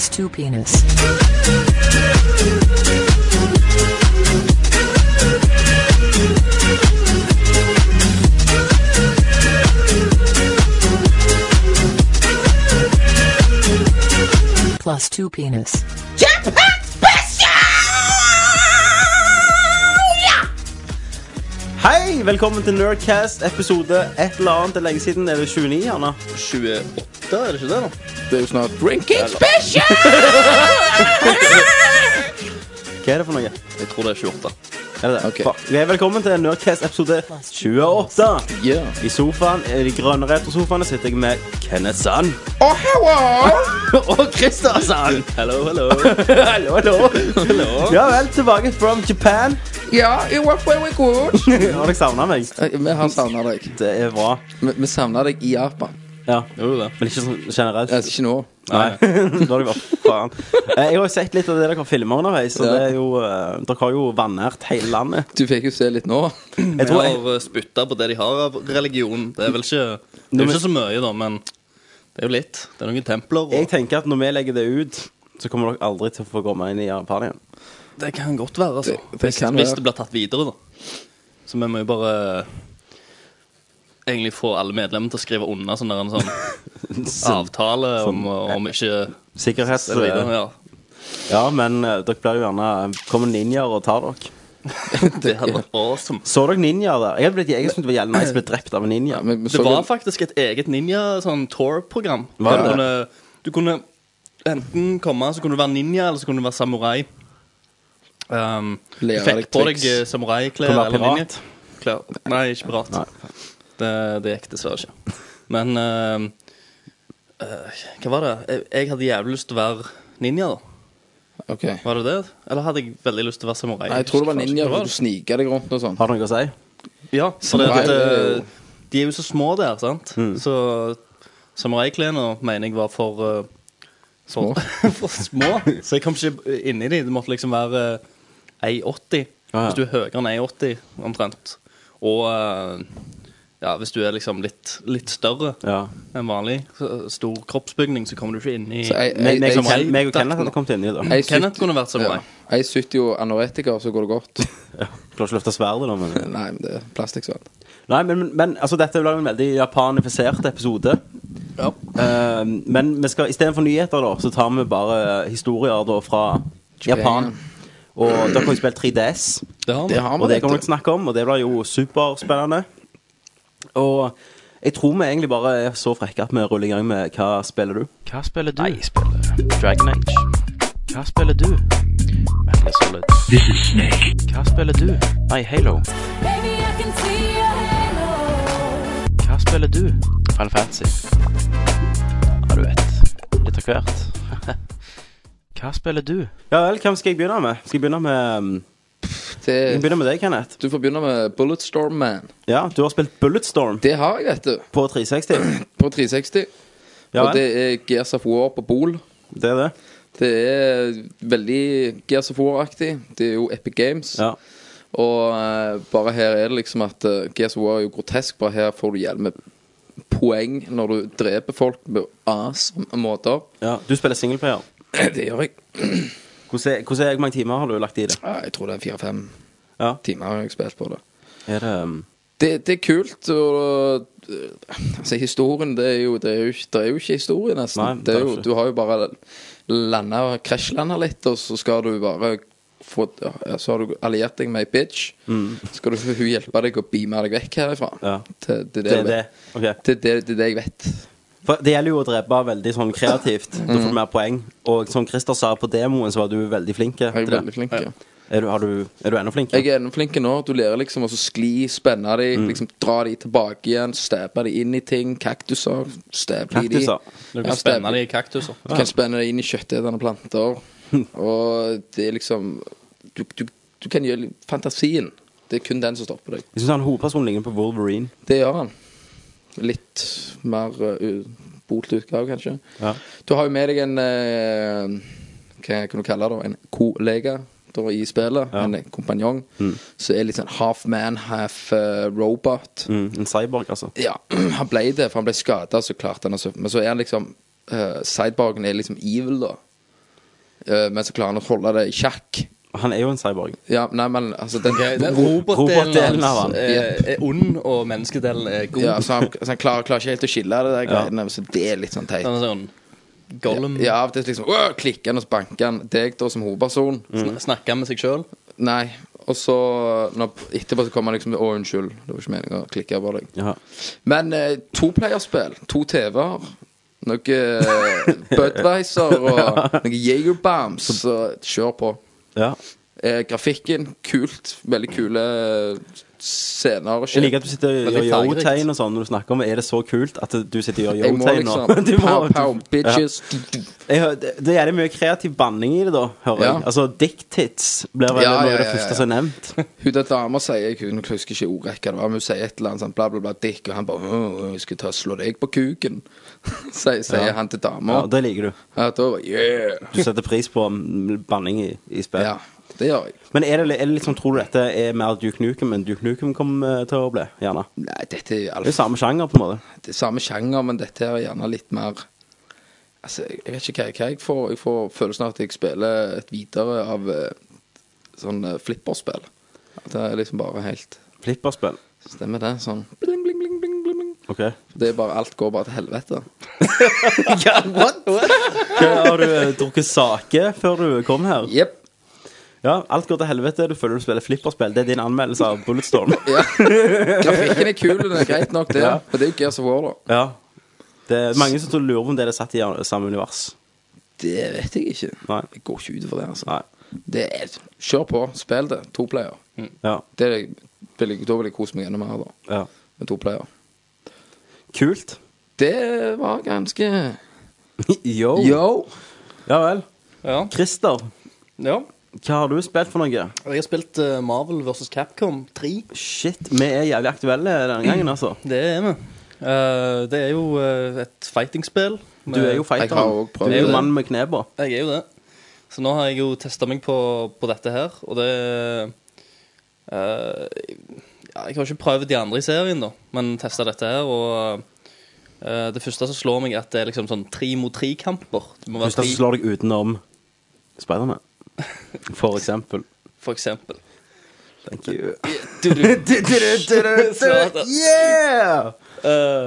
plus two penis. Plus two penis. Hei, velkommen til Nerdcast episode et eller annet. Det er lenge siden. Er det 29, Anna? 28, er det ikke det, da? Det er jo snart drinking special! Hva er det for noe? Jeg tror det er 28. Er det det? Ok. Fuck. Ok, velkommen til Nerdcast episode 28. Yeah. I sofaen, i de grønne retrosofaene sitter jeg med Kenneth Sand. Oh, hello! Og Christer Sand. Hello, hello. hallo, hallo. Ja vel, tilbake from Japan. Ja, it was very good. Har dere savna meg? Eh, Vi har savna deg. Det er bra. Vi, vi savna deg i Japan. Ja, Jo, det. Men ikke sånn generelt. Altså, ikke nå. Nei. da har de vært faen. Eh, Jeg har jo sett litt av det dere filmer underveis, og Ja. det er jo eh, Dere har jo vanært hele landet. Du fikk jo se litt nå. Jeg Jeg tror jeg, har spytta på det de har av religion. Det er vel ikke Det er jo ikke så mye, da, men det er jo litt. Det er noen templer. jeg Og tenker at når vi legger det ut, så kommer dere aldri til å få komme inn i Japan igjen. det kan godt være, altså. Det- det hvis, kan hvis være. det blir tatt videre, da. Så vi må jo bare egentlig få alle medlemmene til å skrive under sånn der en sånn avtale om, om ikke Sikkerhet. så videre. Ja. Ja, men eh, dere blir jo gjerne Kommer ninjaer og tar dere. Det hadde vært awesome. Så dere ninjaer der? Jeg, hadde blitt, jeg syntes det var jævlig nice å bli drept av en ninja. Ja, men vi Det så var jo- faktisk et eget ninja sånn tour-program. Var det? Du, kunne- du kunne enten komme, så kunne du være ninja, eller så kunne du være samurai. Um, du Lære fikk deg på deg triks. eh, samuraiklær Kunne være eller pirat. ninjaklær. Nei, ikke pirat. Nei. Det, det gikk dessverre ikke. Men uh, uh, Hva var det? Jeg, jeg hadde jævlig lyst til å være ninja, da. Okay. Var det det? Eller hadde jeg veldig lyst til å være samurai? Nei, jeg tror det var ninja, for du sniker deg rundt og sånn. Har du noe å si? Ja, for det, det det, jo- de er jo så små der, sant? Mm. Så samuraiklærne mener jeg var for uh, Små. for små. Så jeg kom ikke inn i de. Det måtte liksom være uh, 1,80. Ah, ja. Hvis du er høyere enn 1,80 omtrent. Og uh, ja, hvis du er liksom litt, litt større Ja. enn vanlig, så, stor kroppsbygning, så kommer du ikke inn i Så jeg, Meg, jeg, meg, og meg og Kenneth hadde kommet inn i det. jeg, Kenneth kunne vært som ja. Jeg sitter jo anoretiker, så går det godt. Klarer ikke å løfte sverdet, da. Men... Nei, men det er plastikksverd. Nei, men, men, men altså, dette er jo en veldig japanifisert episode. Ja. Eh, men vi skal istedenfor nyheter, da, så tar vi bare historier da fra Japan. Og dere har jo spilt 3DS. Det har vi. Det har vi, Og det vet kommer du. dere snakke om, og det blir jo superspennende. Og jeg tror vi egentlig bare er så frekke at vi ruller i gang med Hva spiller du? Hva spiller du? Jeg spiller Dragon Age. Hva spiller du? Metal Solid. This is Snake. Hva spiller du? Nei, Halo. Baby, I can see your halo. Hva spiller du? Final Fantasy. Ja, du vet. Litt av hvert. Hva spiller du? Ja vel, hvem skal jeg begynne med? Skal jeg begynne med Det, begynner med deg, Kenneth. du får begynne med Bulletstorm Man. Ja, du har spilt Bulletstorm Det har jeg, vet du. på 360. På 360. Ja og det er Gears of War på Bol. det er det. Det er veldig Gears of War-aktig. Det er jo Epic Games. Ja. Og uh, bare her er det liksom at uh, Gears of War er jo grotesk. Bare her får du hjelp med poeng når du dreper folk på awesome måter. ja. Du spiller singleplayer. Det gjør jeg. Hvordan hvordan Hvor mange timer har du lagt i det? Jeg tror det er fire-fem Ja. timer har spilt på det. Er det um, Det, det er kult. Og, altså, historien det er, jo, det, er jo, det er jo ikke historie, nesten. Nei, det er jo, du har jo bare landa og krasjlanda litt, og så skal du bare få ja, Så har du alliert deg med ei bitch. Skal du hun hjelpe deg å beame deg vekk herifra. Mm. Ja. Til, til det, Det er det. Okay. Ok. Det, det, det det jeg vet. For det gjelder jo å drepe veldig sånn kreativt. Da får du mer poeng. Og som Christer sa på demoen, så var du veldig flink Jeg er veldig flink. Ja. Er du, har du, er du enda flinkere? Jeg er enda flink nå. Du lærer liksom å skli, spenne de, Mm. liksom dra de tilbake igjen, stæpe de inn i ting. Kaktuser. Stæpe de. Kaktuser? Du kan stemmer. spenne de i kaktuser. Du kan spenne de inn i kjøttetende planter. Og det er liksom Du, du, du kan gjøre fantasien. Det er kun den som stopper deg. Jeg syns han hovedpersonen ligner på Wolverine. Det gjør han. Litt mer uh, botlig utgave, kanskje. Ja. Du har jo med deg en uh, Hva kan du kalle det? En kollega i spillet. Ja. En kompanjong. Som er litt sånn half man, half uh, robot. Mm, en cyborg, altså. Ja, han ble det, for han ble skada, så klart. han altså. Men så er han liksom uh, Cyborgen er liksom evil, da. Uh, men så klarer han å holde det i sjakk. Han er jo en cyborg. Ja, nei, men altså den, Den Robotdelen av han. er, er ond, og menneskedelen er god. ja, så han, så han klarer, klarer ikke helt å skille det der Ja. greiene, så det er litt sånn teit. Han er sånn Gollum Ja, av og til liksom øh, klikker han, og så banker han deg da som hovedperson. Mm. snakker med seg sjøl. Nei. Og så når, etterpå så kommer han liksom Å, unnskyld, det var ikke meningen å klikke på deg. Ja. Men eh, toplayerspill, to TV-er, noe Budwiser Budweiser og noe Jagerbombs, så kjør på. Ja. Eh, grafikken, kult. Veldig kule scener og Jeg liker at du sitter og gjør yo-tegn og sånn når du snakker om det. Er det så kult at du sitter og gjør yo-tegn nå? liksom Du må- Pow, pow, bitches. Det er jævlig mye kreativ banning i det, da, hører Ja. jeg. Altså, dick tits blir vel Ja, noe av det første som er nevnt. Hun der dama sier hun husker ikke ordrekka det var, men hun sier et eller annet sånn bla, bla, bla, dick, og han bare «Åh, 'Jeg skal ta og slå deg på kuken', sier, sier Ja. han til Ja, det liker du. Ja, da yeah. Du setter pris på mm, banning i, i spill. Ja, det gjør jeg. Men er det, er det liksom, tror du dette er mer Duke Nukem enn Duke Nukem kommer eh, til å bli? Gjerne. Nei, dette er jo Det er alt samme sjanger, på en måte. Det er samme sjanger, men dette er gjerne litt mer Altså, jeg jeg vet ikke hva, hva jeg får. Jeg får følelsen av at jeg spiller et videre av eh, sånn eh, flipperspill. At det er liksom bare helt Flipperspill. Stemmer det? Sånn bling, bling, bling, bling, bling. bling. OK. Det er bare Alt går bare til helvete. Ja, Hva, har du eh, drukket sake før du kom her? Jepp. Ja, alt går til helvete. Du føler du spiller flipperspill. Det er din anmeldelse av Bulletstorm. Ja. Grafikken er kul, den er greit nok, det. Ja. Men det er jo Gears of War, da. Ja. Det er mange som tror- lurer på om det er satt i samme univers. Det vet jeg ikke. Nei. Jeg går ikke ut for det, altså. Nei. Det er, kjør på. Spill det. To player. Ja. Det er, vil jeg, da vil jeg kose meg enda mer, da. ja. Med to player. Kult. Det var ganske Yo. Yo! Ja vel. Ja. Christer, ja. hva har du spilt for noe? Jeg har spilt eh, Marvel vs. Capcom 3. Shit, vi er jævlig aktuelle denne gangen, altså. Det er vi. Eh, det er jo eh, et fightingspill. Du er jo Jeg har fighteren. også prøvd Du er jo det. mannen med kneba. Jeg er jo det. Så nå har jeg jo testa meg på, på dette her, og det eh, ja, Jeg har ikke prøvd de andre i serien, da, men testa dette her, og Uh, det første som slår meg, er at det er liksom sånn tre mot tre-kamper. Det første som slår deg utenom Spiderman, for eksempel. for eksempel. Thank you. Yeah! Eh,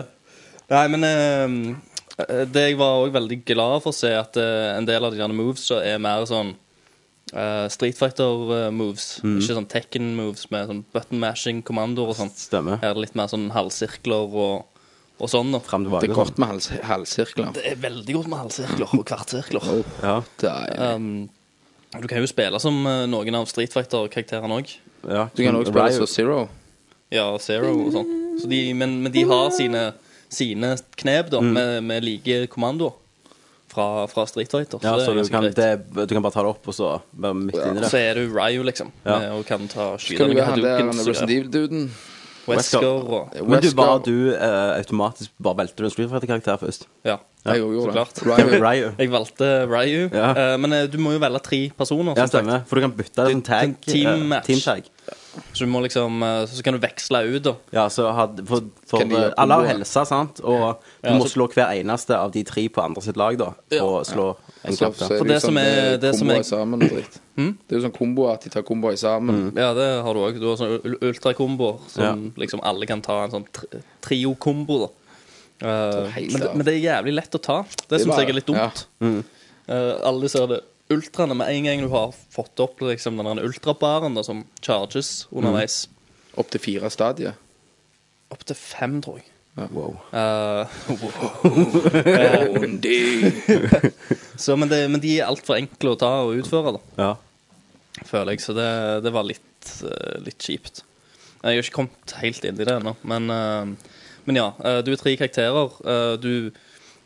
nei, men uh, det jeg var også veldig glad for å se, at en del av de moves er mer sånn eh, Street Fighter-moves. Ikke sånn Tekken-moves med sånn button mashing, kommandoer og sånn. Stemmer. Her er det litt mer sånn halvsirkler og, og sånn. Og. Frem tilbake. Det er godt med hals, halvsirkler. Det er veldig godt med halvsirkler og kvartsirkler. Ja, Det er, Um, du kan jo spille som eh, noen av Street Fighter-karakterene òg. ja. du kan også spille som Zero. Ja, Zero og sånn. Så de, men, men de har sine, sine knep da, med, med like kommandoer fra, fra Street Fighter. Ja, det så du kan, det, du kan bare ta det opp og så være midt inni Så det. er du Ryu, liksom, Ja. med- og kan ta skyte noen og Resident Evil-duden? Wesker og Men du bare du eh, automatisk bare velter du en Street Fighter-karakter først? Ja, Jeg så gjorde klart. det. Ryu. Ryu. Jeg valgte Ryu, Ja. Uh, men uh, du må jo velge tre personer. Ja, stemmer. For du kan bytte det som tag. team-match match. Team tag. Så du må liksom eh, Så kan du veksle ut, da. Ja, så had, for, for eh, alle har komboer? helse, sant? Og du Ja, må så- slå hver eneste av de tre på andre sitt lag, da. Og slå en Så, så er For det, det jo som sånn er- eh, det som komboer er- sammen og dritt. Hmm? Det er jo sånn kombo at de tar komboer sammen. Ja, det har du òg. Du har sånn ultrakomboer som liksom alle kan ta en sånn tri- trio-kombo, da. Eh, men, det, men det er jævlig lett å ta. Det Det syns jeg er litt dumt. Eh, alle ser det ultraene med en gang du har fått opp liksom, den ultrabaren da, som charges underveis. Opp til fire stadier. Opp til fem, tror jeg. Wow. Uh, wow. så, men, det, men de er altfor enkle å ta og utføre, da, Ja. føler jeg. Så det, det var litt, uh, litt kjipt. Jeg har ikke kommet helt inn i det ennå, men, uh, men ja. eh, du er tre karakterer. Eh, du,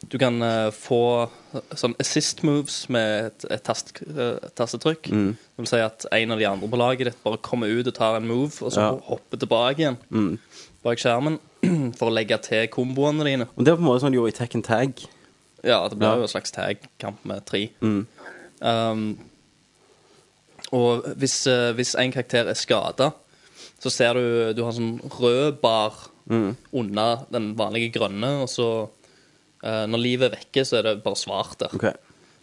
du kan uh, få sånn assist moves med et, et tast, eh, tastetrykk. Det vil si at en av de andre på laget ditt bare kommer ut og tar en move, og så Ja. hopper tilbake igjen bak skjermen for å legge til komboene dine. Og det var på en måte sånn de gjorde i Tekken Tag. Ja, det blir Ja. jo en slags tag-kamp med tre. Um, og hvis, uh, hvis en karakter er skada, så ser du du har sånn rød bar under den vanlige grønne, og så Når livet er vekke, så er det bare svart der. Okay.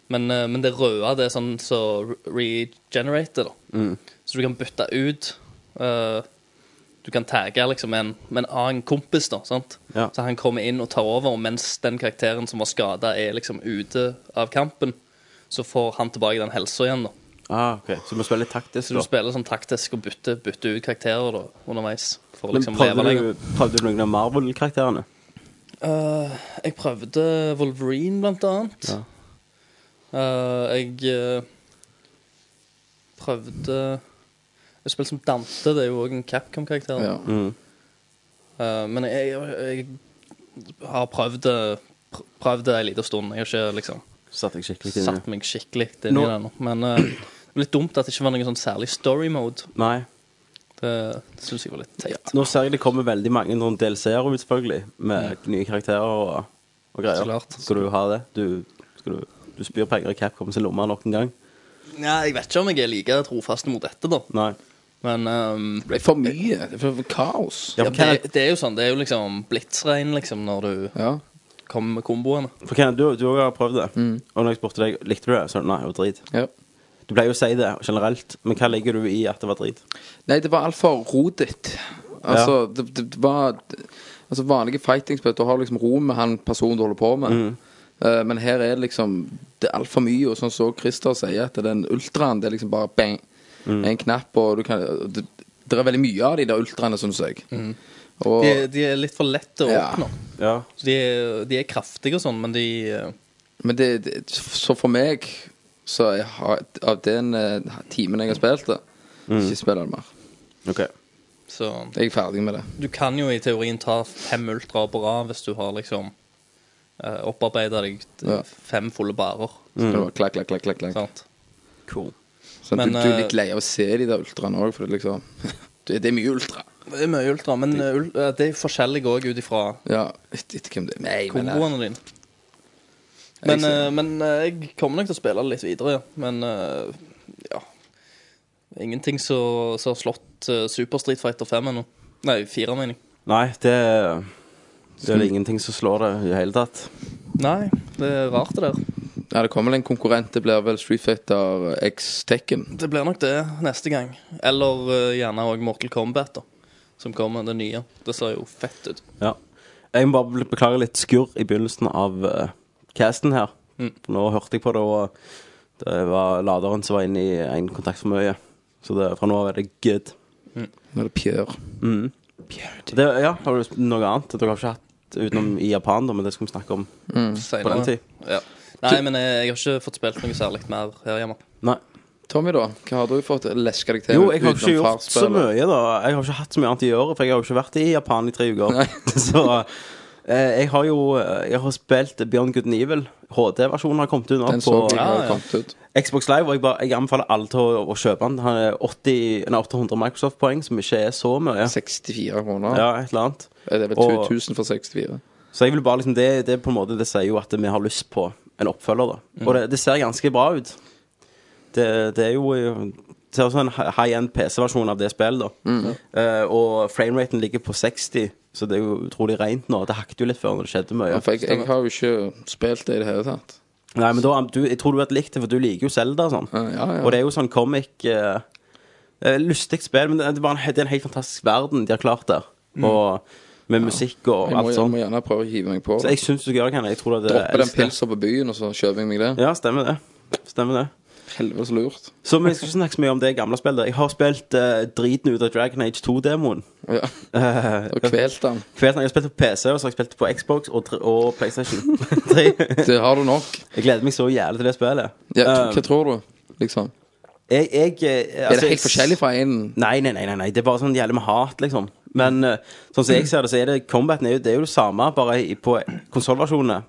Men, eh, men det røde det er sånn så regenerater regenerator, da. Mm. Så du kan bytte ut uh, Du kan tagge liksom en, med en annen kompis, da. sant? Ja. Så han kommer inn og tar over, og mens den karakteren som var skada, er liksom ute av kampen. Så får han tilbake den helsa igjen, da. Ah, ok. Så du må spille litt taktisk, Så du da. spiller sånn taktisk og bytter, bytter ut karakterer da, underveis. For å liksom leve prøvde du, prøvde du noen av Marvel-karakterene? Eh, jeg prøvde Wolverine, blant annet. Ja. Uh, jeg uh, prøvde Jeg spilte som Dante, det er jo òg en Capcom-karakter. Ja. Mm. Eh, men jeg, jeg, jeg har prøvd det pr- Prøvd det en liten stund. Jeg har ikke liksom Satt skikkelig satt meg skikkelig inn i det ennå. Men det er litt dumt at det ikke var noe sånn særlig story mode. Nei. Det, det syns jeg var litt teit. Nå ser jeg det kommer veldig mange noen DLC-er ut, selvfølgelig, med nye karakterer og, og greier. Så klart. Skal du ha det? Du, skal du, du spyr penger i Capcom sin lomme nok en gang? Ja, jeg vet ikke om jeg er like trofast mot dette, da. Nei. Men um, Det ble for mye. Det ble for kaos. Ja, ja, det, det er jo sånn. Det er jo liksom blitsregn liksom når du Ja. kommer med komboene. for Kenneth du, du også har prøvd det. Mm. Og når jeg spurte deg likte du det, så nei, det var drit. ja. Du pleier jo å si det generelt, men hva legger du i at det var drit? Nei, det var altfor rodet. Altså, det, det, det var Altså, vanlige fighting-spill, du har liksom ro med han personen du holder på med. Eh, men her er det liksom Det er altfor mye, og sånn som så Christer sier, at den ultraen, det er liksom bare bang. En knapp, og du kan det, det er veldig mye av de der ultraene, syns jeg. Og De, de er litt for lette å Ja. oppnå. Ja. De, de er kraftige og sånn, men de eh, Men det, det Så for meg Så jeg har, av den eh, timen jeg har spilt det, ikke spiller det mer. OK. Så Jeg er ferdig med det. du kan jo i teorien ta fem ultra på rad hvis du har liksom uh, opparbeida deg Ja. fem fulle barer. Så kan det bare klakk, klakk, klakk, klakk, klakk. Sant? Cool. Så Men, du, du er eh, litt lei av å se de der ultraene òg, for det er liksom det, det er mye ultra. Det er mye ultra, men eh, ul- eh, det er forskjellig òg ut ifra Ja, etter etter hvem det er. Nei, men eh, komboene dine. Men, jeg, eh, men eh, jeg kommer nok til å spille det litt videre, ja. Men eh, ja Ingenting som som har slått uh, Super Street Fighter 5 ennå. Nei, 4, mener jeg. Nei, det, det er det ingenting som slår det i det hele tatt. Nei, det er rart, det der. Ja, det kommer vel en konkurrent. Det blir vel Street Fighter X Tekken. Det blir nok det neste gang. Eller uh, gjerne òg Mortal Kombat, da. Som kommer, det nye. Det ser jo fett ut. Ja. Jeg må bare beklage litt skurr i begynnelsen av uh, casten her. Mm. For nå hørte jeg på det, og det var laderen som var inne i en kontakt for mye. Så det, fra nå av er det good. Nå er det Pjør. Mm. Det, ja, har du noe annet? Dere har ikke hatt utenom i Japan, da, men det skal vi snakke om på Senere. den tid. Ja. Nei, men jeg, jeg har ikke fått spilt noe særlig mer her hjemme. Nei. Tommy, da? Hva har du fått leska deg til? Jo, jeg har ikke gjort så mye, da. Jeg har ikke hatt så mye annet i året, for jeg har jo ikke vært i Japan i tre uker. Så eh, jeg har jo eh, Jeg har spilt Beyond Good Evil. HD-versjonen har kommet ut nå Den så på jeg Ja, har ja. kommet ut. Xbox Live. Og jeg, bare, jeg anbefaler alle til å, å kjøpe den. Han er 80, nei, 800 Microsoft-poeng, som ikke er så mye. 64 kroner. Ja, et eller annet. Det er vel 2000 for 64. Så jeg vil bare liksom Det, det på en måte Det sier jo at vi har lyst på en oppfølger, da. Mm. Og det, det ser ganske bra ut. Det, det er jo Det ser ut som en high end PC-versjon av det spillet, da. Mm. uh, og frameraten ligger på 60, så det er jo utrolig rent nå. Det hakket jo litt før når det skjedde mye. Ja, for jeg, jeg har jo ikke spilt det i det hele tatt. Nei, men da, du, jeg tror du hadde likt det, for du liker jo Zelda og sånn. Ja, ja, ja. Og det er jo sånn comic eh, eh, Lystig spill, men det er, bare en, det er en helt fantastisk verden de har klart der. Og med musikk og Mm. Må, alt jeg må gjerne prøve å hive meg på. Så jeg syns du skal gjøre det, du hadde Droppe den pilsen pilsa på byen, og så kjøper jeg meg det. Ja, stemmer det. Stemmer det. Helvete så lurt. Så vi skal ikke snakke så mye om det gamle spillet. Jeg har spilt uh, driten ut av Dragon Age 2-demoen. Ja, Uh, og kvelt den. jeg har spilt på PC, og så har jeg spilt på Xbox og, og PlayStation 3. Det har du nok. Jeg gleder meg så jævlig til det spillet. Ja, Um, hva tror du, liksom? jeg, jeg, eh, Er altså, det helt forskjellig fra en Nei, nei, nei, nei, nei. Det er bare sånn jævlig med hat, liksom. Men eh, sånn som jeg ser det, så er det combaten er jo, det er jo det samme, bare i, på konsollversjonene.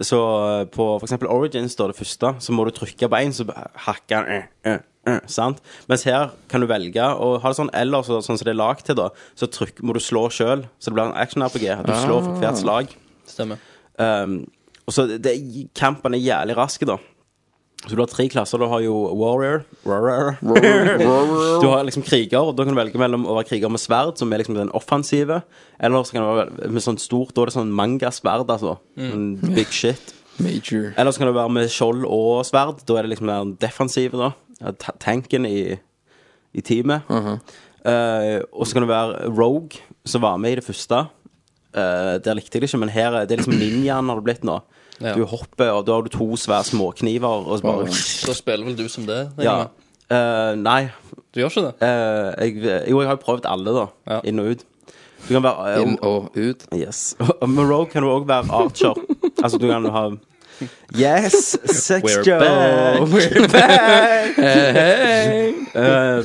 Så eh, på eksempel Origins, da, det første, så må du trykke på én, så hakker den eh, eh, eh, Sant? Mens her kan du velge å ha det sånn, eller så, sånn som det er lagd til, da, så trykk, må du slå sjøl. Så det blir en action-RPG. Du slår for hvert slag. Stemmer. Um, og så det, Kampen er jævlig raske, da. Så du har tre klasser. Du har jo warrior. warrior. Du har liksom kriger, og da kan du velge mellom å være kriger med sverd, som er liksom den offensive, eller så kan du være med sånn stort Da er det sånn mangasverd, altså. Mm. Big shit. Major. Eller så kan du være med skjold og sverd. Da er det liksom den defensive, da. Tanken i, i teamet. Eh, og så kan du være Rogue, som var med i det første. Uh, der likte jeg det ikke, men her er det liksom ninjaen har det blitt nå. Ja. Du hopper, og da har du to svære småkniver, og så bare Da spiller vel du som det? Ja. Eh, nei. Du gjør ikke det? Eh, jeg, jo, jeg har jo prøvd alle, da. Ja. Inn og ut. Du kan være eh, Inn og ut. Yes. Og Rogue kan du òg være archer. altså, du kan ha Yes, sex We're Joe. back. We're back. Eh,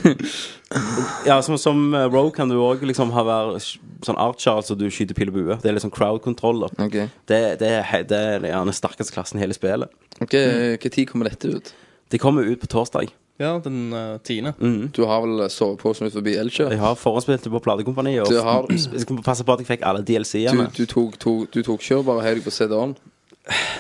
ja, som, som eh, kan du òg liksom ha være sånn archer, altså du skyter pil og bue. Det er litt sånn crowd control. Okay. Det, det, er, he- det er gjerne sterkeste klassen i hele spillet. Ok, Hva tid kommer dette ut? De kommer ut på torsdag. Ja, den uh, tiende. Du har vel soveposen ut forbi Elkjøp? Jeg har forhåndsspilt det på platekompaniet. Og Du har- jeg skal passe på at jeg fikk alle Du, DLC-ene. du tok, tok, du tok kjør bare heiv på CD-en?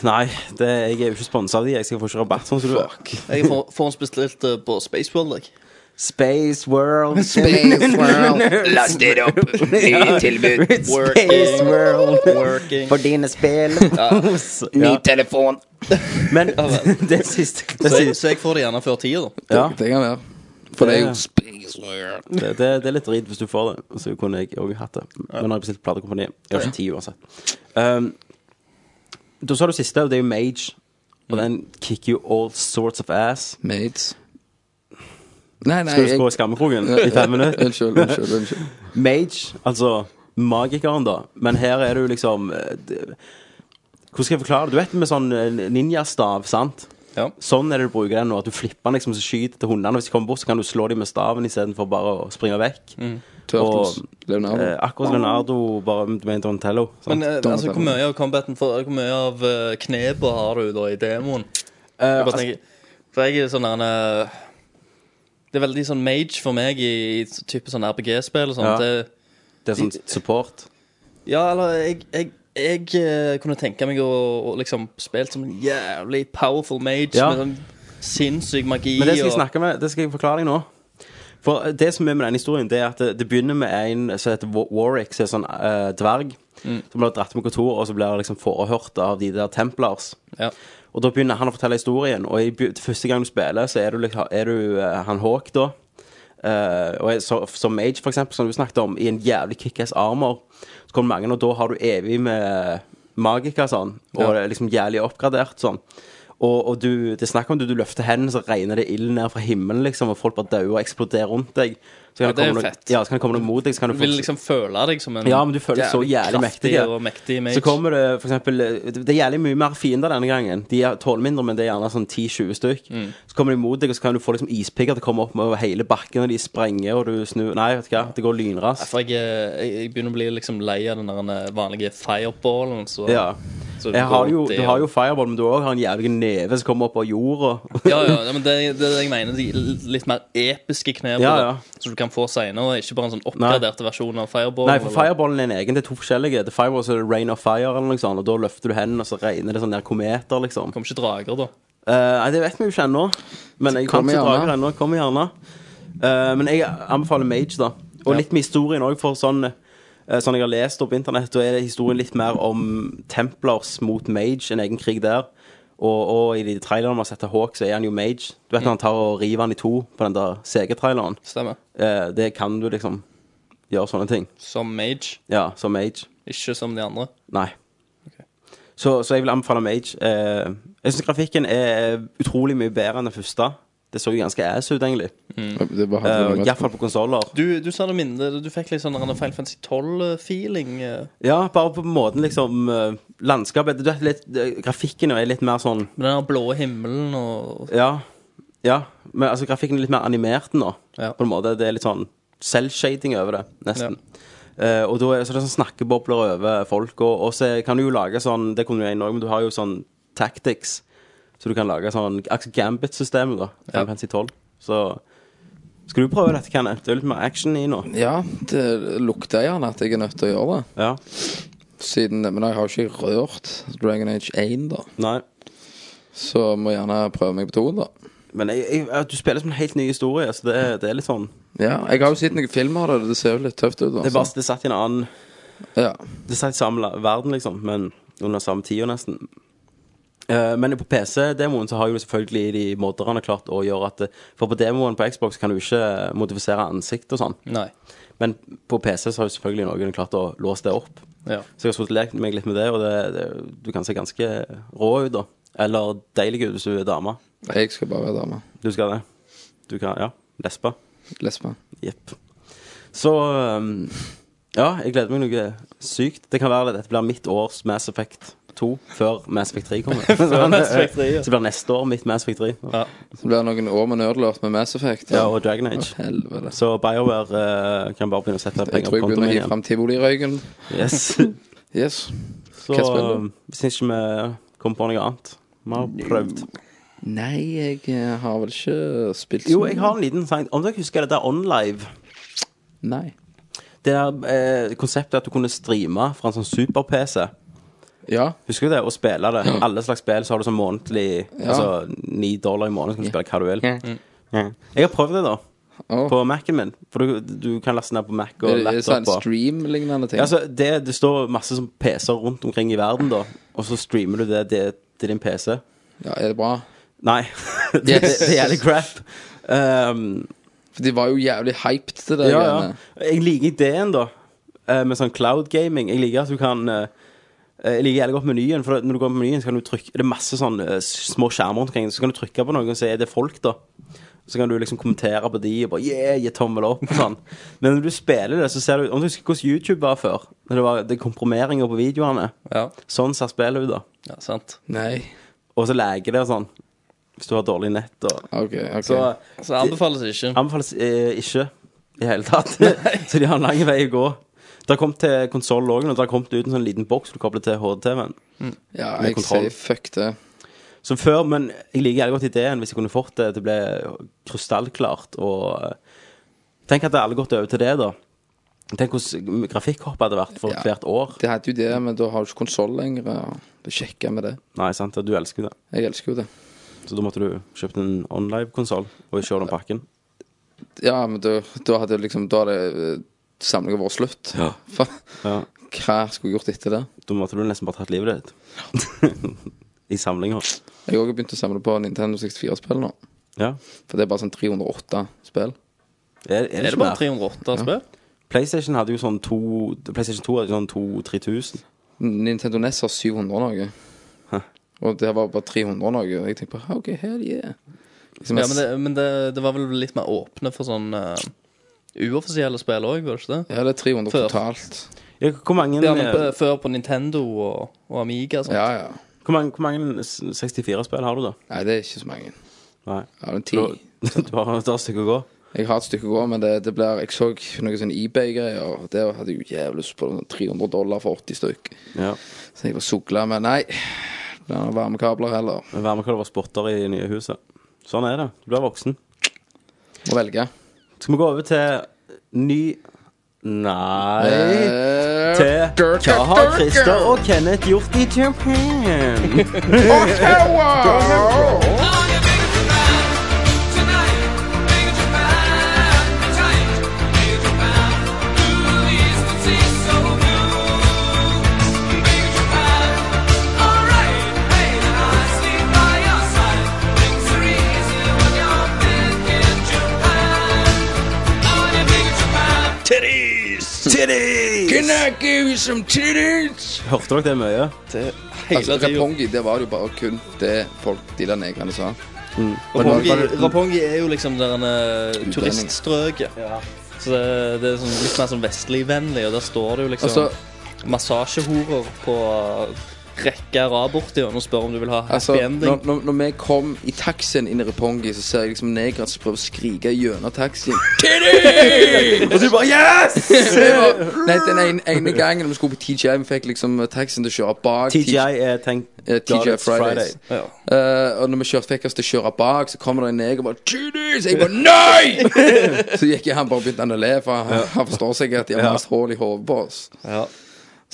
Nei, det, jeg er jo ikke sponsa av de. Jeg skal få ikke rabatt, sånn som du er. Jeg får forhåndsbestilt uh, på Spaceworld, jeg. Space World. Space World. Last it up. Ny tilbud. Space World. Working. For dine spill. Ny Ja. telefon. Men det siste, det, Så, jeg- siste så jeg får det gjerne før tida, da. ja, Det kan være. For det er jo Space World. det, det, det er litt drit hvis du får det. Så kunne jeg òg hatt det. Men har jeg bestilt platekompani. Jeg har ikke tid uansett. Um, da sa du siste, og det er jo Mage. Og den kicker jo all sorts of ass. Mates. Nei, nei, Skal du skåre gå i skammekroken i fem minutter? Unnskyld, unnskyld. unnskyld. Mage, altså magikeren, da. Men her er du liksom eh, det- Hvordan skal jeg forklare det? Du vet med sånn eh, ninjastav, sant? Ja. Sånn er det du bruker den nå. At du flipper den liksom så skyter til hundene. Hvis de kommer bort, så kan du slå dem med staven istedenfor bare å springe vekk. Turtles. Og- Leonardo. Eh, akkurat som Leonardo, bare du mener Donatello. sant? Men eh, altså, hvor mye av combaten for, Hvor mye av uh, knepet har du da i demoen? Eh, Jeg bare altså, tenker, for jeg er sånn der en, eh, Det er veldig sånn mage for meg i, i type sånn RPG-spill og sånt. Ja. Det, det er sånn support. ja, eller jeg, jeg, jeg eh, kunne tenke meg å, å liksom spille som en jævlig powerful mage Ja. med sånn sinnssyk magi. Men det skal jeg snakke med Det skal jeg forklare deg nå. For det som er med denne historien, det er at det, det begynner med en som heter Wa- Warwick, som er sånn eh, dverg. Som blir dratt med kontor, og så blir det liksom forehørt av de der Templars. Ja. Og da begynner han å fortelle historien, og i, første gang du spiller, så er du, liksom- er du uh, han Hawk, da. Uh, og så, som Mage, for eksempel, som du snakket om, i en jævlig kickass armor. Så kommer mange, og da har du evig med magika sånn, og Ja. liksom jævlig oppgradert sånn. Og, og du, det er snakk om du, du løfter hendene, så regner det ild ned fra himmelen, liksom, og folk bare dauer og eksploderer rundt deg. Så kan Ja, det er komme jo noe- fett. Ja, så kan det komme noe mot deg, så kan du Du vil liksom føle deg som en Ja, men du føler deg så jævlig mektig. og mektig mage. Så kommer det for eksempel Det er jævlig mye mer fiender denne gangen. De er tåler mindre, men det er gjerne sånn 10-20 stykk. Mm. Så kommer de mot deg, og så kan du få liksom ispigger til å komme opp over hele bakken, og de sprenger, og du snur Nei, vet du hva, det går lynraskt. For jeg, eh, jeg, jeg begynner å bli liksom lei av den der vanlige fireballen. Så, Ja. Så Jeg har jo, det du har jo fireball, men du òg har en jævlig neve som kommer opp av jorda. Ja, ja, ja, men det, det er det jeg mener. De litt mer episke knep Ja, ja. som du kan få seinere. Ikke bare en sånn oppgradert versjon av fireball. Nei, for eller- fireballen er en egen. Det er to forskjellige. Det er fireball så er det rain of fire, eller noe sånt, og da løfter du hendene, og så regner det sånn der kometer, liksom. Kommer ikke drager, da. Eh, nei, det vet vi jo ikke ennå. Men jeg Kom kommer ikke gjerne. drager ennå. Kommer gjerne. Eh, men jeg anbefaler Mage, da. Og Ja. litt med historien òg, for sånn Sånn jeg har lest opp på internett, da er det historien litt mer om Templars mot Mage, en egen krig der. Og, og i de trailerne vi har sett til Hawk, så er han jo Mage. Du vet når han tar og river han i to på den der CG-traileren. Stemmer. Eh, det kan du liksom gjøre sånne ting. Som mage, Ja, som Mage. ikke som de andre. Nei. Så, så jeg vil anbefale Mage. Eh, jeg syns grafikken er utrolig mye bedre enn den første. Det så jo ganske ass ut, egentlig. Mm. Uh, Iallfall på konsoller. Du, du sa det minnet Du fikk litt sånn Final Fantasy 12-feeling. Ja, bare på måten liksom eh, Landskapet du vet, litt, eh, Grafikken er litt mer sånn Med den blå himmelen og Ja. Ja. Men altså, grafikken er litt mer animert nå, Ja. på en måte. Det er litt sånn selvshading over det, nesten. Eh, og da er så det er sånn snakkebobler over folk. Og, og så kan du jo lage sånn Det kunne du gjøre i Norge, men du har jo sånn tactics. Så du kan lage sånn Gambit-systemet, da. Final Fantasy 12. Så skal du prøve dette, Kenneth? Det er litt mer action i nå. Ja, det lukter gjerne at jeg er nødt til å gjøre det. Ja. Siden, men jeg har jo ikke rørt Dragon Age 1, da. Nei. Så må jeg gjerne prøve meg på to, da. Men jeg, jeg, du spiller som en helt ny historie, så det, det er litt sånn Ja, Jeg har jo sett noen filmer av det. Det ser jo litt tøft ut. Det er bare Altså. det satt i en annen Ja. Det satt i samme verden, liksom, men under samme tida, nesten. Eh, men på PC-demoen så har jo selvfølgelig de modderne klart å gjøre at eh, For på demoen på Xbox kan du ikke modifisere ansikt og sånn. Nei. Men på PC så har jo selvfølgelig noen klart å låse det opp. Ja. Så jeg har fått lekt meg litt med det, og det, det, du kan se ganske rå ut, da. Eller deilig ut hvis du er dame. Jeg skal bare være dame. Du skal det. Du kan Ja. Lesbe. Lesbe. Jepp. Så um, Ja, jeg gleder meg noe sykt. Det kan være at dette blir mitt års Mass Effect 2 før Mass Effect 3 kommer. Før Mass Effect 3, ja. Så blir neste år mitt Mass Effect 3. Ja. Så blir det noen år med nerdlort med Mass Effect. Ja, og Dragon Age. Å, helvete. Så BioWare uh, kan bare begynne å sette Jeg penger tror på jeg kontoen begynner å gi igjen. fram tivolirøyken. Yes. Yes. Så um, hvis ikke vi kommer på noe annet Vi har prøvd. Nei, jeg eh, har vel ikke spilt Jo, jeg har en liten sang. Om dere husker det der OnLive? Nei. Det der eh, konseptet at du kunne streame fra en sånn super-PC. Ja. Husker du det? Å spille det. Alle slags spill, så har du sånn månedlig Ja. Altså ni dollar i måneden, så kan du spille hva du vil. Ja. Ja. Jeg har prøvd det, da. Oh. På Mac-en min. For du, du kan laste ned på Mac og det, er sånn stream-lignende ting? Ja, altså, det, det står masse sånn PC-er rundt omkring i verden, da. Og så streamer du det, det til din PC. Ja, er det bra? Nei. det, Yes. det er jævlig crap. Um, For de var jo jævlig hyped til det. ja, ja. Jeg liker ideen, da. eh, Med sånn cloud gaming. Jeg liker at du kan eh, Jeg liker jævlig godt menyen. For når du går på menyen, så kan du trykke Det er masse sånn eh, små skjermer rundt omkring. Så kan du trykke på noen og si er det folk, da. Så kan du liksom kommentere på de og bare yeah, gi tommel opp og sånn. Men når du spiller det, så ser du Om du husker hvordan YouTube var før? Når det var det komprimeringer på videoene. Ja. Sånn ser spillet ut, da. ja, sant. Nei. Og så leker det og sånn. Hvis du har dårlig nett og okay, okay. Så Så anbefales ikke. anbefales eh, ikke i hele tatt. så de har en lang vei å gå. Det har kommet til konsoll òg, og det har kommet ut en sånn liten boks du kobler til HD-TV-en. Ja, med jeg kontroll. sier fuck det. Som før, men jeg liker jævlig godt ideen hvis jeg kunne fått det til å bli krystallklart. Og eh, tenk at det alle gått over til det, da. Tenk hvordan grafikkhoppet hadde vært for Ja. hvert år. Det hadde jo det, men da har du ikke konsoll lenger. og Det sjekker med det. Nei, sant, du elsker jo det. Jeg elsker jo det. Så da måtte du kjøpt en online-konsoll og ikke den pakken. Ja, men da, da hadde liksom Da hadde eh, samlinga vår slutt. Ja. For, Ja. hva skulle jeg gjort etter det? Da måtte du nesten bare tatt livet ditt. I samlinga. Jeg har også begynt å samle på Nintendo 64-spill nå. Ja. For det er bare sånn 308 spill. Er, er, Er det bare mer? 308 spill? PlayStation hadde jo sånn to PlayStation 2 hadde sånn 2000-3000. Nintendo NES har 700 noe. Og det var bare 300 noe. Og jeg tenkte på OK, hell yeah. Liksom, Ja, men, det, men det, det var vel litt mer åpne for sånn eh, uoffisielle spill òg, var det ikke det? ja, det er 300 Før. totalt. Ja, hvor mange, Det men eh, på, før på Nintendo og, og Amiga og sånt. Ja, ja. hvor mange, hvor mange 64-spill har du, da? Nei, det er ikke så mange. Nei. Ja, det er Du, ti. du har du har et stykke å gå? Jeg har et stykke å gå, men det, det blir Jeg så noen sånn eBay-greier, og det hadde jeg jo jævlig lyst på. sånn 300 dollar for 80 stykk. Ja. Så jeg var sugla, men nei. Det blir noen varmekabler heller. Men Varmekabler var spotter i nye huset. Sånn er det. Du blir voksen. Må velge. Skal vi gå over til ny? Nei. Eh, Til Hva har Christer og Kenneth gjort i Japan? Some titties? Hørte dere det mye? Det hele Altså. Rapongi, det var jo bare kun det folk, de der negrene sa. Rapongi, Rapongi er jo liksom der en turiststrøket. Ja. Så det, det er sånn, litt mer sånn vestligvennlig, og der står det jo liksom Altså, massasjehorer på rekke rad borti og spør om du vil ha happy altså ending. når, når, når vi kom i taxien inn i Repongi, så ser jeg liksom negere som prøver å skrike gjennom taxien. Titties! Og du bare Yes! Bare, Nei, den ene, ene gangen vi skulle på TGI, vi fikk liksom taxien til å kjøre bak. TGI er tenkt Eh, TGI Fridays. Ja. Uh, og når vi kjørte, fikk oss til å kjøre bak, så kommer det en neger og bare Titties! Jeg bare Nei! så gikk jeg han bare begynte han å le, for han, han forstår sikkert at de har Ja. mest hull i hodet på oss. Ja.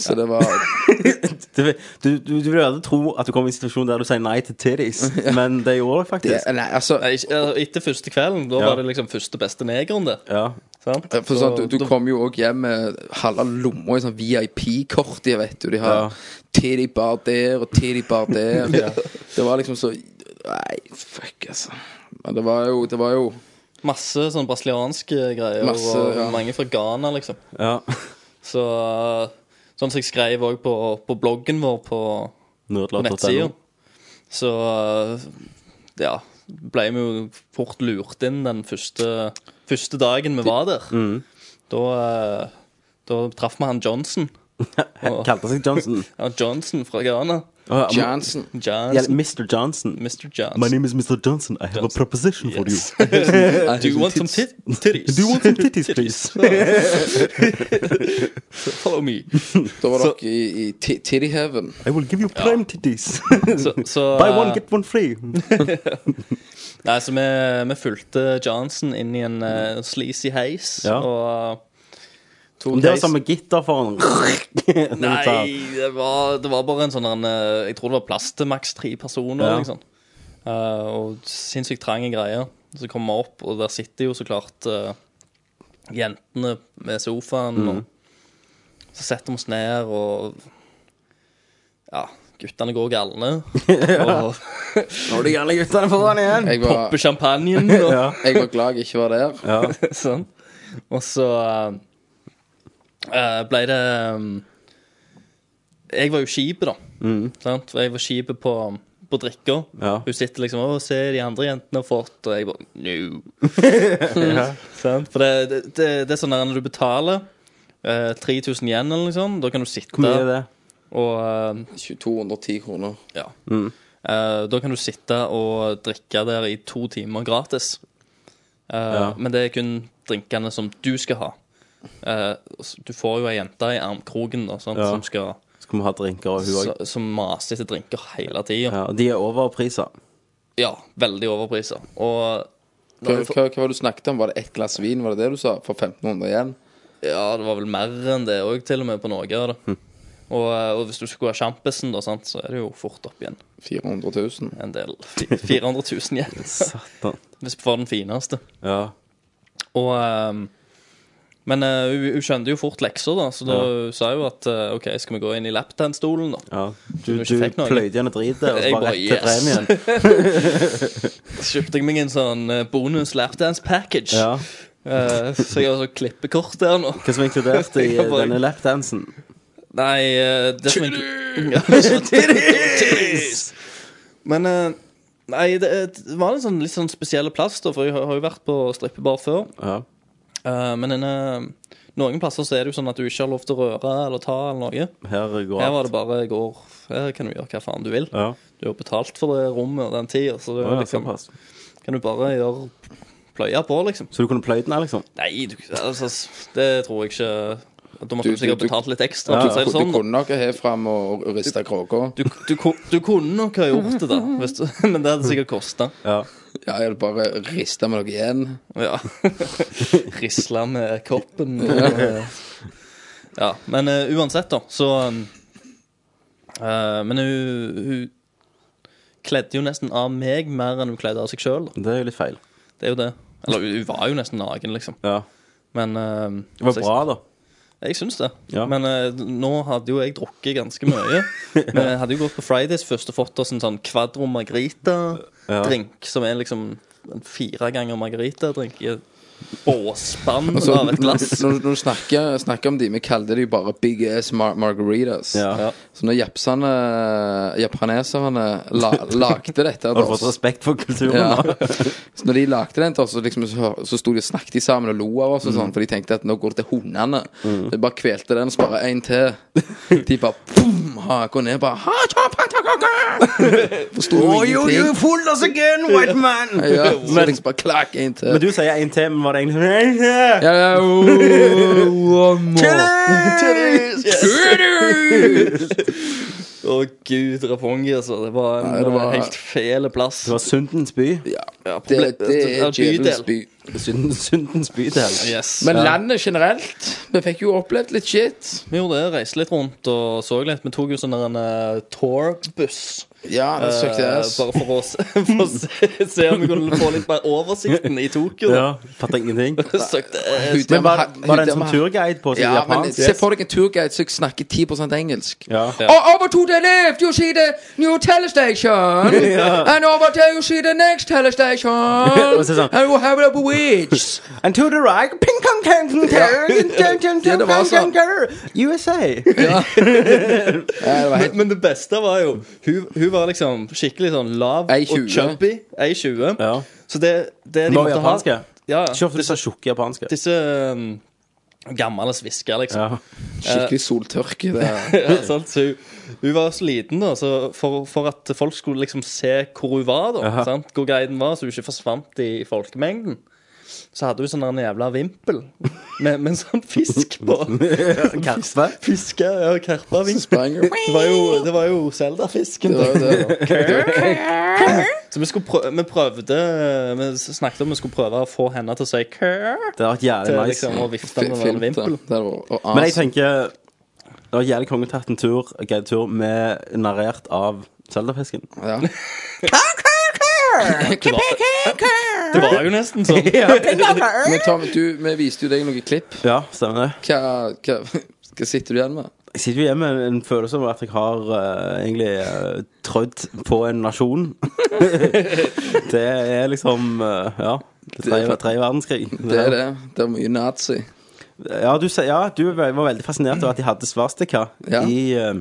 Så det var Du, du, du, du vil aldri tro at du kommer i en situasjon der du sier nei til titties, men det gjorde du det, faktisk. Nei, altså Nei, ikke- eh, Etter første kvelden, da Ja. var det liksom første beste negeren, det. Ja. Sant? For sånn, du, du kom jo òg hjem med halve lomma i sånn VIP-kort, de vet du. De har Ja. titty bar der og titty bar der. Det var liksom så Nei, fuck, altså. Men det var jo, det var jo Masse sånn brasilianske greier, Masse, og ja. mange fra Ghana, liksom. Ja. Så Sånn som jeg skrev òg på, på bloggen vår på, på nettsida. Så ja, ble vi jo fort lurt inn den første, første dagen vi var der. Mm. Da, eh, da traff vi han Johnson. Kalte seg Johnson. ja, Johnson fra Ghana. Oh, Johnson. yeah, Mr. Johnson. Mr. Johnson. My name is Mr. Johnson. I have a proposition for you. Do you want some tit titties? Do you want some titties, please? Follow me. Da var dere i, i Titty Heaven. I will give you prime titties. so, så, Buy one, eh, get one free. Nei, så vi, vi fulgte Johnson inn i en uh, sleazy heis. Ja. Og tok Det var heis- samme gitter foran. Nei, det var, det var bare en sånn eh, Jeg tror det var plass til maks tre personer. Ja. Liksom. Eh, og sinnssykt trange greier. Så kommer vi opp, og der sitter jo så klart eh, jentene med sofaen. Mm. Og så setter vi oss ned, og Ja, guttene går galne. Og Nå er de gærne guttene foran igjen. Jeg var, popper champagnen. Og, Ja. jeg var glad jeg ikke var der. Ja. sånn. Og så eh, ble det um, Jeg var jo skipet, da. Sant? For jeg var skipet på, på drikka. Ja. Hun sitter liksom og ser de andre jentene har fått, og jeg bare No. ja. For det, det, det, det er sånn der når du betaler eh, 3000 yen eller noe sånt, da kan du sitte Hvor mye er det? og eh, 210 kroner. ja. Eh, da kan du sitte og drikke der i to timer gratis. Eh, Ja. Men det er kun drinkene som du skal ha. Eh, du får jo ei jente i armkroken da, sant, Ja. som, skal, Skal vi ha drinker og hun òg? så, som maser etter drinker hele tida. Ja, og de er overprisa. Ja, veldig overpriser. Og Hva, når du får- hva, hva var det du snakket om? Var det ett glass vin? Var det det du sa? For 1500 igjen? ja, det var vel mer enn det òg, til og med, på noe av det. Hm. Og, eh, og hvis du skulle ha sjampisen, da, sant, så er det jo fort opp igjen 400 000? en del. Fi- 400 000 igjen. Satan. Hvis du får den fineste. Ja. Og ehm, Men uh, hun, hun skjønte jo fort lekser, da, så da sa hun at uh, OK, skal vi gå inn i lapdance-stolen, da. ja. Du, du pløyde gjennom dritet og så bare rett til premien. Så kjøpte jeg meg en sånn eh, bonus lapdance-package. Ja. Uh, så jeg har sånn klippekort der nå. Hva som er inkludert i bare- denne lapdansen? Nei, det som ja, Titties! Men Nei, det, det var en sånn litt sånn spesiell plass, da, for jeg har har jo vært på strippebar før. Ja. Eh, men denne, noen plasser så er det jo sånn at du ikke har lov til å røre eller ta eller noe. Her går Her var det bare går Her kan du gjøre hva faen du vil. Ja. Du har betalt for det rommet og den tida, så det ja, liksom, kan du bare gjøre pløye på, liksom. Så du kunne pløyd den her, liksom? Nei, du, altså, det tror jeg ikke Da måtte Du- du, sikkert betalt litt ekstra. Ja, ja. Du, sånn, du kunne nok ha fram og, og rista kråka. du, du, ku- du kunne nok ha gjort det, da. Hvis du, men det hadde sikkert kosta. Ja. Ja, jeg hadde bare rista med noe igjen. Ja. Risla med koppen. Og, ja. Men uh, uansett, da, så um, eh, Men hun, hun kledde jo nesten av meg mer enn hun kledde av seg sjøl. Det er jo litt feil. Det er jo det. Eller hun var jo nesten naken, liksom. Ja. Men uh, Det var bra, da. Jeg syns det. Ja. Men uh, nå hadde jo jeg drukket ganske mye. Vi hadde jo gått på Fridays først og fått oss en sånn Quadro Margarita-drink, som er liksom en fire ganger margarita-drink i et båspann Altså, av et glass. Når, når du snakker, snakker om de, vi kalte de bare Big Ass mar margaritas. Ja. Ja. Så når japsene, japaneserne la, lagde dette Har du fått respekt for kulturen? ja. Så når de lagde den til oss, så, liksom, så, så sto de og snakket de sammen og lo av oss, og Mm. sånn, for de tenkte at nå går det til hundene. De bare kvelte den, og så bare en til. De bare boom, haka ned, bare. Forsto Oh, you, you fooled us again, white man! Ja, så liksom bare klakk, en til. Men du sier en til, men var det egentlig Ja, ja, oh, one more. Å gud, Rapongi, altså. Det var en Nei, det var- eh, helt fæl plass. Det var Sundens by. Ja, Ja, det, proble- det er bydel. djevelens by. Synden, Sundens bydel. Yes. Men landet generelt Vi fikk jo opplevd litt shit. Vi gjorde det, reiste litt rundt og så litt. Vi tok jo sånn der en eh, tourbuss Ja, det Eh, også bare for å, se, for å se, se om vi kunne få litt mer oversikten i Tokyo. Ja, Fatta ingenting. Men var, var det en som sånn turguide på seg Ja, men se for deg en turguide som snakker 10% engelsk. Ja. Oh, over to the left, you see the new telestation. And over there, you see the next telestation. And you have a witch. And to the right ping, pong, pong, pong, pong, Ja, det var sånn. USA. Ja, det helt Men, men det beste var jo hun var liksom skikkelig sånn lav og 1,20. chubby. 1,20. Ja. Så det, det de Var måtte japanske? ha Ja, Ikke ofte disse tjukke japanske. disse um, gamle svisker, liksom. Ja. skikkelig soltørke. Det. Ja, sant? Så hun, hun var så liten, da, så for, for at folk skulle liksom se hvor hun var, da, sant? hvor guiden var, så hun ikke forsvant i folkemengden, så hadde hun sånn en jævla vimpel med, med en sånn fisk på. Karpe. Fiske, ja, karpa vimpel. Det var jo, det var jo Zelda-fisken. Så vi, prøve, vi prøvde Vi snakket om vi skulle prøve å få henne til å si kø. Det var vært jævlig Til nice. liksom å vifte med en vimpel. Men jeg tenker Det var jævlig konge å tatt en tur guidetur med narrert av Zelda-fisken. Ja. Det var, det var jo nesten sånn. Men Tom, du, vi viste jo deg noen klipp. Ja, stemmer det. Hva, hva, hva sitter du igjen med? Jeg sitter jo hjemme med en følelse av at jeg har eh, egentlig uh, trødd på en nasjon. det er liksom eh, Ja. Det er tredje, tredje verdenskrig. Det er det. Det er mye nazi. Ja, du, sa- ja, du var veldig fascinert over at de hadde svastika Ja. i eh,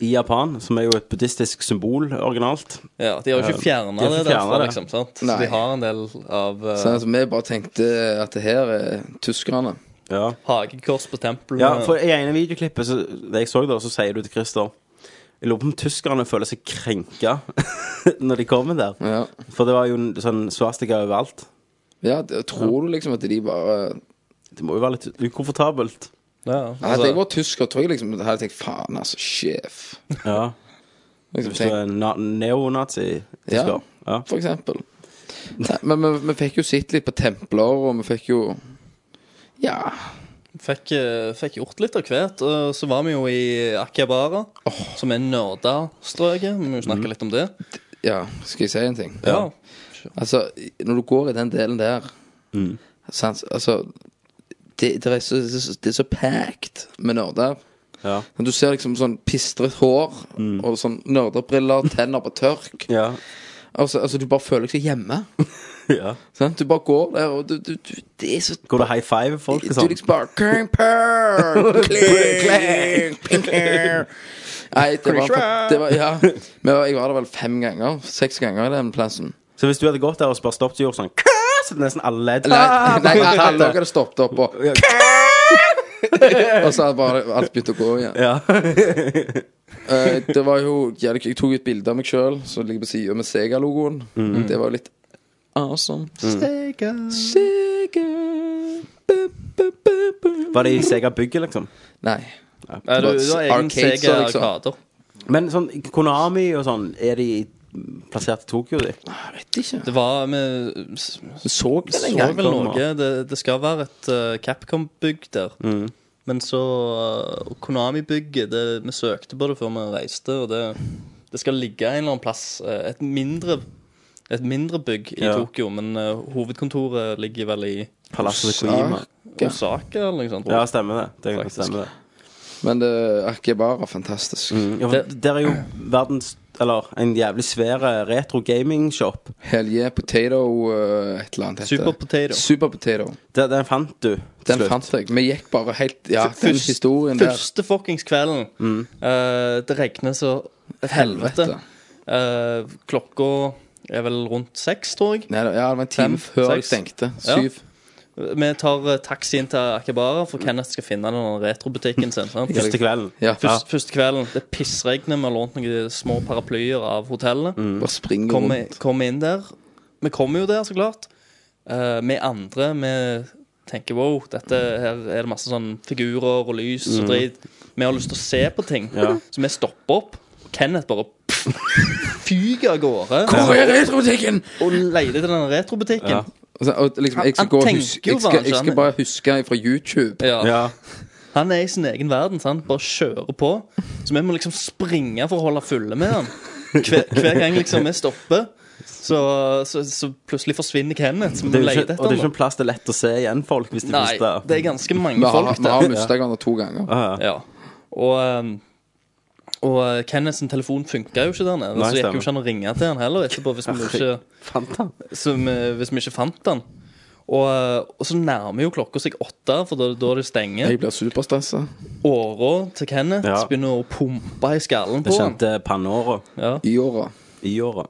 i Japan, som er jo et buddhistisk symbol originalt. Ja, De har jo ikke fjerna De det derfra, det. liksom. sant? Så Nei. de har en del av uh, Så altså, vi bare tenkte at det her er tyskerne. Ja. hagekors på tempelet. Ja, for i ene videoklippet så, det jeg så da, så sier du til Christer Jeg lurer på om tyskerne føler seg krenka når de kommer der. Ja. For det var jo en sånn svastika overalt. ja, det- tror du liksom at de bare Det må jo være litt ukomfortabelt. Ja, Hadde altså, jeg vært tysker, tror jeg liksom hadde jeg tenkt faen, altså, sjef. Ja. Liksom, Hvis du er neonazi-tysker. Ja. for eksempel. Nei, men vi, vi fikk jo sett litt på templer, og vi fikk jo Ja. fikk, eh, fikk gjort litt av hvert. Og så var vi jo i Akihabara, som er nerdestrøket. Vi må jo snakke litt om det. ja. Skal jeg si en ting? Ja. Altså, når du går i den delen der sant, Altså det, det, er så, det er så packed med nerder. Ja. Du ser liksom sånn pistret hår og sånn nerdebriller, tenner på tørk. Ja. Altså, altså, du bare føler deg så hjemme. ja. sånn? Du bare går der, og du, du, du Det er så Går du high five folk og Du sånn? liksom bare Kling, purr, kling, kling. Nei, det var, det var Ja. Men jeg var der vel fem ganger. Seks ganger i den plassen. Så hvis du hadde gått der og bare stoppet og gjort sånn Så nesten alle ledd Nei, Ah, nei, tatt alle hadde stoppet opp, og, og så hadde bare alt begynt å gå igjen. Ja. Eh, det var jo jævlig. Jeg tok et bilde av meg sjøl som ligger på sida med Sega-logoen. Det var jo litt awesome. Sega. Sega. Bu, bu, bu, bu. Var det i Sega-bygget, liksom? Nei. Nei, du, du har egen Arcades, liksom. Arkader. Men sånn Konami og sånn, er de plassert i Tokyo, de? Jeg vet ikke. Det var Vi så vel så en gang. vel noe. Det, det skal være et uh, Capcom-bygg der. Mm. Men så uh, Konami-bygget Vi søkte på det før vi reiste, og det, det skal ligge en eller annen plass. eh, et mindre et mindre bygg i Ja. Tokyo, men uh, hovedkontoret ligger vel i Palasset. Ja. Osaka eller noe sånt. Ja, stemmer det. Det stemmer det. Men det er Akihabara fantastisk. Ja, for der er jo verdens Eller en jævlig svær retro gaming-shop. Hell yeah, potato uh, et eller annet Super. Potato. Super potato. Den, den fant du Den slutt. fant jeg. Vi gikk bare helt Ja, den historien historien der. Første fuckings kvelden. Mm. Uh, det regner så helvete. Helvete. Uh, klokka er vel rundt seks, tror jeg. Nei, ja, det var en time før jeg stengte. Syv. Ja. Vi tar eh, taxien til Akibara, for Kenneth skal finne den retrobutikken sin. sant? Første kvelden. Ja, Først, Første kvelden. Det pissregner. Vi har lånt noen små paraplyer av hotellet. Bare springer Kommer rundt. kom inn der. Vi kommer jo der, så klart. Uh, vi andre vi tenker wow, dette her er det masse sånn figurer og lys og drit. Vi har lyst til å se på ting, Ja. så vi stopper opp. Kenneth bare fyker av gårde Hvor er retrobutikken? og leter etter den retrobutikken. Ja. Altså, og liksom, jeg skal, Han gå og tenker huske, jo jeg, skal, jeg skal bare huske fra YouTube. Ja. Ja. Han er i sin egen verden. Sant? Bare kjører på. Så vi må liksom springe for å holde fulle med han. Hver, hver gang liksom vi stopper, så, så, så plutselig forsvinner Kenneth. Så vi Det må er jo lete ikke, og det er etter ikke han. en plass det er lett å se igjen folk hvis de Nei, mister det er ganske mange Vi har, folk vi har der. mista hverandre to ganger. Ja. Ja. Og, um, og uh, Kenneth sin telefon funka jo ikke der nede. Nei, så gikk jo ikke an å ringe til han heller etterpå hvis vi ikke, Fant han? Som, vi, hvis vi ikke fant han. Og, uh, og så nærmer jo klokka seg åtte, for da, da det stenger. Jeg blir superstressa. Åra til Kenneth Ja. begynner å pumpe i skallen Det på han. kjente panneåra Ja. I åra. i åra.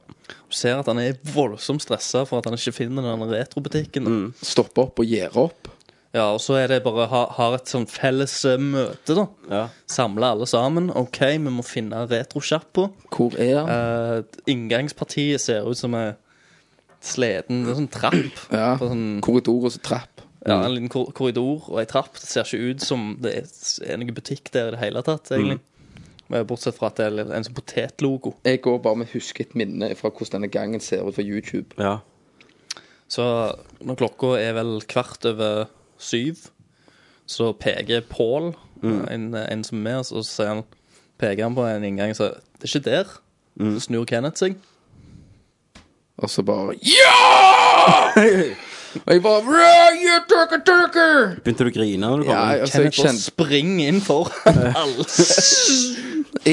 Du ser at han er voldsomt stressa for at han ikke finner den retrobutikken. Mm. Stopper opp og gir opp. Ja, Og så er det bare ha, har et sånn felles eh, møte, da. Ja. Samle alle sammen. OK, vi må finne retrosjappa. Hvor er han? Uh, inngangspartiet ser ut som en sleden Det er sånn trapp. Ja. På sånn, Korridor og så trapp. ja, en liten kor korridor og ei trapp. Det ser ikke ut som det er, er noen butikk der i det hele tatt, egentlig. Men Bortsett fra at det er en sånn potetlogo. Jeg går bare med husket et minne fra hvordan denne gangen ser ut fra YouTube. ja. Så når klokka er vel kvart over syv, så peker Pål, en, en som er med oss, og så sier han, peker han på en inngang og sier Det er ikke der. Så snur Kenneth seg. Og så bare Ja! Og jeg bare «Rah, You turker, turker! Begynte du å grine når du kom? Ja, inn? altså, jeg Kenneth bare kjente springer inn foran alle.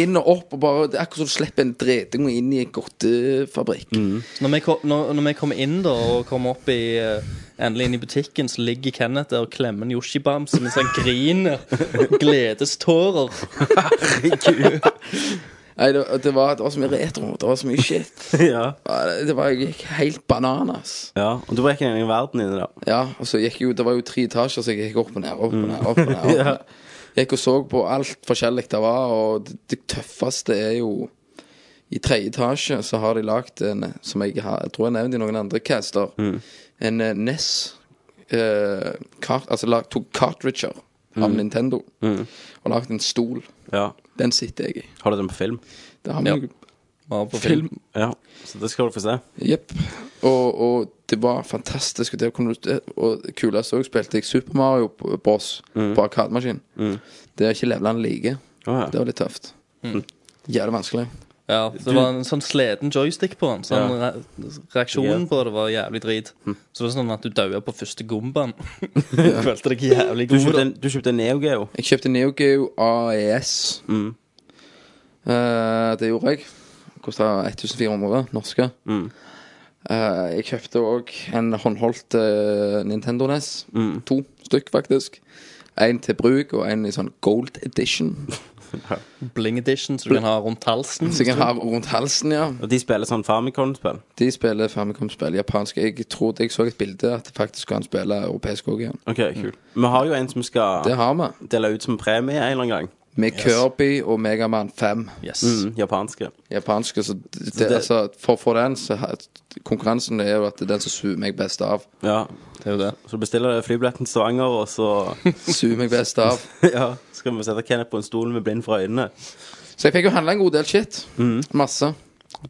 inn og opp og bare Det er akkurat som du slipper en dreding inn i en godtefabrikk. Når vi, kom, når, når vi kommer inn da og kommer opp i eh, Endelig inn i butikken, så ligger Kenneth der og klemmer en Yoshi-bamse mens han griner. Gledestårer. Nei, det, det, var, det var så mye retro. Det var så mye shit. ja. Det, det var jeg gikk helt bananas. ja. Og du var ikke i verden inni da Ja, og så gikk jo Det var jo tre etasjer, så jeg gikk opp og ned, opp og ned. opp og ned, opp og Ja. ned. Gikk og så på alt forskjellig det var, og det, det tøffeste er jo I tredje etasje så har de lagd en Som jeg, har, jeg tror jeg nevnte i noen andre caster. En eh, NES eh, kart, Altså lag, tok cartridger av Nintendo og lagd en stol. Ja. Den sitter jeg i. Har du den på film? Det har Ja. vi Var på film. film. Ja. Så det skal du få se. Jepp. Og, og det var fantastisk. Og det, kunne du- og det kuleste òg spilte jeg Super Mario Bros. på arkademaskin. Det er ikke levelene like. Å, ja. Det var litt tøft. Jævlig vanskelig. Ja, det var en sånn sleden joystick på den. Så Ja. den re reaksjonen på det var jævlig drit. Så det var sånn at du daua på første gombaen. du følte deg jævlig Du god. kjøpte, da. en, du kjøpte en Neo Geo. Jeg kjøpte Neo Geo AES. Mm. Eh, det gjorde jeg. Kosta 1400 norske. Mm. Eh, jeg kjøpte òg en håndholdt eh, Nintendo NES. Mm. To stykk, faktisk. En til bruk og en i sånn gold edition. Bling edition, så du kan ha rundt halsen. Så jeg kan ha rundt halsen, ja. Og de spiller sånn Famicom-spill. De spiller Famicom-spill japansk. Jeg trodde jeg så et bilde at det faktisk kan spille europeisk òg igjen. Ok, kult. Vi har jo en som skal Det har vi. dele ut som premie en eller annen gang. Med Kirby og Megaman 5. Yes. Mm, japanske. Japanske. Så det, det- altså, for, for den så Konkurransen er jo at det er den som suger meg best av. Ja. Det er jo det. Så du bestiller flybilletten til Stavanger, og så Suger meg best av. ja, skal vi sette Kenneth på en stol med blind fra øynene. Så jeg fikk jo handla en god del shit. Masse.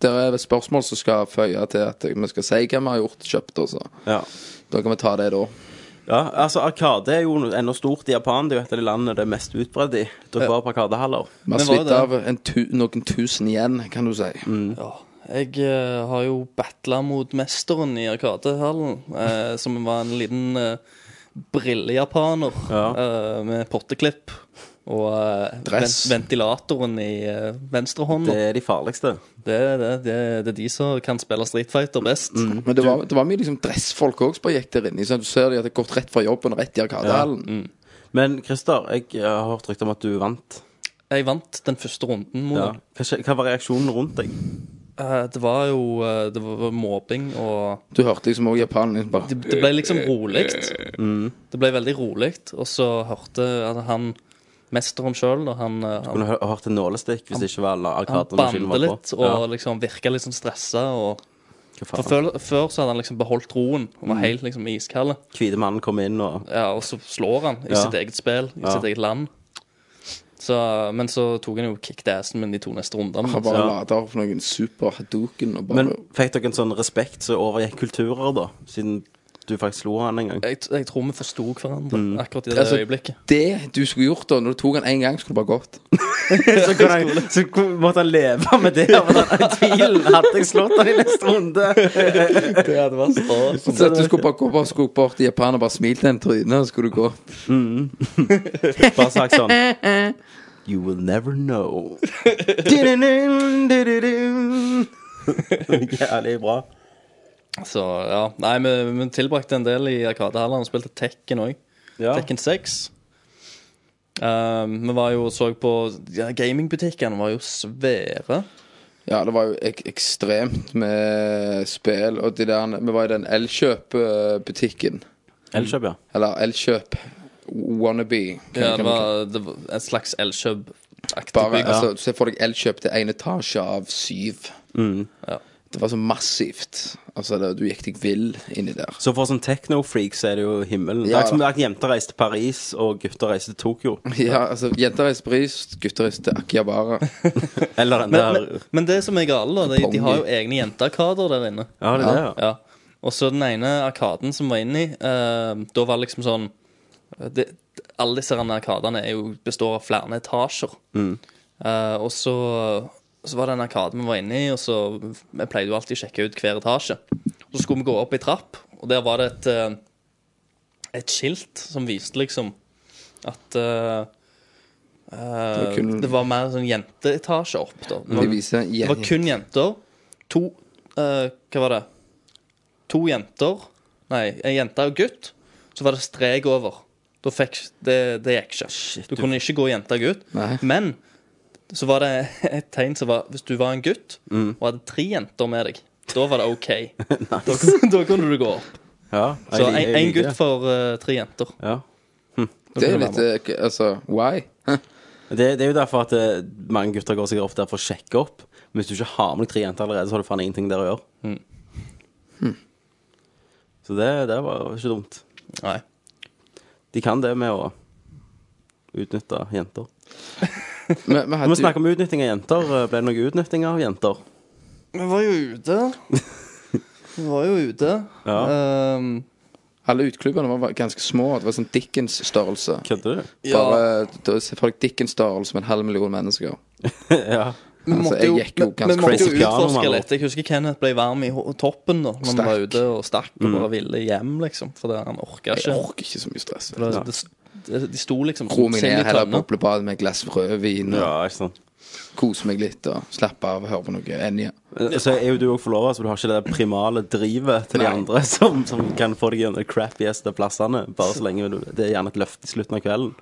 Det er spørsmål som skal føye til at vi skal si hva vi har gjort kjøpt. Også. Ja. Da kan vi ta det da. Ja, altså Arkade er jo ennå stort i Japan. Det er jo et av de landene det er mest utbredt i. Dere var på Arkadehaller. Vi har Men slitt av en tu, noen tusen igjen, kan du si. Ja. Jeg eh, har jo battla mot mesteren i Arkadehallen, eh, som var en liten uh, brillejapaner Ja. eh, med potteklipp. Og eh, Dress. ven- ventilatoren i uh, venstrehånda. Det er de farligste. Det, det, det, det er de som kan spille Street Fighter best. Men det var, det var mye liksom dressfolk òg som gikk der inne. Så du ser de at det har gått rett fra jobben og rett i Arkadehallen. Men Christer, jeg eh, har hørt rykter om at du vant. Jeg vant den første runden. Mot Ja. Hva, hva var reaksjonen rundt deg? Eh, det var jo eh, Det var mobbing og Du hørte liksom òg japaneren liksom bare det, det ble liksom rolig. Det ble veldig rolig. Og så hørte han mesteren sjøl, han, eh, han Kunne hø hørt en nålestikk hvis det ikke var Han arkademaskinen bande var litt og og liksom virka litt sånn stressa. Og for før, før så hadde han liksom beholdt roen og var helt liksom iskald. Hvite mannen kom inn og Ja, og så slår han i Ja. sitt eget spill, i Ja. sitt eget land. Så, men så tok han jo kickdassen min de to neste rundene. Han bare lada opp noen super hadoken og bare Men fikk dere en sånn respekt som overgikk kulturer, da? Siden du faktisk slo han en gang. Jeg, jeg tror vi forsto hverandre Mm. akkurat i det Altså, øyeblikket. Det du skulle gjort da, når du tok han én gang, skulle du bare gått. Så, kunne han, så måtte han leve med det. For den tvilen hadde jeg slått han i neste runde. Det hadde vært stas. Så at du skulle bare gå bare, skulle bort til Japan og bare smilt i trynet, og så skulle du gå. Bare sagt sånn You will never know. Jævlig bra. Så ja. Nei, vi, vi tilbrakte en del i Arkadehallen og spilte Tekken òg. Ja. Tekken 6. Um, vi var jo og så på ja, Gamingbutikkene var jo svære. Ja, det var jo ek ekstremt med spill, og de der, vi var i den Elkjøp-butikken. Elkjøp, ja. Eller Elkjøp wannabe. Ja, det var, det var en slags Elkjøp-aktig bygg. altså, Se for deg Elkjøp til én etasje av syv. Ja. Det var så massivt. Altså, det, Du gikk deg vill inni der. Så for sånn techno-freak så er det jo himmelen. Det Ja. er som at jenter reiser til Paris, og gutter reiser til Tokyo. Ja, altså, Jenter reiser til Paris, gutter reiser til Akihabara. Eller den Men, der men, men det som er gale, da, de, de har jo egne jentearkader der inne. Ja, det er det, ja. Ja. Og så den ene arkaden som var inni, uh, da var liksom sånn det, Alle disse arkadene består av flere etasjer. Eh, og så, så var det en arkade vi var inne i, og så Vi pleide jo alltid å sjekke ut hver etasje. Så skulle vi gå opp i trapp, og der var det et eh, Et skilt som viste liksom at uh, eh, var kun- det var mer sånn jenteetasje opp. da Det var, viser det var kun jenter. To uh, Hva var det? To jenter. Nei, en jente og gutt. Så var det strek over. Da fikk Det, det gikk ikke. du kunne ikke gå jente og gutt. Nei. Men så var det et tegn som var Hvis du var en gutt og hadde tre jenter med deg, da var det OK. da, da kunne du gå opp. ja. Så jeg- jeg gutt for uh, tre jenter. Ja. Det er jo litt eh, Altså, why? Det, det er jo derfor at uh, mange gutter går sikkert ofte der for å sjekke opp. Men hvis du ikke har med deg tre jenter allerede, så har du faen ingenting der å gjøre. Mm. Så det, det var ikke dumt. Nei. De kan det med å utnytte jenter. Vi, vi Vi må snakke om utnytting av jenter. Ble det noe utnytting av jenter? Vi var jo ute. Vi var jo ute. Ja. Um, Alle uteklubbene var ganske små. Det var sånn Dickens-størrelse. Kødder du? ja. Bare da Se for deg Dickens-størrelse med en halv million mennesker. ja. Vi Altså, måtte jo, vi- måtte jo utforske litt. Jeg husker Kenneth ble varm i toppen da Når vi var ute og stakk og bare ville hjem, liksom. Fordi han orka Jeg orker ikke så mye stress. Det, det, de sto liksom Ro meg ned, heller boblebad med et glass rødvin. Og ja, ikke sant. Kose meg litt og slappe av og høre på noe Enja. Så er jo du òg forlova, så du har ikke det primale drivet til de andre som, som kan få deg gjennom de crappieste plassene, bare så lenge du, det er gjerne et løft i slutten av kvelden.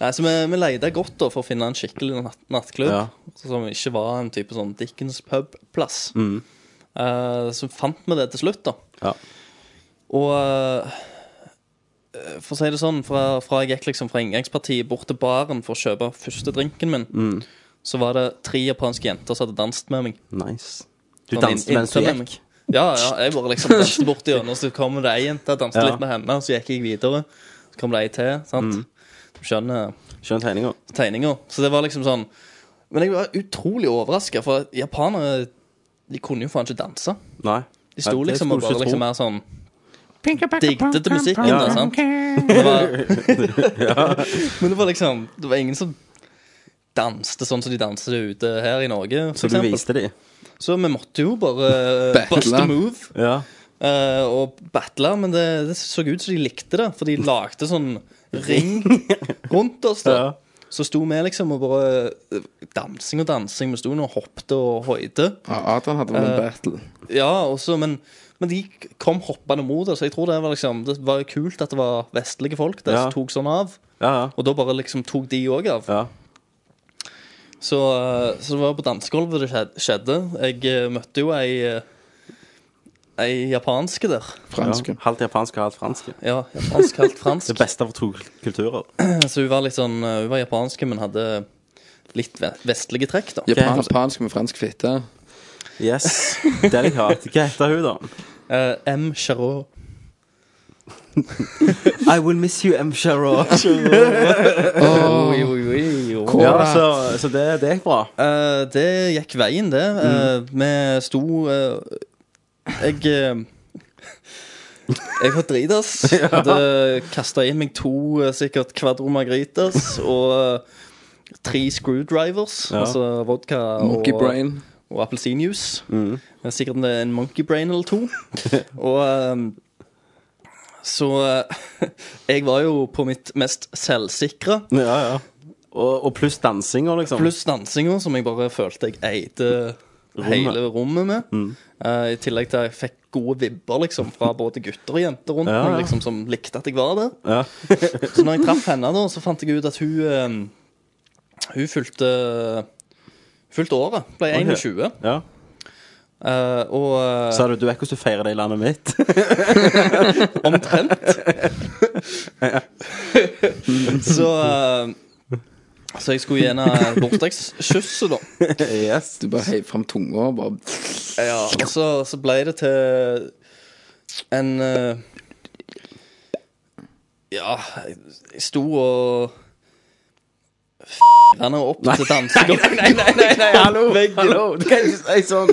Nei, så vi, vi leita godt da for å finne en skikkelig natt, nattklubb. Ja. Som ikke var en type sånn Dickens pub-plass. Mm. Uh, så fant vi det til slutt, da. Ja. Og eh, for å si det sånn, fra, fra jeg gikk liksom fra inngangspartiet bort til baren for å kjøpe første drinken min, Mm. så var det tre japanske jenter som hadde danset med meg. Nice. Du Sånn danset mens du gikk? Ja, ja, jeg bare liksom danset bort gjennom, så kom det ei jente, danset Ja. litt med henne, og så gikk jeg videre. Så kom det ei til, sant? Mm. Du skjønner Skjønner tegninga? tegninga. Så det var liksom sånn Men jeg var utrolig overraska, for japanere De kunne jo faen ikke danse. Nei. De sto liksom og bare liksom mer sånn Digget til musikken, Ja. da, sant? Det var, Men det var liksom Det var ingen som danste sånn som de danser ute her i Norge, for Så du eksempel. viste de? Så vi måtte jo bare bust a move. Ja. Uh, og battle, men det, det så ut som de likte det, for de lagde sånn ring rundt oss. da Ja. Så sto vi liksom og bare eh, Dansing og dansing. Vi sto og hoppet og hoide. Ja, Adrian hadde vel en battle. battle. Ja, også, men, men de kom hoppende mot oss. Jeg tror det var liksom Det var kult at det var vestlige folk der Ja. som tok sånn av. Ja, ja. Og da bare liksom tok de òg av. ja. Så, eh, så det var på dansegulvet det skjedde. Jeg eh, møtte jo ei eh, Ei japanske der. Franske. ja. Halvt japansk og halvt franske. Ja, japansk halvt fransk. Det beste av to kulturer. Så hun var litt sånn Hun var japansk, men hadde litt vestlige trekk, da. Japansk, Japansk med fransk fitte. Yes. Delikat. Hva heter hun, da? Eh, M. Charot. I will miss you, M. Sharo. Oi, oi, oi, oi. Ja, så, så det, det gikk bra. Uh, det gikk veien, det. Eh, vi sto Jeg Jeg var dritas. Hadde kasta i meg to sikkert Quadro Margritas og tre screwdrivers. Ja. Altså vodka Monkey og, brain. Og appelsinjuice. Mm. er Sikkert en, en monkey brain eller to. og eh, Så jeg var jo på mitt mest selvsikre. Ja, ja. Og, og pluss dansinga, liksom. Pluss dansinga, som jeg bare følte jeg eide hele rommet med. Eh, I tillegg til at jeg fikk gode vibber liksom fra både gutter og jenter rundt Ja, meg, liksom, som likte at jeg var der. Ja. Så når jeg traff henne, da, så fant jeg ut at hun uh, Hun fylte Fylte året. Ble Ok. 21. ja. Eh, og eh, Sa du du vet hvordan du feirer det i landet mitt? omtrent Så eh, Så jeg skulle gjerne henne bursdagskysset, da. yes. Du bare heiv fram tunga og bare Ja, og så, så ble det til en eh, Ja, jeg sto og F***ende opp til dansegulvet. Nei, nei, nei, nei, hallo! Veggen. hallo. Du kan ikke si sånn.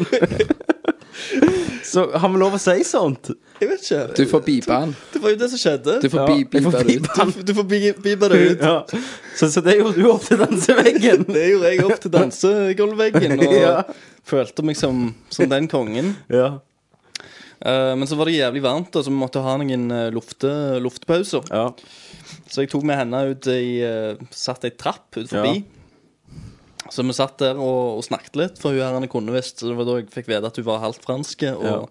Så har vi lov å si sånt? Jeg vet ikke. Du får bipe han. Det var jo det som skjedde. Du får Ja, bi- bipe det ut. Du, du får bi- bipe det ut. Ja. Så, så det gjorde du opp til danseveggen? Det gjorde jeg opp til dansegulvveggen og Ja. følte meg som, som den kongen. Ja. Eh, men så var det jævlig varmt, og så vi måtte ha noen eh, lufte, luftpauser. ja. Så jeg tok med henne ut i uh, Satt ei trapp ut forbi. Så vi satt der og, og snakket litt, for hun her kunne visst Det var da jeg fikk vite at hun var halvt franske. Og ja.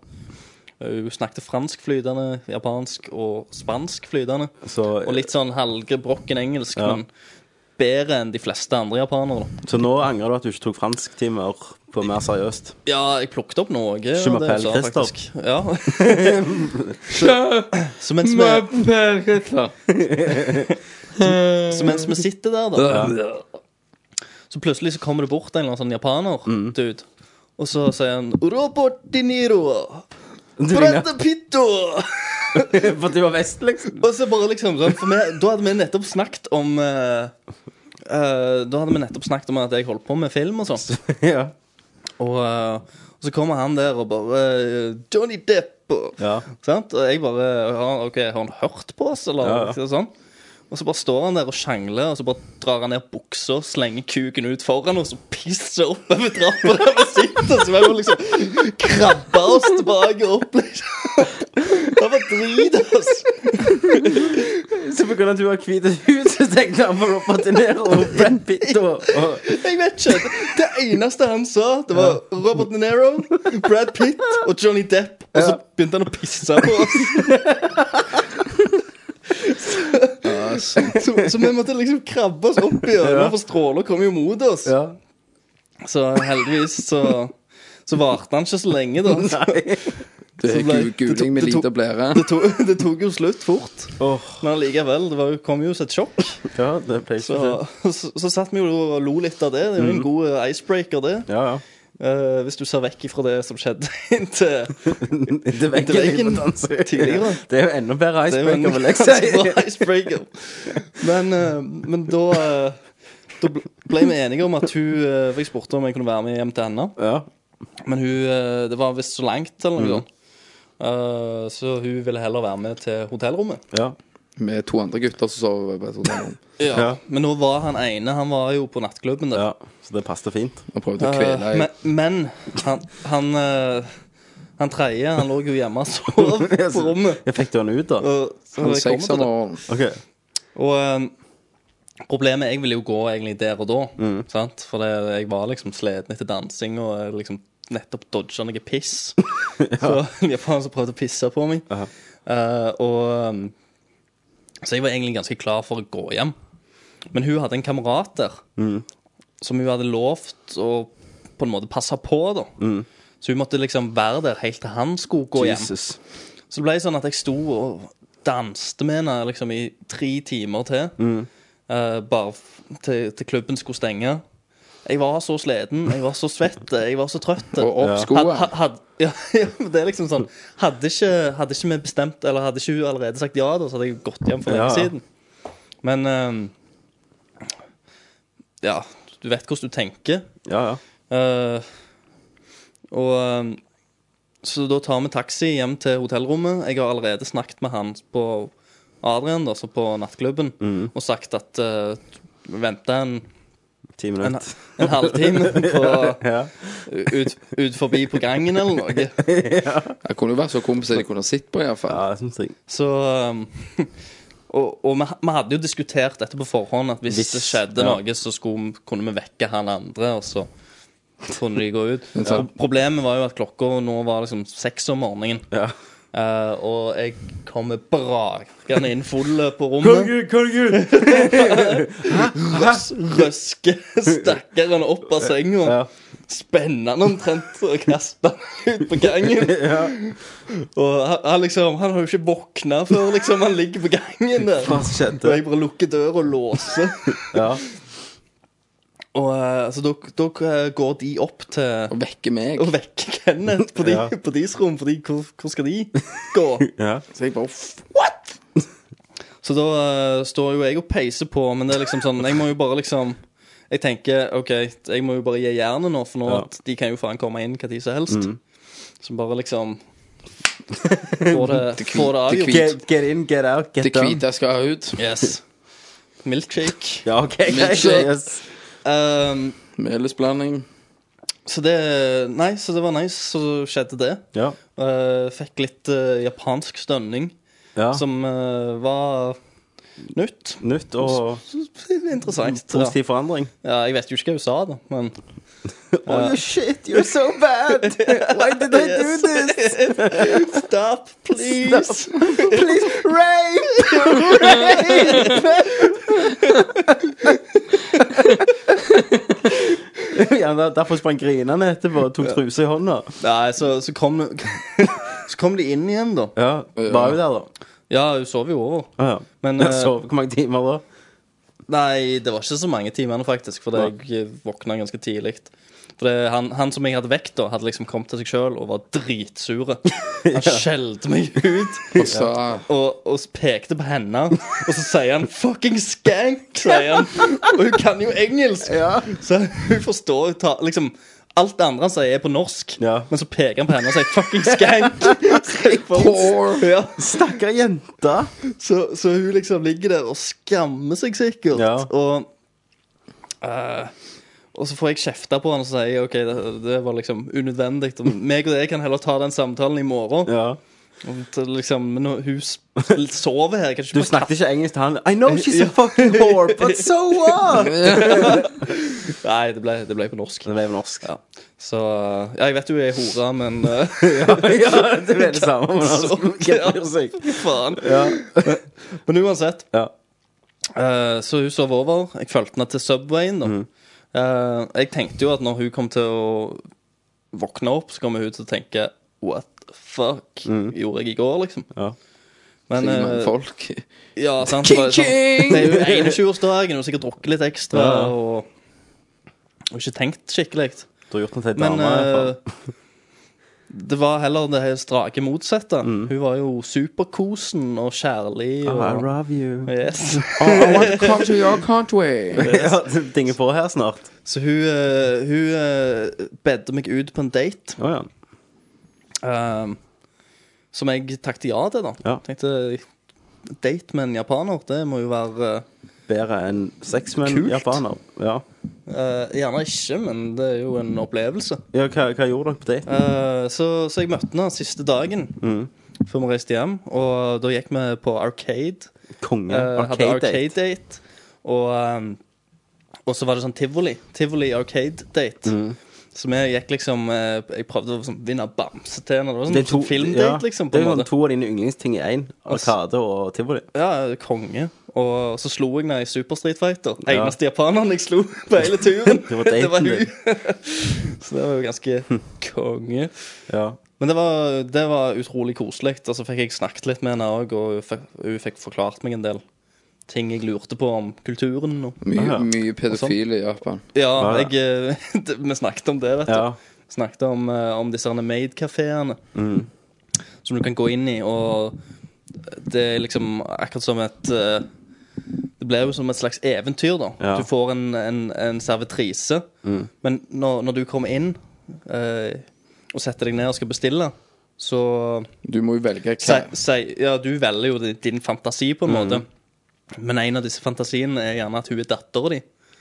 hun snakket fransk flytende, japansk og spansk flytende. Så, Og litt sånn halvgebrokken engelsk, Ja. men bedre enn de fleste andre japanere. da. så nå angrer du at du ikke tok fransktimer på mer seriøst? Ja, jeg plukket opp noe. faktisk. Ja. så, så mens vi Så mens vi sitter der, da Så plutselig så kommer det bort en eller annen sånn japaner dude. Og så sier han Robert De Niro Du Pitto For at du var vest, liksom? Og så bare liksom sånn, For vi, da hadde vi nettopp snakket om uh, uh, Da hadde vi nettopp snakket om at jeg holdt på med film og sånn Ja. Og, eh, og så kommer han der og bare eh, Johnny Depp og, Ja. sant? og jeg bare har- Ok, har han hørt på oss, eller Ja, ja. sånn? Og så bare står han der og sjangler, og så bare drar han ned buksa, slenger kuken ut foran, og så pisser oppover trappa der vi sitter. Så vi må liksom krabbe oss tilbake opp, liksom. Det var drit, ass. Så på grunn av at du har hvite hus, så tenkte han på Robert De Niro og Brad Pitt og, og Jeg vet ikke. Det eneste han sa, det var Robert De Niro, Brad Pitt og Johnny Depp. Og så begynte han å pisse på oss. Så, så vi måtte liksom krabbe oss opp i øynene, for stråler kom jo mot oss. Ja. Så heldigvis så, så varte han ikke så lenge, da. Nei. Det er ble- guling med lite blære. Det tok, det tok jo slutt fort. Oh. Men allikevel, det var, kom jo som et sjokk. ja, det ble ikke Så, så, så satt vi jo og lo litt av det. Det er jo en god eh, icebreaker, det. Ja, ja. Uh, hvis du ser vekk ifra det som skjedde inntil Inntil veggen, veggen tidligere. Det er jo enda bedre er icebreaker, vil jeg si. bra icebreaker. Men, uh, men da uh, Da ble vi enige om at hun For jeg spurte om jeg kunne være med hjem til henne. Ja. Men hun Det var visst så langt, eller Mm. noe sånt. Eh, så hun ville heller være med til hotellrommet. ja. Med to andre gutter som sover på et hotellrom. Ja. Ja. Men nå var han ene Han var jo på nattklubben der. ja. Så det passet fint. Og prøvde å kvele uh, men, men han Han, uh, han tredje Han lå jo hjemme og sov på rommet. Jeg fikk du han ut, da? Og, så Han til det. Og um, problemet Jeg ville jo gå egentlig der og da. Mm. Sant? For det, jeg var liksom sliten etter dansing og liksom nettopp dodga noe piss. Så japaneren som prøvde å pisse på meg. Eh, og um, Så jeg var egentlig ganske klar for å gå hjem. Men hun hadde en kamerat der Mm. som hun hadde lovt å på en måte passe på. da Mm. Så hun måtte liksom være der helt til han skulle gå hjem. Jesus. Så det ble sånn at jeg sto og danste med henne liksom i tre timer til. Mm. Uh, bare til, til klubben skulle stenge. Jeg var så sliten, jeg var så svett, jeg var så trøtt. Og opp skoene. Had, had, ja, ja, det er liksom sånn Hadde ikke, hadde ikke vi bestemt Eller hadde ikke hun allerede sagt ja, da, så hadde jeg gått hjem for lenge Ja, siden. Men ehm, Ja, du vet hvordan du tenker. Ja, ja. Uh, og ehm, så da tar vi taxi hjem til hotellrommet. Jeg har allerede snakket med han på Adrian, da, så på nattklubben, og sagt at uh, vente en, Ti en, minutter. en halvtime på, Ja. ut, ut forbi på gangen eller noe. Jeg kunne jo vært så kompiser de kunne sett på, iallfall. ja, det jeg. Så um, Og, og vi, vi hadde jo diskutert dette på forhånd, at hvis, Hvis- det skjedde ja. noe, så skulle, kunne vi vekke han andre, og så kunne de gå ut. så- Problemet var jo at klokka nå var liksom seks om morgenen. Ja. Eh, og jeg kommer brakende inn full på rommet. konge! Røs, røsker stakkaren opp av senga. Ja. Spennende omtrent og kaste han ut på gangen. ja. Og han, han liksom Han har jo ikke våkna før liksom han ligger på gangen der. Og jeg bare lukker døra og låser. Ja. Og eh, altså, da, da eh, går de opp til Og vekke meg. å vekke Kenneth på, de, Ja. på deres rom, fordi hvor, hvor skal de gå? ja. Så jeg bare What? Så da eh, står jo jeg og peiser på, men det er liksom sånn Jeg må jo bare liksom Jeg tenker OK, jeg må jo bare gi jernet nå, for nå Ja. at de kan jo faen komme inn hva tid som helst. Så bare liksom Få det, Det få det det avgjort. Get, get in, get out, get Det down. hvite skal ut. Yes. Milkshake. Ja, OK, greit. Milkshake. Yes. Um, Melisblanding. så det Nei, så det var nice, så skjedde det. Ja. Uh, fikk litt uh, japansk stønning, ja. som uh, var nytt. Nytt og Interessant. Positiv forandring. ja, jeg vet jo ikke hva hun sa, da, men Oh, you shit, you're so bad! Why did I do this? Stop, please! Please, rape! rape! ja, der- derfor sprang grinene etterpå og tok trusa i hånda. Nei, så, så kom Så kom de inn igjen, da. Ja, Var hun der, da? Ja, hun sov jo over. Ja, ja. Men eh, sov hvor mange timer da? Nei, det var ikke så mange timene, faktisk, for jeg våkna ganske tidlig. For det, han, han som jeg hadde vekt, da, hadde liksom kommet til seg sjøl og var dritsure. Han skjelte meg ut. Så og, og pekte på henne, og så sier han 'fucking skank', sier han. Og hun kan jo engelsk, så hun forstår ta, liksom Alt det andre han sier, er på norsk, Ja. men så peker han på henne og sier 'fucking skank'. Poor. ja, Stakkar jente! så, så hun liksom ligger der og skammer seg sikkert. Ja. Og eh, Og så får jeg kjefta på han og sier OK, det, det var liksom unødvendig. Og meg og deg kan heller ta den samtalen i morgen. Ja. Til liksom, men hun sover her. Kan Du ikke bare snakket ikke engelsk til han. I know she's a fucking whore, but so what? Nei, det ble, det ble på norsk. Det ble på norsk. Ja. Så ja, jeg vet du er hore, men uh, ja, det ble det samme. Men altså, bryr seg? faen. Ja. Men uansett. Ja. Uh, så hun sov over. Jeg fulgte henne til Subwayen. da Mhm. Eh, Jeg tenkte jo at når hun kom til å våkne opp, så kommer hun til å tenke What fuck gjorde jeg i går, liksom? Ja. Men eh, folk. Ja, sant. Det var sånn, det er jo 21-årsdagen, og sikkert drukket litt ekstra. Ja. Og, og ikke tenkt skikkelig. Du har gjort noe til ei dame. i hvert fall. eh, det var heller det her strake motsatte. Mm. Hun var jo superkosen og kjærlig. Oh, I love you. yes. Oh, I want to come to your country. ja, dinger på her snart. Så hun, eh, hun uh, bedde meg ut på en date. Oh, ja. Eh, som jeg takket ja til, da. Ja. Tenkte date med en japaner, det må jo være uh, Bedre enn sex med en japaner. Ja. Uh, Gjerne ikke, men det er jo en opplevelse. ja hva, hva gjorde dere på daten? Uh, så, så jeg møtte henne siste dagen Mm. før vi reiste hjem. Og da gikk vi på Arcade. Konge. Eh, hadde Arcade date. Arcade-date. Og, um, og så var det sånn tivoli. Tivoli Arcade-date. Mm. Så vi gikk liksom eh, Jeg prøvde å sånn, vinne bamse til henne. Det var sånn, filmdate, ja, liksom. På det er en sånn måte. to av dine yndlingsting i én. Arkade og tivoli. Ja, konge. Og så slo jeg henne i Super Street Fighter. Ja. Eneste japaneren jeg slo på hele turen. Det var daten hun. din. så det var jo ganske konge. Ja. Men det var, det var utrolig koselig. Og så fikk jeg snakket litt med henne òg, og hun fikk, hun fikk forklart meg en del ting jeg lurte på om kulturen. Og. Mye, mye pedofile i Japan. Ja, jeg, eh, vi snakket om det, vet du. ja. Snakket om, eh, om disse herne maid-kafeene Mm. som du kan gå inn i, og det er liksom akkurat som et eh, Det blir jo som et slags eventyr, da. Ja. Du får en, en, en servitrise, Mm. men når, når du kommer inn eh, og setter deg ned og skal bestille, så Du må jo velge si, hva si, Ja, du velger jo din, din fantasi på en Mm. måte. Men en av disse fantasiene er gjerne at hun er dattera di.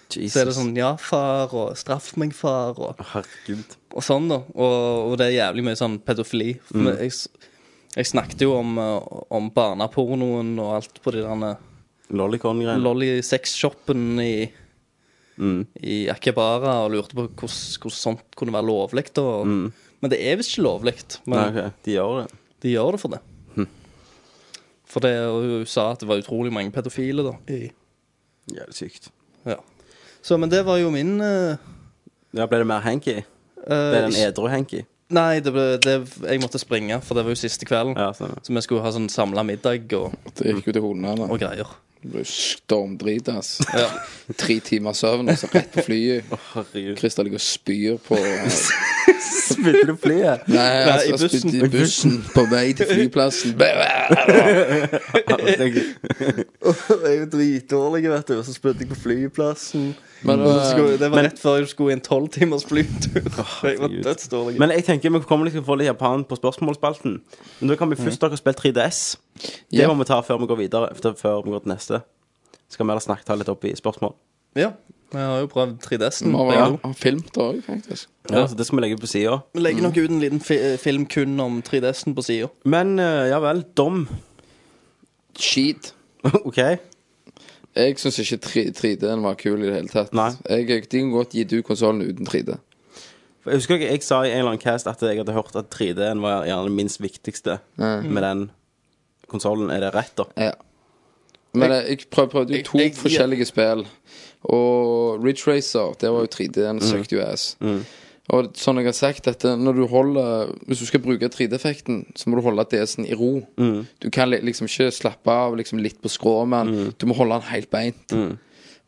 Så er det sånn ja, far, og straff meg, far, og, Herregud. og sånn, da. Og, og det er jævlig mye sånn pedofili. Mm. Jeg, jeg snakket jo om, eh, om barnepornoen og alt på de der Lollicon-greiene. Lolly-sexshoppen i, Mm. i Akebara, og lurte på hvordan, sånt kunne være lovlig. da. Men det er visst ikke lovlig. Men Mm. Nei, ok. De gjør det. de gjør det for det. For det, hun sa at det var utrolig mange pedofile, da. I, Jævlig sykt. ja. Så, men det var jo min eh, Ja, ble det mer hanky? eh, Ble det en edru-hanky? Nei, det ble, det, jeg måtte springe, for det var jo siste kvelden. Ja, stemmer. Så vi skulle ha sånn samla middag og, Det gikk jo til hodene og greier. Det stormdritas. Ja. Tre timer søvn, og så rett på flyet. Christer ligger og spyr på Spilte du flyet? Nei, i altså, bussen. spydde i bussen på vei til flyplassen. jeg er jo dritdårlig, vet du, og så spydde jeg på flyplassen. Men, skulle, uh, det var rett før jeg skulle i en tolv timers flytur. Men jeg tenker vi kommer liksom få litt Japan på spørsmålsspalten. Men da kan vi først dere spille 3DS. Det Ja. må vi ta før vi går videre. Efter, før vi går til neste. Skal vi heller snakke ta litt opp i spørsmål. Ja, vi har jo prøvd 3DS-en. Vi har ja. filmt det òg, faktisk. Ja, så Det skal vi legge på sida. Vi legger nok ut en liten fi film kun om 3DS-en på sida. Men eh, ja vel. Dom. Skit. OK. Jeg syns ikke 3- 3D-en var kul i det hele tatt. Nei. Jeg, de kan godt gitt ut konsollen uten 3D. For Jeg husker ikke jeg sa i en eller annen cast at jeg hadde hørt at 3D-en var gjerne det minst viktigste med den konsollen. Er det rett, da? Ja. Men jeg, jeg prøv, prøvde jo to jeg- forskjellige spill. Og Ridge Racer, det var jo 3D-en, søkte jo ass. Og sånn jeg har sagt, at når du holder Hvis du skal bruke 3D-effekten, så må du holde DS-en i ro. Du kan liksom ikke slappe av liksom litt på skrå, men du må holde den helt beint.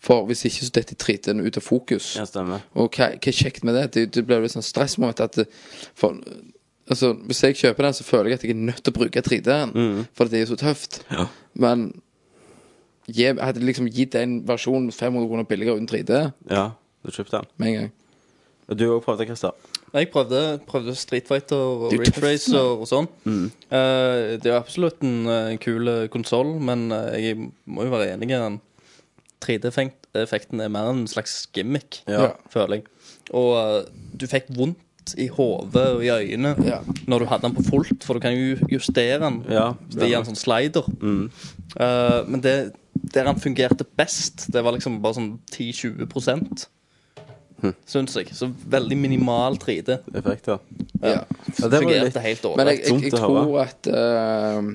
For hvis ikke så detter 3D-en ut av fokus. Ja, stemmer. Og hva, hva er kjekt med det? Det, det blir et sånn stressmoment at det, for, altså, Hvis jeg kjøper den, så føler jeg at jeg er nødt til å bruke 3D-en. For det er jo så tøft. Ja. Men jeg hadde liksom gitt en versjon 500 kroner billigere uten 3D Ja, du kjøpte den. med en gang. Og du òg prøvde, Christer. Jeg prøvde, prøvde Street Fighter og Ridge Racer og sånn. Eh, det er absolutt en uh, kul konsoll, men eh, jeg må jo være enig i den 3D-effekten er mer en slags gimmick, Ja. føler jeg. Og uh, du fikk vondt i hodet og i øynene Ja. når du hadde den på fullt, for du kan jo justere den Ja, via en sånn slider. Eh, men det, der han fungerte best, det var liksom bare sånn 10-20 Syns jeg. Så veldig minimal 3D. Effekter. Ja. Ja, det var Fungerte litt helt Men jeg, jeg, jeg tror at uh,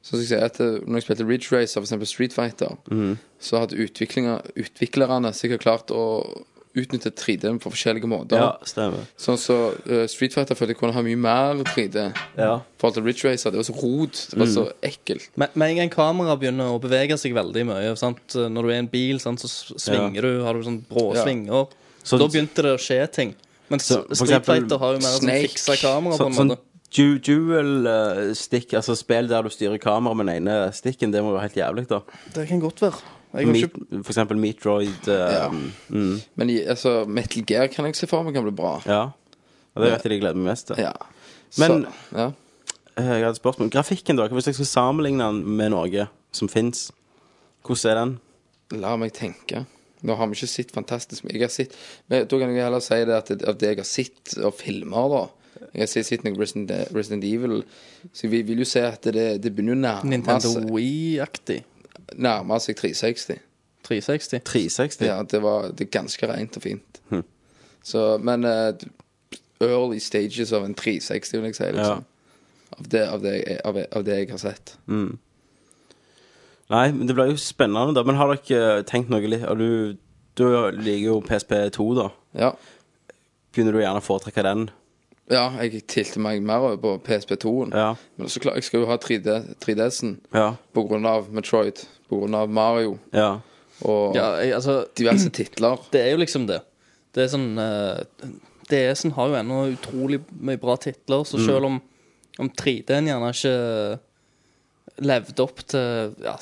Sånn skal jeg si at eh, når jeg spilte Ridge Racer, eksempel Street Fighter, så hadde utviklerne sikkert klart å utnytte 3D på forskjellige måter. Ja, stemmer. Sånn så uh, Street Fighter følte jeg kunne ha mye mer 3D. Ja. I forhold til Ridge Racer. Det var så rot. Det var så ekkelt. Med, en gang kameraet begynner å bevege seg veldig mye sant? Når du er i en bil, sant? så svinger svinger du, har du sånn brå Ja. Så- da begynte det å skje ting. Men Så, Street Fighter har jo mer sånn fiksa kamera på en sånn måte. du, dual stick, altså spill der du styrer kamera med den ene stikken, det må være helt jævlig, da. Det kan godt være. Har ikke for eksempel Meatroid. eh, Ja. mm, Men altså, Metal Gear kan jeg se for meg kan bli bra. ja. Og det vet jeg de gleder meg mest til. Ja. Men- så, ja. Eh, Jeg hadde et spørsmål. Grafikken, da? Hvis jeg skal sammenligne den med noe som fins, hvordan er den? La meg tenke. Nå har vi ikke sett fantastisk mye. Jeg har sett men Da kan jeg heller si det at det, av det jeg har sett av filmer, da Jeg har sett, noe Resident, Resident Evil, så vi vil jo se at det, det begynner å nærme Nintendo Wii-aktig. nærme seg 360. 360. 360? Ja, det var det er ganske rent og fint. Så, men uh, early stages av en 360, vil jeg si. Liksom. Av, det, av, det, av, av det jeg har sett. Nei, men det blir jo spennende, da. Men har dere tenkt noe litt og Du, du liker jo PSP2, da. Ja. Begynner du gjerne å foretrekke den? ja, jeg tilte meg mer over på PSP2-en. Ja. Men så klart, jeg skal jo ha 3D, 3DS-en Ja. på grunn av Metroid, på grunn av Mario ja. og Ja, jeg, altså diverse titler. Det er jo liksom det. Det er sånn uh, DS-en har jo ennå utrolig mye bra titler, så selv om, om 3D-en gjerne ikke levde opp til ja,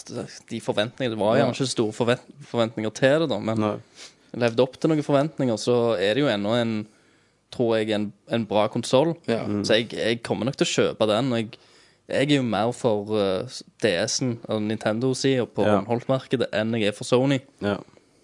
de forventningene Det var gjerne ikke store forvent forventninger til det, da, men Nei. levde opp til noen forventninger, så er det jo ennå en tror jeg, en, en bra konsoll. Ja. Så jeg, jeg kommer nok til å kjøpe den. Jeg, jeg er jo mer for uh, DS-en og Nintendo-sida på Ja. håndholdt-markedet enn jeg er for Sony. Ja.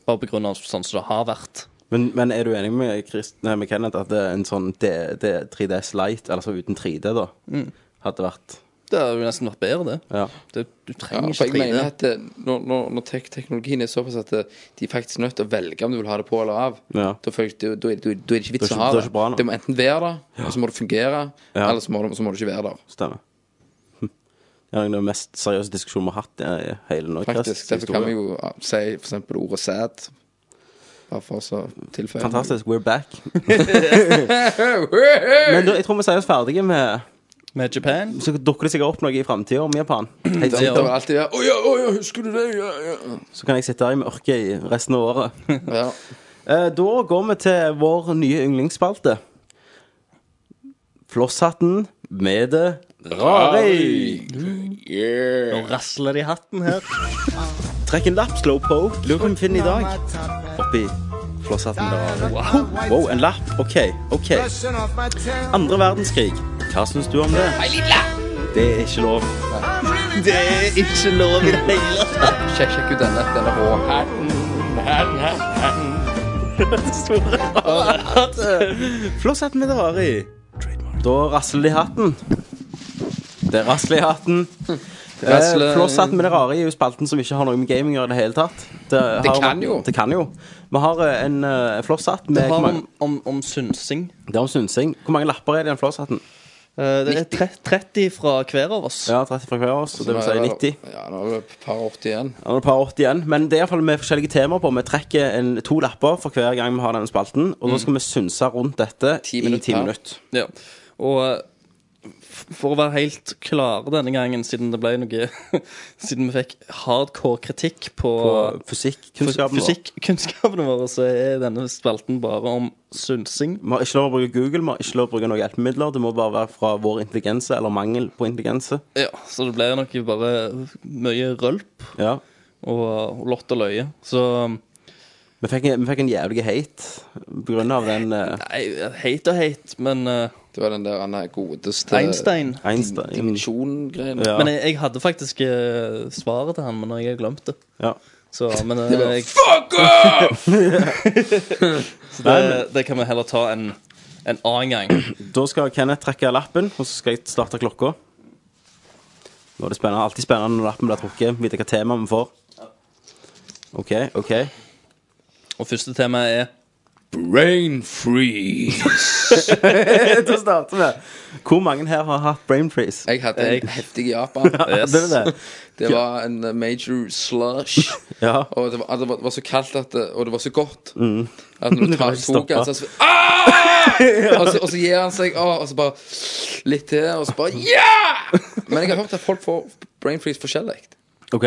Bare på grunn av sånn som det har vært. Men, men er du enig med, Christ, nei, med Kenneth at det er en sånn D, D, 3DS Lite, altså uten 3D, da, Mm. hadde vært Det hadde jo nesten vært bedre, det. Ja. det du Ja, trenger jeg ikke 3D. mener at det, når, når, når tek teknologien er såpass at det, de er faktisk nødt til å velge om du vil ha det på eller av, Ja. da, jeg, da, da, er- da, da er det ikke vits å ha er det. bra. Det må enten være der, og så må det fungere, Ja. eller så må, så må det ikke være der. Stemmer. Hm. Det er den mest seriøse diskusjonen vi har hatt i hele Norge. Faktisk. Derfor kan vi jo ja, si for eksempel ordet sad. Bare for å tilføye. Fantastisk. We're back. Men da, jeg tror vi sier oss ferdige med Med Japan. Så dukker det sikkert opp noe i framtida om Japan. Helt Det var alltid Å ja, å ja, husker du det? Ja, ja. Så kan jeg sitte her i mørket i resten av året. ja. Eh, Da går vi til vår nye yndlingsspalte. Flosshatten med det rare. Nå rasler det i hatten her. Trekk en lapp, slowpoke. Lurer på om vi finner i dag. Oppi flosshatten. Wow. wow, en lapp. OK. ok Andre verdenskrig. Hva syns du om det? Det er ikke lov. Det er ikke lov i det hele tatt. Sjekk, ut denne. Denne rå hatten. Hatten, hatten, hatten. Flosshatten med rare i. Da rasler de hatten. Det rasler i hatten. Rasler- Flosshatt Flosshatten med det rare i spalten som ikke har noe med gaming å gjøre i det hele tatt. Det, har- kan jo. Det kan jo. Vi har eh, en uh, flosshatt med Det har mange, om, om, om synsing. Det er om synsing. Hvor mange lapper er det i den flosshatten? Uh, det er tre- 30 fra hver av oss. Ja, 30 fra hver av oss, og det vil si 90. Ja, nå er det et par 80 igjen. Ja, det er det par 80 igjen. Men det er iallfall med forskjellige temaer på. Vi trekker en, to lapper for hver gang vi har denne spalten. Og da skal vi synse rundt dette 10 i minutter ti per. minutter. Ja. Og eh, for å være helt klare denne gangen, siden det ble noe Siden vi fikk hardcore kritikk på, På fysikkunnskapene vår. våre, våre, så er denne spalten bare om synsing. Vi har ikke lov å bruke Google, vi har ikke lov å bruke noen hjelpemidler. Det må bare være fra vår intelligense eller mangel på intelligense. Ja, Så det ble nok bare mye rølp Ja. og, og lott og løye. Så Vi fikk, en- vi fikk en jævlig hate på grunn av den eh, Nei, hate og hate, men eh, Det var den der han er godeste Einstein Einstein. dimensjon-greiene. Ja. Men jeg, jeg hadde faktisk eh, svaret til han, men jeg har glemt det. Ja. Så, men eh, jeg, Fuck off! så det, det kan vi heller ta en, en annen gang. Da skal Kenneth trekke lappen, og så skal jeg starte klokka. Nå er det spennende, alltid spennende når lappen blir trukket. Vite hva tema vi får. OK, OK. Og første tema er Brain freeze. Til å starte med. Hvor mange her har hatt brain freeze? Jeg hadde en heftig Japan. Yes. Det det. Det var en major slush. Ja. Og det var, det var, så kaldt at det, Og det var så godt at når du tar, tok den, stoppet. så ah! og, så, og så gir han seg, ah, og så bare litt til, og så bare Ja! Men jeg har hørt at folk får brain freeze forskjellig. OK.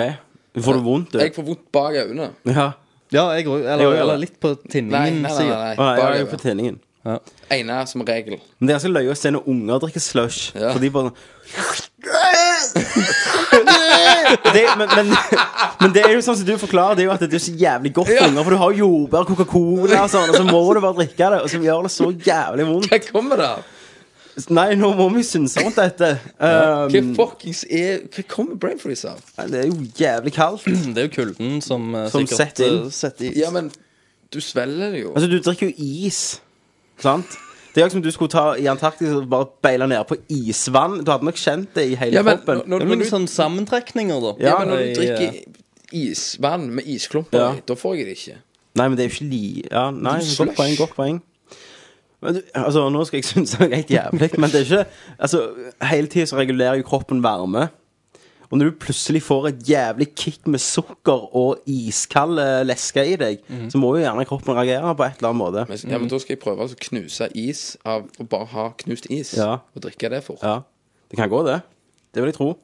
Får du vondt, du? Jeg får vondt bak øynene. Ja. Ja, jeg òg. Eller, Jeg eller litt på Nei, nei, tinningen nei. sida. nei. Å nei, jeg er på tinningen. Ene som regel. Men det er ganske løye å se når unger drikker slush. Ja. For de bare det, men, men, men det er jo sånn som du forklarer, det er jo at det er så jævlig godt for unger. For du har jordbær, Coca-Cola og sånn, og så må du bare drikke det, og så gjør det så jævlig vondt. Hva kommer det av? Nei, nå må vi synse rundt dette. Um, Hva fuckings er Hva kommer brain freeze av? det er jo jævlig kaldt. Det er jo kulden som, uh, Som sikkert setter inn. eh, setter i. Ja, men du svelger det jo. Altså, du drikker jo is, sant? Det er jo som du skulle ta i Antarktis og bare beile ned på isvann. Du hadde nok kjent det i hele Ja, men kroppen. når, når, Det er når, noen du, sånne sammentrekninger, da. ja, men når du drikker eh, isvann med isklumper Ja. i, da får jeg det ikke. Nei, men det er jo ikke li... Ja, nei, godt slush. poeng, godt poeng. Men du, altså, nå skal jeg synes det er helt jævlig, men det er ikke Altså, hele tiden så regulerer jo kroppen varme. Og når du plutselig får et jævlig kick med sukker og iskald eh, leske i deg, Mhm. så må jo gjerne kroppen reagere på et eller annet måte. Men, ja, men da skal jeg prøve å knuse is av å bare ha knust is Ja. og drikke det fort. Ja, det kan gå, det. Det vil jeg tro.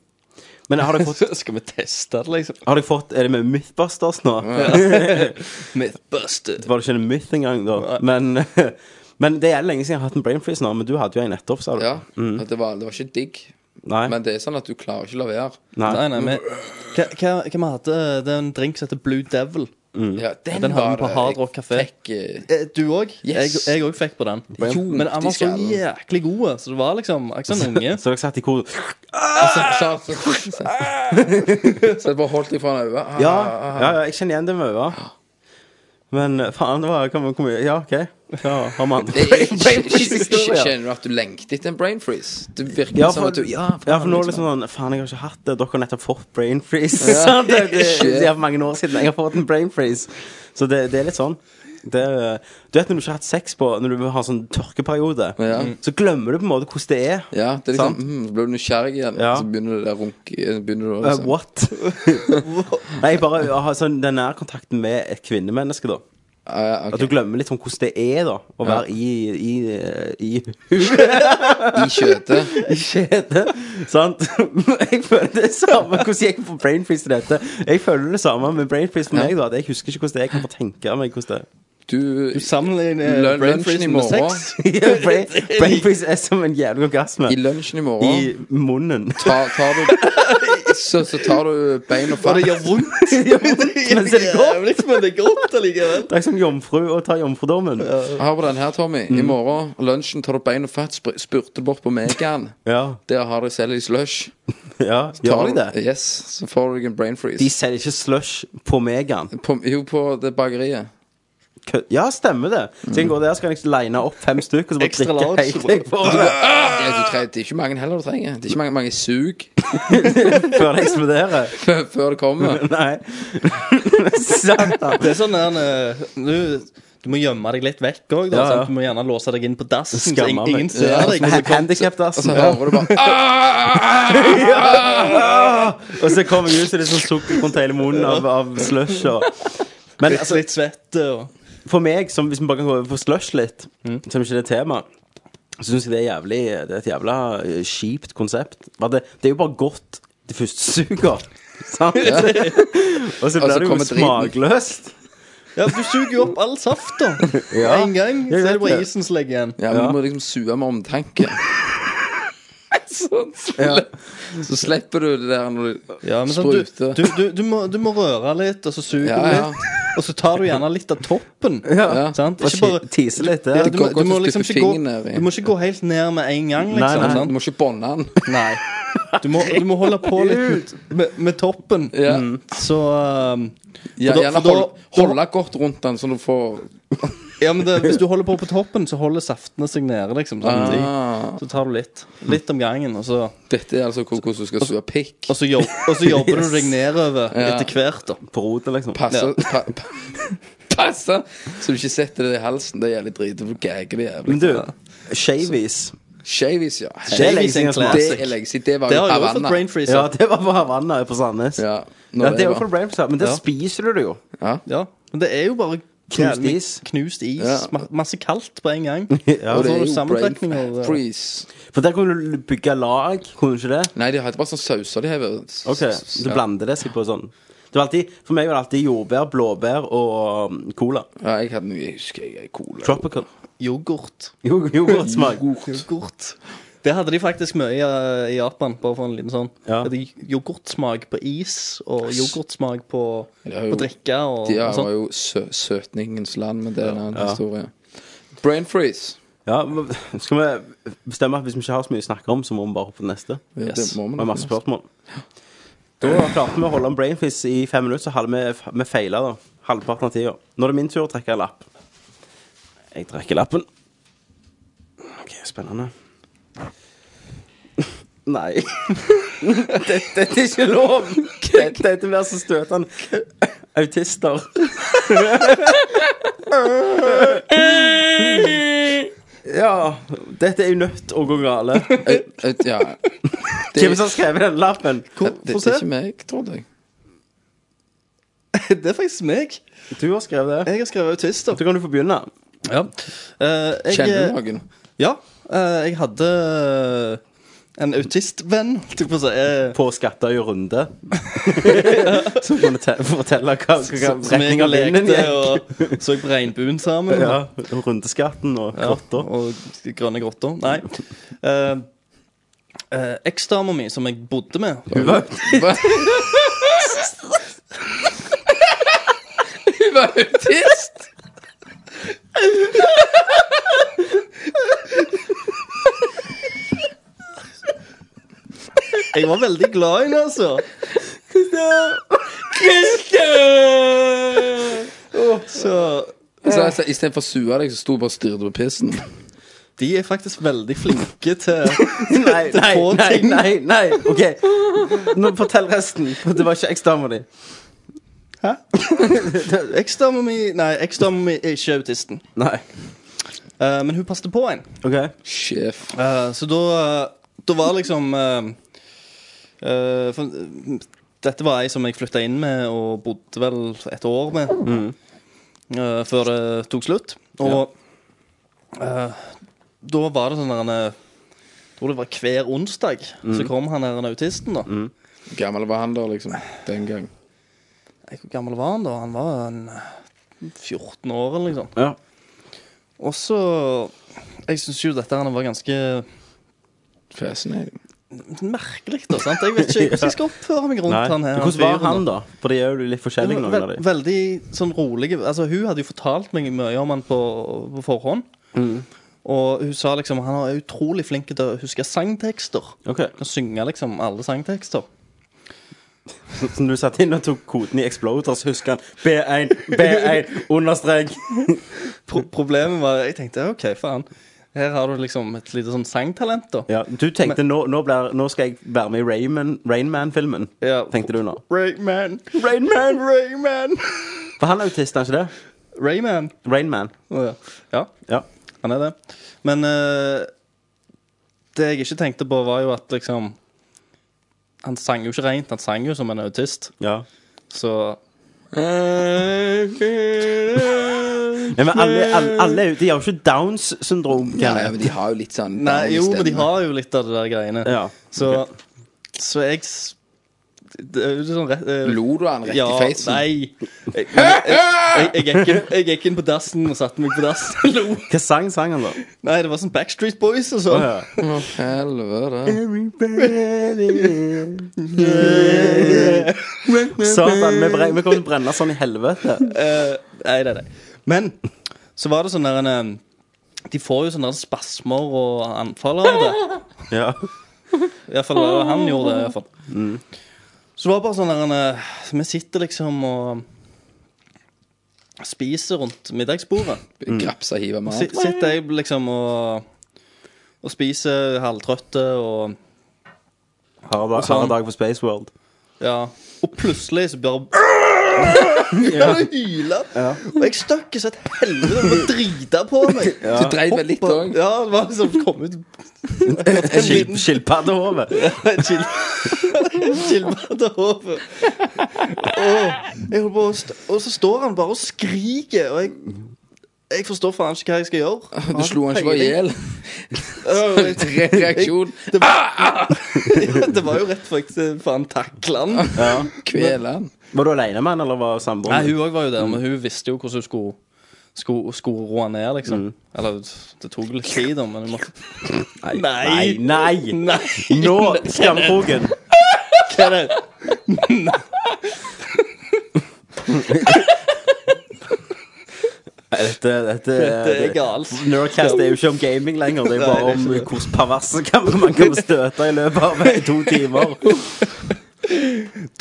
Men har dere fått, Skal vi teste det, liksom? har dere fått Er det med Mythbusters nå? Mythbusters Det var det ikke en myth engang, da. Men, men det er lenge siden jeg har hatt en brain freeze nå. Men du hadde jo en nettopp, sa du. Ja, at det, var, det var ikke digg. Nei. Men det er sånn at du klarer ikke å la være. nei. Nei, nei, men hva, hva, hva vi hadde Det er en drink som heter Blue Devil. Ja, den, Den hadde vi på. Hard Rock Café. Jeg fikk, eh, Eh, Du òg? Yes. Jeg òg fikk på den. Jo, Men han var så skal- jæklig god, så det var liksom ikke sånn unge. Så dere satt i kor så, så, så, jeg bare holdt ifra øynene. Ah, Ja, ah, ah. ja, ja jeg kjenner igjen det med øya. Men eh, faen, det var hvor mye Ja, OK. Ja, har man Det er- Brain freeze-historier. Kjenner du at du lengter etter en brain freeze? Det virker Ja, som for, at du Ja, ja, for nå er det liksom. sånn Faen, jeg har ikke hatt det. Dere har nettopp fått brain freeze. Sant? det, det, det er for mange år siden jeg har fått en brain freeze. Så det, det er litt sånn. Det, du vet når du ikke har hatt sex på Når du har sånn tørkeperiode, Ja. så glemmer du på en måte hvordan det er. Ja, det er liksom Sant? mm, Så blir du nysgjerrig igjen, Ja. så begynner det der runke begynner du å Uh, liksom, what? Nei, bare å ha sånn den nærkontakten med et kvinnemenneske, da. Ja, okay. At du glemmer litt om hvordan det er, da. Å være i I, i, I kjøtet. i skjede. Sant? Jeg føler det samme Hvordan gikk jeg på brain freeze til dette? Jeg føler det samme med brain freeze for Ja. meg. da At Jeg husker ikke hvordan det er. Jeg kan bare tenke meg hvordan det er. Du Du sammenligner lunsjen freeze i med morgen. sex. Brain, brain freeze er som en jævlig orgasme. I lunsjen i morgen I munnen. tar, tar du så, så tar du bein og fatt. Og det gjør vondt. Men det godt. Jævlig, men det er godt allikevel. Det er som jomfru å ta jomfrudommen. Hør på den her, Tommy. Mm. I morgen lunsjen tar du bein og fatt, spurter bort på Megan. Ja, Der har de selv i slush. ja. Gjør de det? Yes, så får du en brain freeze. De selger ikke slush på Megan. På, jo, på det bakeriet. Ja, stemmer det. Så jeg går der skal jeg line opp fem stykker og så bare drikke large. helt jeg får det du er ikke mange heller du trenger. Det er ikke mange, mange sug før det eksploderer. før før det kommer. Nei. Satan. Det er sånn der eh, du, du må gjemme deg litt vekk òg. Ja, ja. Du må gjerne låse deg inn på dassen, så Skammer ingen, meg. ingen ser Ja, deg. når du Og Handikapdassen. Så hører du bare ah! Og så kommer jeg ut, så det er sånn sukkergrunn i munnen av, av slush. Og. Men altså, litt svette og for meg, som, hvis vi bare kan gå over på slush litt, Mm. som ikke det er tema, så syns jeg det er jævlig Det er et jævla eh, kjipt konsept. Det, det er jo bare godt det første suger. Sant? Og så Og så blir det jo smakløst. Ja, du suger jo opp all safta Ja. en gang. Så er det bare isen som ligger igjen. Ja, men Ja. du må liksom suge med omtanke. Sånn. Ja. Så slipper du det der når du Ja, men sånn, du, spruter. du, du, du, må, du må røre litt, og så suger Ja, du ja. litt. Og så tar du gjerne litt av toppen. Ja. Sant? Ikke bare tise litt du, må, du, må liksom ikke gå, du må ikke gå helt ned med en gang, Nei, liksom. nei. Du må ikke bånde den. Nei. Du må, du må holde på litt med, med, med toppen. Ja. Så um, Ja, da- gjerne hold, holde godt rundt den, så du får Ja, men det, hvis du holder på på toppen, så holder saftene seg nede, liksom. Sånn, ah, Så tar du litt. Litt om gangen, og så, Dette er altså hvordan du skal sue pikk. og så, jobb, og så jobber du deg nedover Ja. etter hvert, da. På rotet, liksom. Passe, pa, pa, passe så du ikke setter det i halsen. Det er jævlig drit. Du gager det jævlig. Men du, shavies Shavies, ja. Det er lenge Shavies siden en jeg har Det er lenge siden. Det var Det jo har jeg også fått Havanna. brain freeze Ja, av. det var på Havanna på Sandnes. Ja, Ja, det er var var. for brain freeze, men det Ja. spiser du det jo. Ja. Ja, men det er jo bare Knust is. Knust is. Ja. Masse kaldt på en gang. Ja, Og det er jo brain freeze. For der kunne du bygge lag, kunne du ikke det? Nei, de hadde bare sånn sauser de hever. Ok, Du blander det seg på sånn det var alltid, For meg var det alltid jordbær, blåbær og um, cola. Ja, jeg hadde mye Jeg husker jeg cola. Tropical. Yoghurt. Jo, Yoghurtsmak. Yoghurt. Det hadde de faktisk mye i, uh, i Japan, bare for en liten sånn. Ja. Det hadde Yoghurtsmak på is, og yoghurtsmak på, jo- på drikke og, De og var sånn. jo sø søtningens land, men det er en annen Ja. historie. Brain freeze. Ja, Skal vi bestemme at hvis vi ikke har så mye å snakke om, så må vi bare hoppe på neste? Yes. Det må man masse spørsmål. Da klarte vi å holde om brain freeze i fem minutter, så hadde vi, vi feila halvparten av tida. Nå er det min tur å trekke en lapp. Jeg trekker lappen. OK, spennende. Nei. Dette, dette er ikke lov. Dette, dette blir så støtende. Autister. Ja, dette er jo nødt å gå gale. Eh, eh, Ja. Hvem som har skrevet den lappen? det, det, det er ikke meg, trodde jeg. Det er faktisk meg. Du har skrevet det. Jeg har skrevet autister. Så kan du få begynne. Ja. Uh, jeg, Kjenner du noen? Ja. Uh, jeg hadde en autistvenn, på å si. eh, På Skattøy Runde. Som kunne fortelle hva, hva som retning jeg lekte gikk. og så på regnbuen sammen. Ja, Rundeskatten og Ja, grotta. og grønne grotter. Nei. Eh, Eksdama mi, som jeg bodde med Hun var autist! Hun var autist! Jeg var veldig glad i henne, altså. Så Så altså, Istedenfor å sue deg, så sto du bare og styrte på pissen. de er faktisk veldig flinke til Nei, nei, få nei, ting. nei, nei. OK. Nå Fortell resten. Det var ikke eksdama di. Hæ? Eksdama mi Nei, eksdama mi er ikke autisten. Nei. Eh, men hun passet på en. OK. Sjef. Eh, så da, da var liksom uh, uh, for, uh, Dette var ei som jeg flytta inn med og bodde vel et år med. eh, før det tok slutt. Og da var det sånn der Jeg tror det var hver onsdag så kom han der en autisten, da. Hvor gammel var han da, liksom? Den gang. Hvor gammel var han da? Han var en eh, 14 år eller liksom. Ja. Og så Jeg syns jo dette her var ganske Fascinating. merkelig, da. sant? Jeg vet ikke hvordan jeg skal oppføre meg rundt Nei. han her. Hvordan var han, da? For de er jo litt forskjellige, noen av dem. veldig sånn rolig Altså, hun hadde jo fortalt meg mye om han på, på forhånd. Mm. Og hun sa liksom han er utrolig flink til å huske sangtekster. Okay. Kan synge liksom alle sangtekster. Så når du satt inn og tok koden i Exploder, så husker han B1, B1, understrek. Pro problemet var Jeg tenkte OK, faen. Her har du liksom et lite sånn sangtalent, da. Ja, du tenkte nå, nå, blir, nå skal jeg være med i Rayman- Rainman-filmen. Ja. Tenkte du nå. Rainman, Rainman, Rainman. For han er autist, er ikke det? Rayman. Rainman. Oh, ja. ja, Ja. han er det. Men uh, det jeg ikke tenkte på, var jo at liksom Han sang jo ikke rent, han sang jo som en autist. ja. Så Ja, men alle, alle, alle de har jo ikke Downs syndrom. Ja, men de har jo litt sånn Nei, jo, men de har jo litt av det der greiene. Ja. Så, så jeg sånn rett eh, Lo du han rett ja, i facen? Nei. Jeg, jeg, jeg, jeg, gikk inn, jeg gikk inn på dassen og satte meg på dassen og lo. Hva sang sang han, da? Nei, det var sånn Backstreet Boys og sånn. Å, helvete. Satan, vi, bre- vi kommer til å brenne sånn i helvete. Eh, nei, nei, nei. Men så var det sånn der en eh, De får jo sånne der spasmer og anfall av det. Ja. Iallfall han gjorde det. i hvert fall. Så det var bare sånn der eh, Vi sitter liksom og spiser rundt middagsbordet. Grapsa hive mat. Si- Sitter jeg liksom og, og spiser halvtrøtte og Hard dag, sånn. dag på Space World. Ja. Og plutselig så bare ja. hyle. Og jeg stakk så et helvete og drita på meg. Du dreit vel litt òg? Ja, det var liksom kom ut Skil- Skilpaddehove. en chill Skilpaddehove. Og, jeg holder på å st og så står han bare og skriker, og jeg jeg forstår faen ikke hva jeg skal gjøre. Du slo han ikke bare i hjel? Reaksjon. Det var, det var jo rett før jeg faen takla han. Ja. Kvele han. Var du alene med han, eller var Nei, hun òg var jo der, men hun visste jo hvordan hun skulle skulle, skulle roe ned, liksom. Eller det tok litt tid, da, men hun måtte Nei. Nei. Nei. Nå, Skamkroken. Kenneth. Nei, Dette, dette, Det er galt. Nerdcast er jo ikke om gaming lenger. Det er jo bare om hvordan perverse kan man kan støte i løpet av to timer.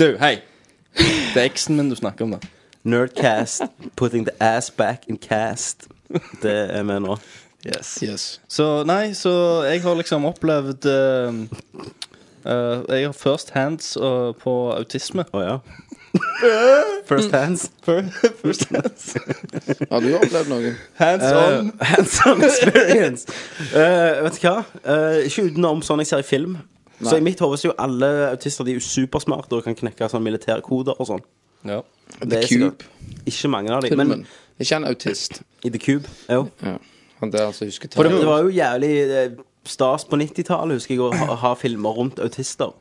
Du, hei. Det er eksen min du snakker om, da. Nerdcast, putting the ass back in cast. Det er vi nå. Yes. Yes. Så nei, så jeg har liksom opplevd eh, eh, Jeg har first hands eh, på autisme. Å ja. First hands. First hands. Har du opplevd noe? Hands on. Uh, hands on experience. Eh, vet du hva? Eh, ikke utenom sånn jeg ser i film. Så i mitt hode er jo alle autister De er jo supersmarte og kan knekke sånn militærkoder og sånn. Ja. Det er Cube. sikkert Ikke mange av dem. Filmen. Men Er ikke en autist? i The Cube jo. Ja. Han der som husker For det, det var jo jævlig eh, stas på 90-tallet, husker jeg, å ha, ha filmer rundt autister.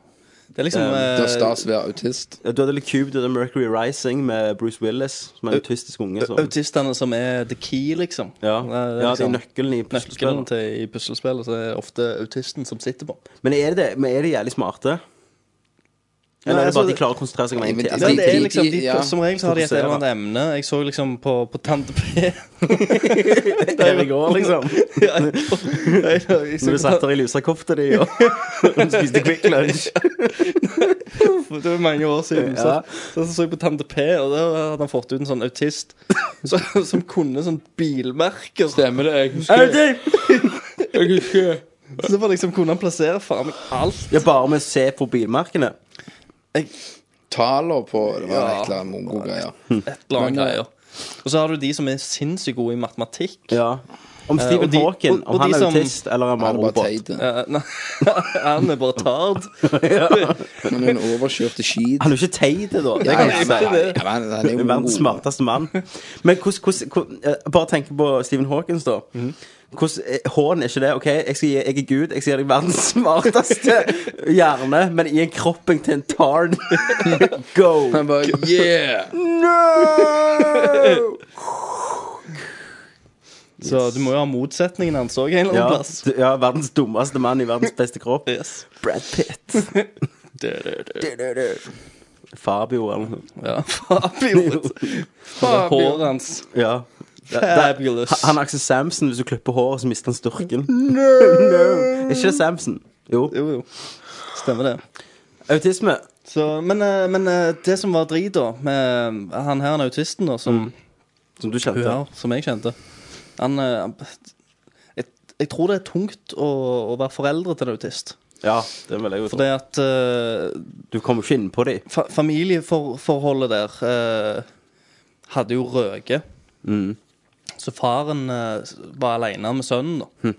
Det er liksom Um, eh, Det er stas å være autist. Du hadde litt Cube, du hadde Mercury Rising med Bruce Willis, som er en autistisk unge. Som, autistene som er the key, liksom. ja, Det er ja, det er liksom nøkkelen i Nøkkelen til i puslespillet, så er det ofte autisten som sitter på. Men er det, men er det jævlig smarte? Eller Nei, er det bare altså, de klarer å konsentrere seg om én ting? altså, det er liksom, de- ja. Som regel så har de et eller annet emne. Jeg så liksom på, på Tante P. der i går, liksom. Ja, jeg- jeg- jeg Når du satt der i lusekofta di og spiste Quick Lunch. Det var mange år siden. Så, så, så, jeg på Tante P, og da hadde han fått ut en sånn autist så, som kunne sånn bilmerker. Stemmer det? Jeg husker, jeg husker. Så det var liksom kunne han plassere faen meg alt. Ja, bare med å se på bilmerkene. Taler på Det var Ja. et eller annet mongo-greier. Et eller annet eh, greier. Og så har du de som er sinnssykt gode i matematikk. Ja. Om Eh, Stephen og de- Hawking, og- og om han de er som- autist eller om Han han er er bare robot. teit. Eh, nei, han er bare tard. Han er en overkjørte skit. Han er jo ikke teit, da. Det kan jeg men- si. ja, men han er jo Verdens smarteste mann. Men hvordan, hvordan, hvordan eh, Bare tenk på Stephen Hawkins, da. Hvordan, eh, Hån er ikke det. OK, jeg, skal gi, jeg er Gud. Jeg skal gi deg verdens smarteste hjerne, men i en kroppen til en tard. Go! Han bare Yeah! No! Så du må jo ha motsetningen hans òg en eller Ja, plass. ja, verdens dummeste mann i verdens beste kropp. Yes. Brad Pitt. du, du, du. Fabio eller noe. Ja, Fabio. Håret hans. Ja. Det- det- Fabulous. Han- Han er Axel Samson. Hvis du klipper håret, så mister han styrken. No! Er ikke det Samson? Jo. Jo, jo. Stemmer det. Autisme. Så, men, eh, men eh, det som var drit, da, med han her, han autisten, da, som Som du kjente. Ja, som jeg kjente Han eh, jeg, jeg tror det er tungt å, å være foreldre til en autist. Ja, det vil jeg jo tro. Fordi at eh, Du kommer ikke inn på dem. fa familieforholdet der eh, hadde jo røket. Mm. Så faren eh, var alene med sønnen, da. Hm.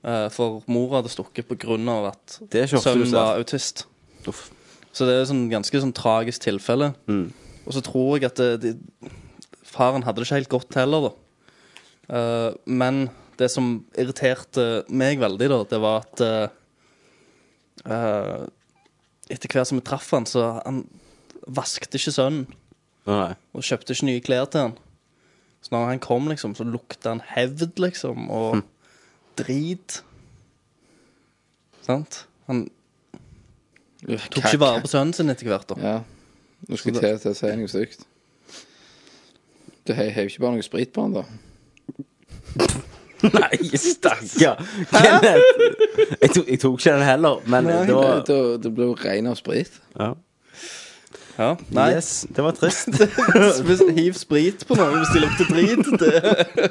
Eh, for mor hadde stukket av at sønnen var autist. Uff. Så det er sånn ganske sånn tragisk tilfelle. Mm. Og så tror jeg at det, de, faren hadde det ikke helt godt heller, da. Uh, men det som irriterte meg veldig, da, det var at eh, Etter hvert som vi traff han, så han vaskte ikke sønnen. Nei. Og kjøpte ikke nye klær til han. Så når han kom, liksom, så lukta han hevd, liksom, og Hm. drit. Sant? Han tok ikke vare på sønnen sin etter hvert, da. Ja. Nå skal jeg til til å si noe stygt. Du har jo ikke bare noe sprit på han, da? Nei, stakkar. Kenneth. Jeg, tok- jeg tok ikke den heller, men Nei, Det, var det, det ble jo rein av sprit. ja. Ja, nei. Yes, det var trist. Hiv sprit på noen hvis de lukter drit. Det.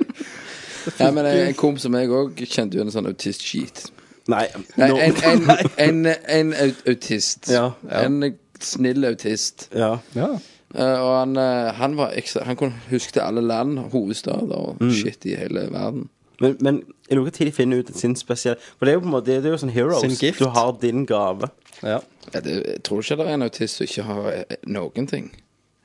Ja, men en, kompis som jeg òg kjente jo en sånn autist-skit. Nei. Nei, en, en, en, en autist. Ja, ja. En snill autist. Ja. Ja. Uh, og han, eh, han var ekstra Han kunne huske til alle land, hovedstader og Mm. shit i hele verden. Men, men i noen tid de finner ut sin spesielle For det er jo på en måte Det er jo sånn heroes. Sin gift. Du har din gave. ja. Jeg tror ikke det er en autist som ikke har eh, noen ting.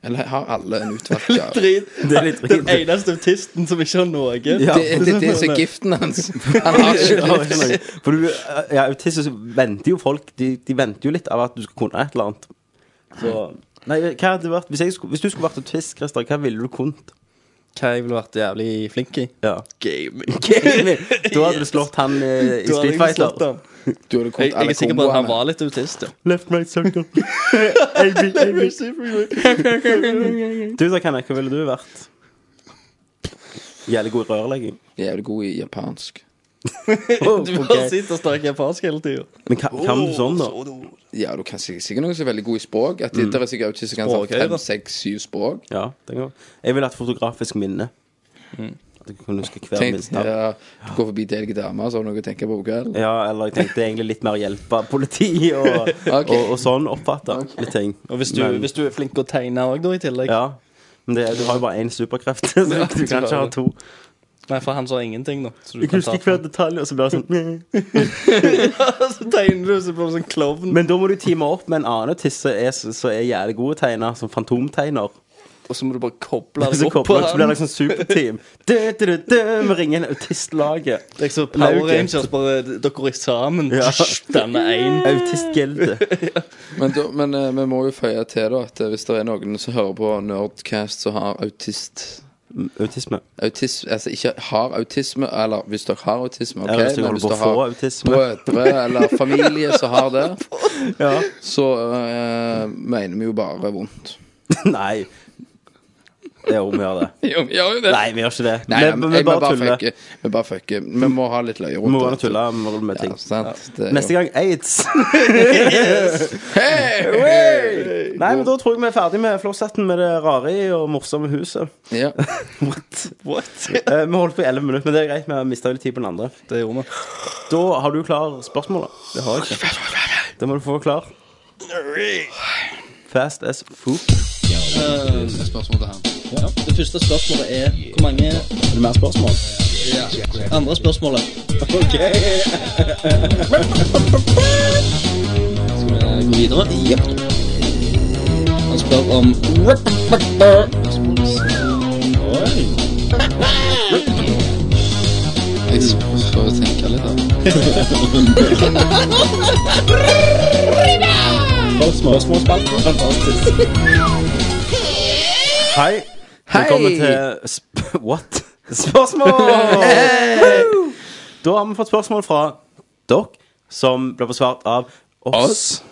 Eller har alle en utvalgt gave? Det er litt Den eneste autisten som ikke har noe. Ja. Det, det, det er som er giften hans. Han har ikke noe. For du, ja, autister venter jo folk de, de venter jo litt av at du skal kunne et eller annet. Så Nei, hva hadde det vært Hvis, jeg skulle, hvis du skulle vært autist, Christer, hva ville du kunnet? Hva jeg ville vært jævlig flink i. Ja. Gaming. da hadde du slått han eh, i Street Fighter. Du hadde Jeg, jeg er sikker på at han var litt autist, ja. Left, right, circle. AB, AB. Du da, Kenneth, hva ville du vært? Jævlig god i rørlegging. Jævlig god i japansk. Du bare sitter og snakker japansk hele tida. Men kan, kan du sånn, da? Ja, du kan sikkert, noen som er veldig god i språk. At det er sikkert autister som kan fem, seks, syv språk. Ja, det går. Jeg ville hatt fotografisk minne. At jeg kunne huske hver Tenk, minste. ja, du går forbi delige damer, så har du noe å tenke på kvelden. Ja, eller jeg tenkte egentlig litt mer hjelpe politi og, okay. og, og sånn oppfatte litt ting. Og hvis du, Men- hvis du er flink til å tegne òg, da, i tillegg Ja. Men det, du har jo bare én superkreft, så du, du kan ikke ha to. Nei, for han sa ingenting, da. Så du Jeg kan husker hver detalj, og så blir det sånn Så tegner du, så blir du sånn klovn. Men da må du teame opp med en annen tisse som er, er jævlig god tegner, som fantomtegner. Og så må du bare koble Så, deg opp på den. så blir det liksom superteam. Du, du, du, du, Vi ringer en autistlaget. Det er ikke så Power Lauget. Rangers, bare dere går sammen. Ja. Denne én. Autistgilde. Men, da, men eh, vi må jo føye til da at eh, hvis det er noen som hører på Nerdcast som har autist Autisme. autisme Altså ikke har autisme, eller hvis dere har autisme, OK, Eller hvis dere men holder hvis på å dere få har autisme. brødre eller familie som har det, Ja. så eh, mener vi jo bare vondt. Nei. Jo, å gjøre det. Jo, vi gjør jo det. Nei, vi gjør ikke det. Nei, vi, ja, vi, jeg må bare tuller. fucke. Vi bare fucker. Vi må ha litt løye rundt må bare det. tulle vi med ting. Ja, sant? Det er Neste gang aids. Hey! Nei, men da tror jeg vi er ferdig med flosshatten med det rare i og morsomme huset. Ja. What? Eh, vi holdt på i 11 minutter, men det er greit. Vi har mista litt tid på den andre. Det gjorde vi. Da har du klar spørsmålet. Det har jeg ikke. Det må du få klar. Fast as food. Spørsmål til han. Ja. Det første spørsmålet er hvor mange Er det mer spørsmål? Ja. andre spørsmålet? Ok. Skal vi gå videre? Han spør om Jeg får tenke litt, da. Spørsmålsspalten. Fantastisk. Hei. Velkommen til sp What? Spørsmål! Da har vi fått spørsmål fra dere, som ble besvart av oss.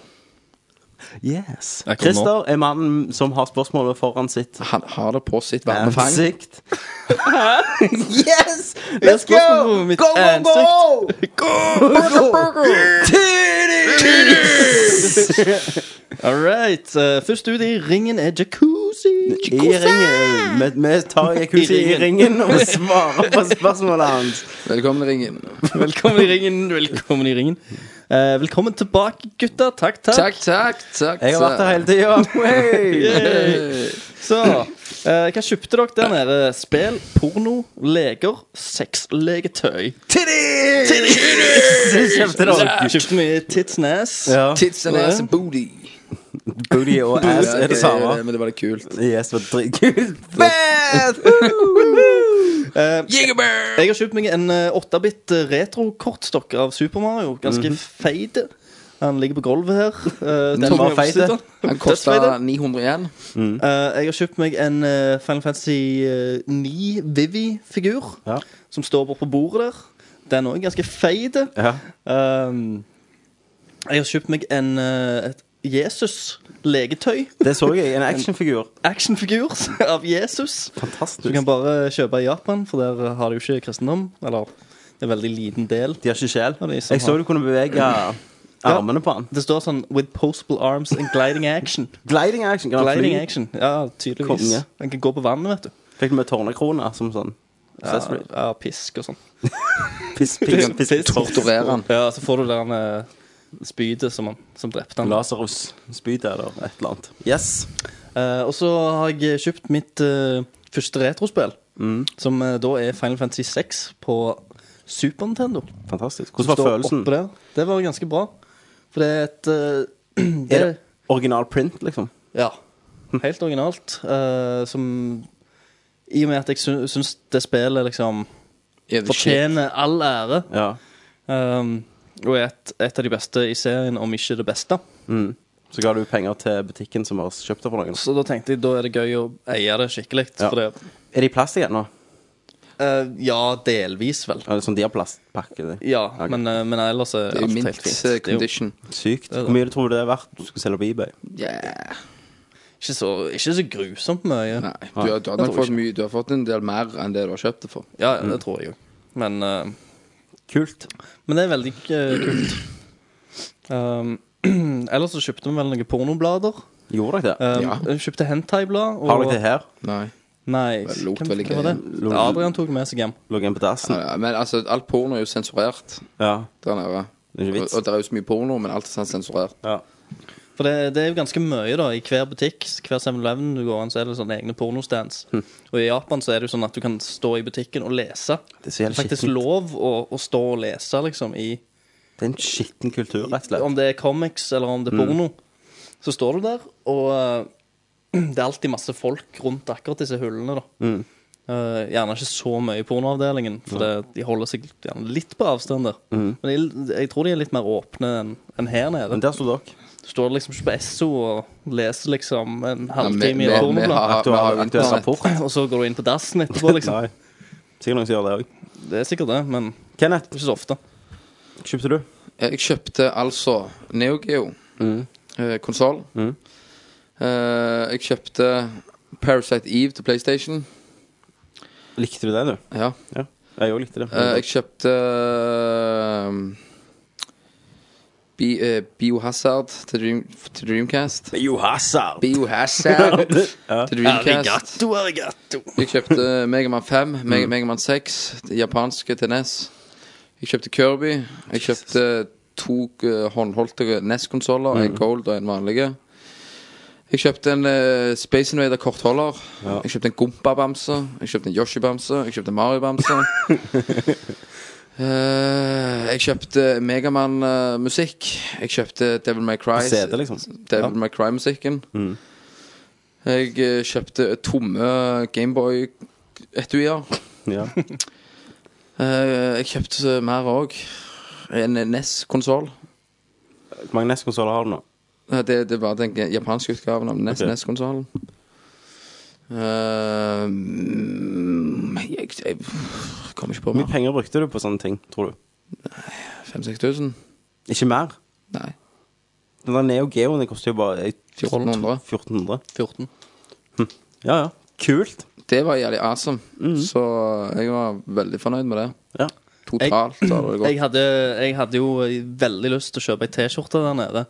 Yes. Nå. Christer er mannen som har spørsmålet foran sitt Han har det på sitt varmefang. ansikt. yes! Let's go! Go, go, Go, go, go! All right. eh, først ut i ringen er jacuzzi. I ringen. Vi, vi tar jacuzzi I i ringen og svarer på spørsmålet hans. Velkommen i ringen. Velkommen i ringen. Velkommen i ringen. Eh, velkommen tilbake, gutter. Takk, takk. Takk, takk, takk. Jeg har vært her hele tida. Yay. Så eh, hva kjøpte dere der nede? Spill, porno, leker, sexlegetøy. Kjøpte dere. Kjøpte mye tits nass. Ja. Tits and ass and booty. Booty og ass er det samme. Men det var litt kult. Yes, det var dritkult. Fett! Eh, jeg har kjøpt meg en eh, 8-bit retro-kortstokk av Super Mario. Ganske feit. Han ligger på gulvet her. Uh, Den var feit. Han kosta 900 igjen. jeg har kjøpt meg en eh, Final Fantasy eh, 9 Vivi-figur Ja. som står bort på bordet der. Den òg ganske feit. Ja. Um, jeg har kjøpt meg en eh, et Jesus-legetøy. Det så jeg. En actionfigur. Actionfigur av Jesus. Fantastisk. Du kan bare kjøpe i Japan, for der har de jo ikke kristendom. Eller det er en veldig liten del. De har ikke sjel. Jeg så har- du kunne bevege armene på han. Det står sånn 'with postable arms and gliding action'. Gliding action. Kan gliding action, Ja, tydeligvis. Konge. Den kan gå på vannet, vet du. Fikk du med tårnekrone som sånn Ja, ja pisk og sånn. pisk, pisk, pisk, pisk. Torturere han. Ja, så får du den eh, spydet som, han- som drepte han. Lasarus-spyd eller et eller annet. Yes. Eh, og så har jeg kjøpt mitt eh, første retrospill, Mm. som eh, da er Final Fantasy 6 på Super Nintendo. Fantastisk. Hvordan var står følelsen? oppe Der. Det var ganske bra. For det er et eh, det, Er det original print, liksom? Ja. Helt originalt. eh, som I og med at jeg sy syns det spillet liksom shit. fortjener all ære. Ja. Um, og er et, et av de beste i serien, om ikke det beste. Mm. Så ga du penger til butikken som har kjøpt det for noen. Så da tenkte jeg da er det gøy å eie det skikkelig. Ja. For det, Er de i plast igjen nå? Uh, ja, delvis, vel. Er det sånn de har plastpakke? det? Ja, okay. men, uh, men ellers er Det alt helt fint. eh, Det er jo condition. Sykt. Det er det. Hvor mye tror du det er verdt du skal selge på eBay? Yeah. ikke så, ikke så grusomt mye. Nei, du, har- du, har nok fått mye, du har fått en del mer enn det du har kjøpt det for. Ja, det tror jeg jo. Men, eh, Kult. men det er veldig eh, kult. Um, ellers så kjøpte vi vel noen pornoblader. Gjorde dere det? Um, Ja. Kjøpte hentai-blad. og- Har dere det her? Nei. Nei, Det lot hvem, veldig hvem var det? Lo- Adrian tok med seg hjem. Lå igjen på dassen? Ja, men altså, alt porno er jo sensurert Ja. der nede. Det er ikke Og, vits. og det er jo så mye porno, men alt er sånn sensurert. Ja. For det, det er jo ganske mye da I hver butikk, hver 7-Eleven du går an, så er det sånne egne pornostands. Hm. Og i Japan så er det jo sånn at du kan stå i butikken og lese. Det er så jævlig Faktisk skittent. lov å, å stå og lese, liksom, i Det er en skitten kultur, rett og slett. Om det er comics eller om det er porno. Så står du der, og uh, det er alltid masse folk rundt akkurat disse hullene, da. Mm. Uh, gjerne ikke så mye i pornoavdelingen, for det, de holder seg gjerne litt på avstand der. Men jeg, jeg tror de er litt mer åpne enn en her nede. Men der sto dere. Står liksom ikke på Esso og leser liksom en halvtime i et pornoblad, har- har jo aktuell rapport. og så går du inn på dassen etterpå, liksom. Nei. Sikkert noen som gjør det òg. Det er sikkert det, men Kenneth, ikke så ofte. kjøpte du? Jeg kjøpte altså Neo Geo Mm. eh, konsoll. Mm. Eh, jeg kjøpte Parasite Eve til PlayStation. Likte du det, du? Ja. Ja. Jeg òg likte det. Eh, jeg kjøpte eh, Bi uh, Biohazard til, Dream til Dreamcast. Biohazard! Biohazard til Dreamcast. Arigato, arigato. Jeg kjøpte Megaman 5, Meg Megaman 6, det japanske til NES. Jeg kjøpte Kirby. Jeg kjøpte to uh, håndholdte NES-konsoller, en Gold og en vanlig. Jeg kjøpte en uh, Space Invader kortholder. Jeg kjøpte en Gompa-bamse. Jeg kjøpte en Yoshi-bamse. Jeg kjøpte en Mario-bamse. Eh, jeg kjøpte Megaman-musikk. jeg kjøpte Devil May Cry. CD, liksom. Devil May Cry-musikken. Mm. Jeg uh, kjøpte tomme Gameboy-etuier. Ja. Eh, jeg kjøpte mer òg. En NES-konsoll. Hvor mange NES-konsoller har du nå? Det, det var den japanske utgaven av. NES-konsollen. Eh, mm, jeg, jeg kommer ikke på Hvor mye mer. penger brukte du på sånne ting, tror du? 5000-6000? Ikke mer? Nei. Den der Neo Geoen den koster jo bare eh, 1400. 1400. 14. Ja, ja. Kult. Det var jævlig awesome. Så jeg var veldig fornøyd med det. Ja. Totalt så hadde det gått. Jeg hadde, jeg hadde jo veldig lyst til å kjøpe ei T-skjorte der nede.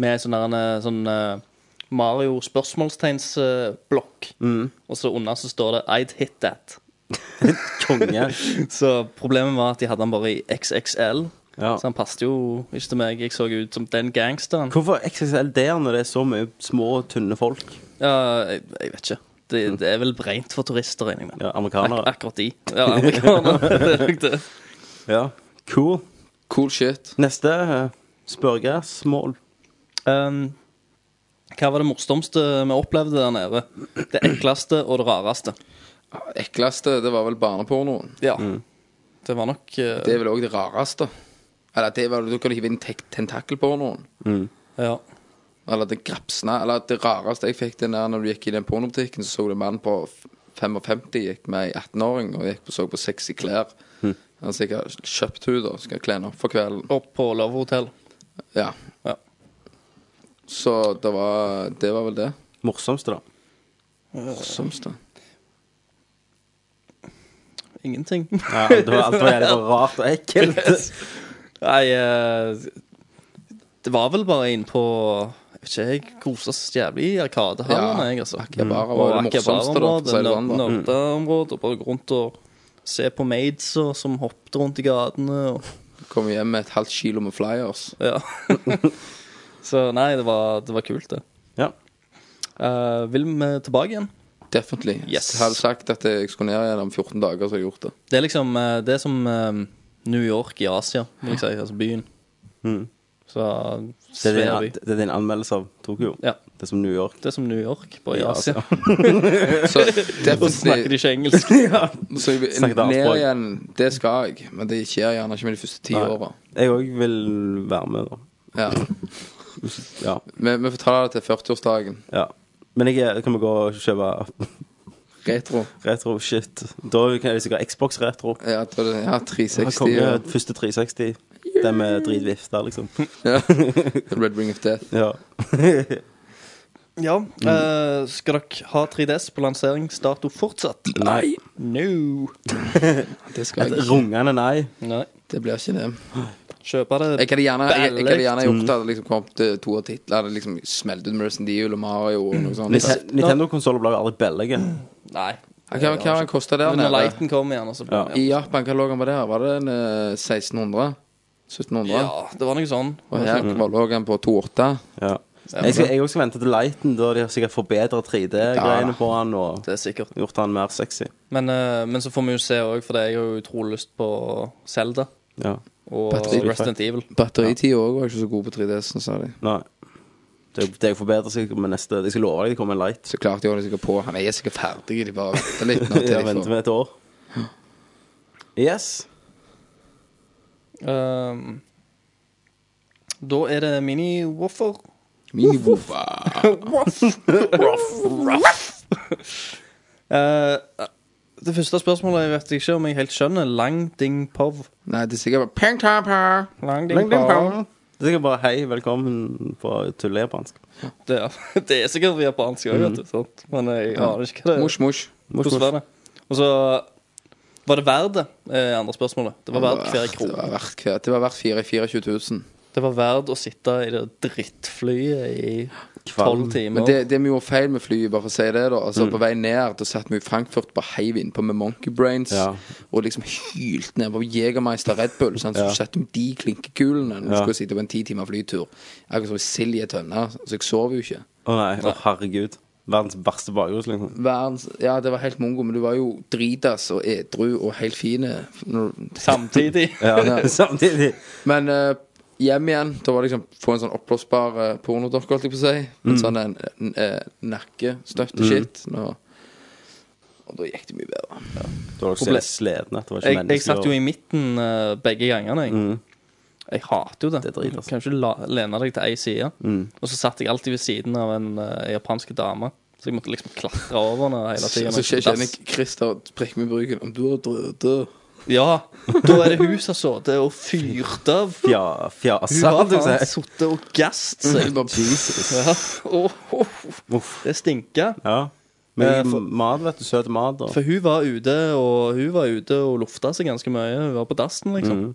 Med sånn, der, en, sånn eh, Mario spørsmålstegnsblokk. Og så under så står det 'I'd hit that'. Konge. Så problemet var at de hadde han bare i XXL. Ja. Så han passet jo ikke til meg. Jeg så ut som den gangsteren. Hvorfor XXL der når det er så mye små, tynne folk? Ja, jeg, jeg vet ikke. Det, det er vel rent for turister, regner jeg med. Ja, Ak amerikanere. akkurat de. Ja, amerikanere. det er nok det. Ja. Cool. Cool shit. Neste uh, spørsmål. Um, hva var det morsomste vi opplevde der nede? Det ekleste og det rareste. Ekleste, det var vel barnepornoen. Ja. Det var nok eh, Det er vel òg det rareste. Eller det var, du kan hive inn tek- tentakelpornoen. Ja. Eller det grapsende Eller det rareste jeg fikk den der når du gikk i den pornobutikken, så så du en mann på f- 55 gikk med ei 18-åring og gikk på, så på sexy klær. Han har sikkert kjøpt henne da, skal kle henne opp for kvelden. Opp på Love Hotel. Ja. Ja. Så det var, det var vel det Morsomste, da. morsomste. Ingenting. Ja, det var, alt var jævlig rart og ekkelt. Nei, eh, det var vel bare inn på Jeg vet ikke, jeg kosa oss jævlig i Arkadehallene, jeg, altså. Akihabara Og var det morsomste, da. For å si det sånn. Nerdeområdet. Og bare gå rundt og se på maidser som hoppet rundt i gatene. Og, Kom hjem med et halvt kilo med flyers. ja. Så nei, det var, det var kult, det. Ja. Uh, vil vi tilbake igjen? Definitely. Yes. Jeg hadde sagt at jeg skulle ned igjen om 14 dager, så har jeg gjort det. Det er liksom eh, Det er som eh, New York i Asia, vil jeg si. Altså byen. Mm. Så Det er, svær by. din, det er din anmeldelse av Tokyo. Ja. Det er som New York. Det er som New York, bare i Asia. Så Og snakker definitely de ikke engelsk. Så jeg, Snakket ned igjen, det skal jeg. Men det skjer gjerne ikke med de første ti Nei. åra. Jeg òg vil være med, da. Ja. Ja. Vi, vi får ta det til 40-årsdagen. ja. Men jeg, kan vi gå og kjøpe Retro. retro-shit? Da kan jeg sikkert Xbox-retro. Ja, jeg tror det, ja Ja, 360. konge, Ja. første 360. Den med dritvifte, liksom. Ja. Red Ring of Death. Ja. Ja. eh, skal dere ha 3DS på lanseringsdato fortsatt? Nei. No. Det skal Et jeg ikke. rungende nei. Nei. Det blir ikke det. Kjøpe det Jeg hadde gjerne, jeg, jeg hadde gjerne gjort det hadde liksom kommet til to av titlene. Liksom smelt ut Mercen Deal og Mario og noe sånt. Nite- Nintendo-konsoller blir aldri billige. Nei. Hva, hva kosta der Men når nede? Lighten kommer igjen, så blir I det Japan, hva lå den på der? Var det en eh, 1600? 1700? Ja, det var noe sånn. Og her var lå den på 28? Ja. Jeg skal, jeg også skal vente til Lighten, da de har sikkert forbedret 3D-greiene Ja. på han og Det er sikkert. gjort han mer sexy. Men, eh, men så får vi jo se òg, for det har jo utrolig lyst på Zelda Ja. Og Batteri- Resident Evil. Batteritida òg var ikke så god på 3DS-en, sa de. Nei. Det, det forbedrer seg med neste Jeg skal love deg det kommer en light. Så klart de holder sikkert på. Han er sikkert ferdig, de bare venter litt nå til Jeg de venter får med et år. Yes. Ehm, da er det mini-woffer Mini-woofa. Eh, det første spørsmålet jeg vet ikke om jeg helt skjønner. Lang ding pov. Nei, det er sikkert bare Peng tapa. Lang ding pov. Det er sikkert bare hei, velkommen på tullejapansk. Det, er- det er sikkert japansk òg, vet du. Sant? Men jeg aner ikke hva det er. mosh. mush. Hvordan var det? Og så var det verdt det, eh, andre spørsmålet. Det var verdt hver Det krone. var verdt hver Det var verdt 24 000. Det var verdt å sitte i det drittflyet i Kvalm. tolv timer. Men det, det vi gjorde feil med flyet, bare for å si det, da Altså På vei ned da satt vi i Frankfurt på heiv innpå med Monkey Brains Ja. og liksom hylte ned på Jegermeister Red Bull. Sant? Så Ja. setter om de klinkekulene når du Ja. skulle sitte på en ti timer flytur. Akkurat som sild i ei tønne. Så jeg sov jo ikke. Å nei, å herregud. Verdens verste bakrus, liksom. Verdens, ja, det var helt mongo, men du var jo dritas og edru og helt fine. Samtidig. Ja, samtidig. Men eh, hjem igjen, da var det liksom få en sånn oppblåsbar uh, pornodokk, holdt jeg på å si. En sånn en, en, eh, nakkestøtte-shit. Nå- Og da gikk det mye bedre. Du var Problem- sliten slitne. Det var ikke Jeg, jeg mennesker. satt jo i midten eh, begge gangene. Jeg, jeg hater jo det. Det er drit, altså. Kan ikke la, lene deg til ei side. Og så satt jeg alltid ved siden av en uh, japansk dame. Så jeg måtte liksom klatre over henne hele tida. Så kjenner jeg Christer trekke meg i bruken. Om du har drødd Ja, da er det hun som har sittet og fyrt av. Fja, Hun fjasa, har holdt jeg på faen sittet og gasset seg. Jesus. Ja. Åh, åh, Uff. det stinker. Ja. Men Eh, for- mat, vet du. Søt mat. Og. For hun var ute og Hun var ute og lufta seg ganske mye. Hun var på dassen, liksom.